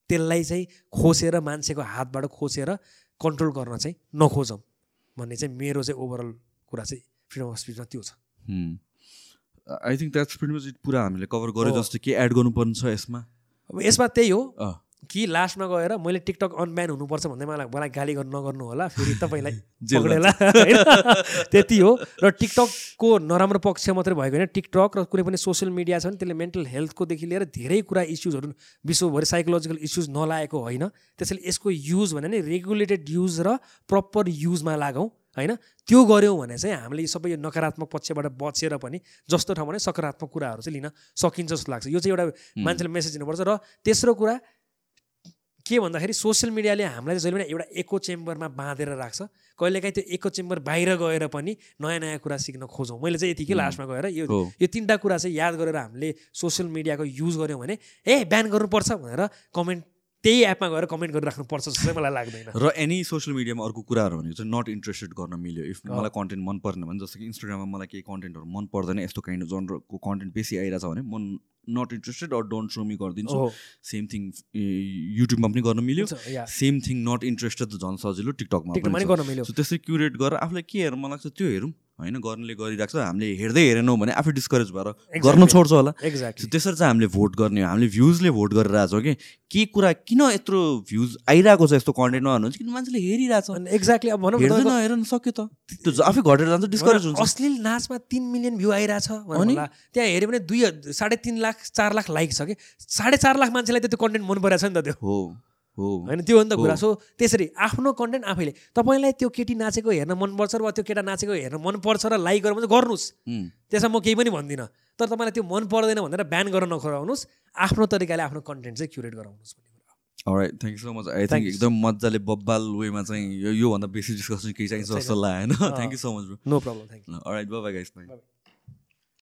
त्यसलाई चाहिँ खोसेर मान्छेको हातबाट खोसेर कन्ट्रोल गर्न चाहिँ नखोजौँ भन्ने चाहिँ मेरो चाहिँ ओभरअल कुरा चाहिँ फ्रिडम अफ स्पिचमा त्यो छ। आई थिङ्क द्याट्स पुरा हामीले कभर गऱ्यो हो। जस्तो के एड गर्नुपर्ने छ यसमा? अब यसमा त्यही हो। कि लास्टमा गएर मैले टिकटक अनब्यान हुनुपर्छ भन्दै मलाई मलाई गाली गर्नु नगर्नु होला फेरि तपाईँलाई पक्रेला होइन? त्यति हो। र टिकटकको नराम्रो पक्ष मात्रै भएको होइन। टिकटक र कुनै पनि सोसियल मिडिया छ भने त्यसले मेन्टल हेल्थकोदेखि लिएर धेरै कुरा इस्युजहरू विश्वभरि साइकोलोजिकल इस्युज नलागेको होइन। त्यसैले यसको युज भने नि रेगुलेटेड युज र प्रपर युजमा लागौँ होइन? त्यो गऱ्यौँ भने चाहिँ हामीले यो सबै यो नकारात्मक पक्षबाट बचेर पनि जस्तो ठाउँमा नै सकारात्मक कुराहरू चाहिँ लिन सकिन्छ जस्तो लाग्छ। यो चाहिँ एउटा मान्छेले मेसेज दिनुपर्छ। र तेस्रो कुरा के भन्दाखेरि सोसियल मिडियाले हामीलाई जहिले पनि एउटा इको चेम्बरमा बाँधेर राख्छ। कहिलेकाहीँ त्यो इको चेम्बर बाहिर गएर पनि नयाँ नयाँ कुरा सिक्न खोजौँ। मैले चाहिँ यतिकै लास्टमा गएर यो। यो तिनवटा कुरा चाहिँ याद गरेर हामीले सोसियल मिडियाको युज गऱ्यौँ भने ए ब्यान गर्नुपर्छ भनेर कमेन्ट त्यही एपमा गएर कमेन्ट गरिराख्नुपर्छ जस्तो मलाई लाग्दैन। र एनी सोसियल मिडियामा अर्को कुराहरू भनेको चाहिँ नट इन्ट्रेस्टेड गर्न मिल्यो। इफ मलाई कन्टेन्ट मन पर्ने भने जस्तो कि इन्स्टाग्राममा मलाई केही कन्टेन्टहरू मन पर्दैन यस्तो काइन्ड अफ जनरको कन्टेन्ट बेसी आइरहेछ भने म not interested or don't show me गरिदिन्छु। सेम थिङ युट्युबमा पनि गर्न मिल्यो। सेम थिङ नट इन्ट्रेस्टेड त झन् सजिलो टिकटकमा पनि त्यसरी क्युरेट गरेर आफूलाई के हेर्नु मन लाग्छ त्यो हेरौँ। होइन गर्नेले गरिरहेको छ। हामीले हेर्दै हेरेनौँ भने आफै डिस्करेज भएर गर्न छोड्छ होला। सो एक्ज्याक्टली त्यसरी चाहिँ हामीले भोट गर्ने हो। हामीले भ्युजले भोट गरिरहेछौँ कि के कुरा किन यत्रो भ्युज आइरहेको छ यस्तो कन्टेन्टमा भन्नुहुन्छ किन मान्छेले हेरिरहेछ? अनि एक्ज्याक्टली अब भनौँ न हेर्दैन तपाईँको- हेर न सक्यो त। त्यो आफै घटेर जान्छ डिस्करेज हुन्छ। अश्लील नाचमा तिन मिलियन भ्यू आइरहेछ त्यहाँ हेऱ्यो भने दुई साढे तिन लाख चार लाख लाइक छ कि? साढे चार लाख मान्छेलाई त्यो कन्टेन्ट मन परेको छ नि त त्यो। हो। होइन त्यो हो। नि त कुरा। सो त्यसरी आफ्नो कन्टेन्ट आफैले। तपाईँलाई त्यो केटी नाचेको हेर्न मनपर्छ र वा त्यो केटा नाचेको हेर्न मनपर्छ र लाइक गर्नु भने गर्नुहोस्। त्यसमा म केही पनि भन्दिनँ। तर तपाईँलाई त्यो मन पर्दैन भनेर ब्यान गर्न नखराउनुहोस्। आफ्नो तरिकाले आफ्नो कन्टेन्ट चाहिँ क्युरेट गराउनुहोस् you so much. I Thank think you. एकदम मजाले बब्बाल वेमा चाहिँ यो योभन्दा बेसी डिस्कसन केही चाहिन्छ जस्तो लाग्यो होइन? Thank you so much no problem thank you bye guys bye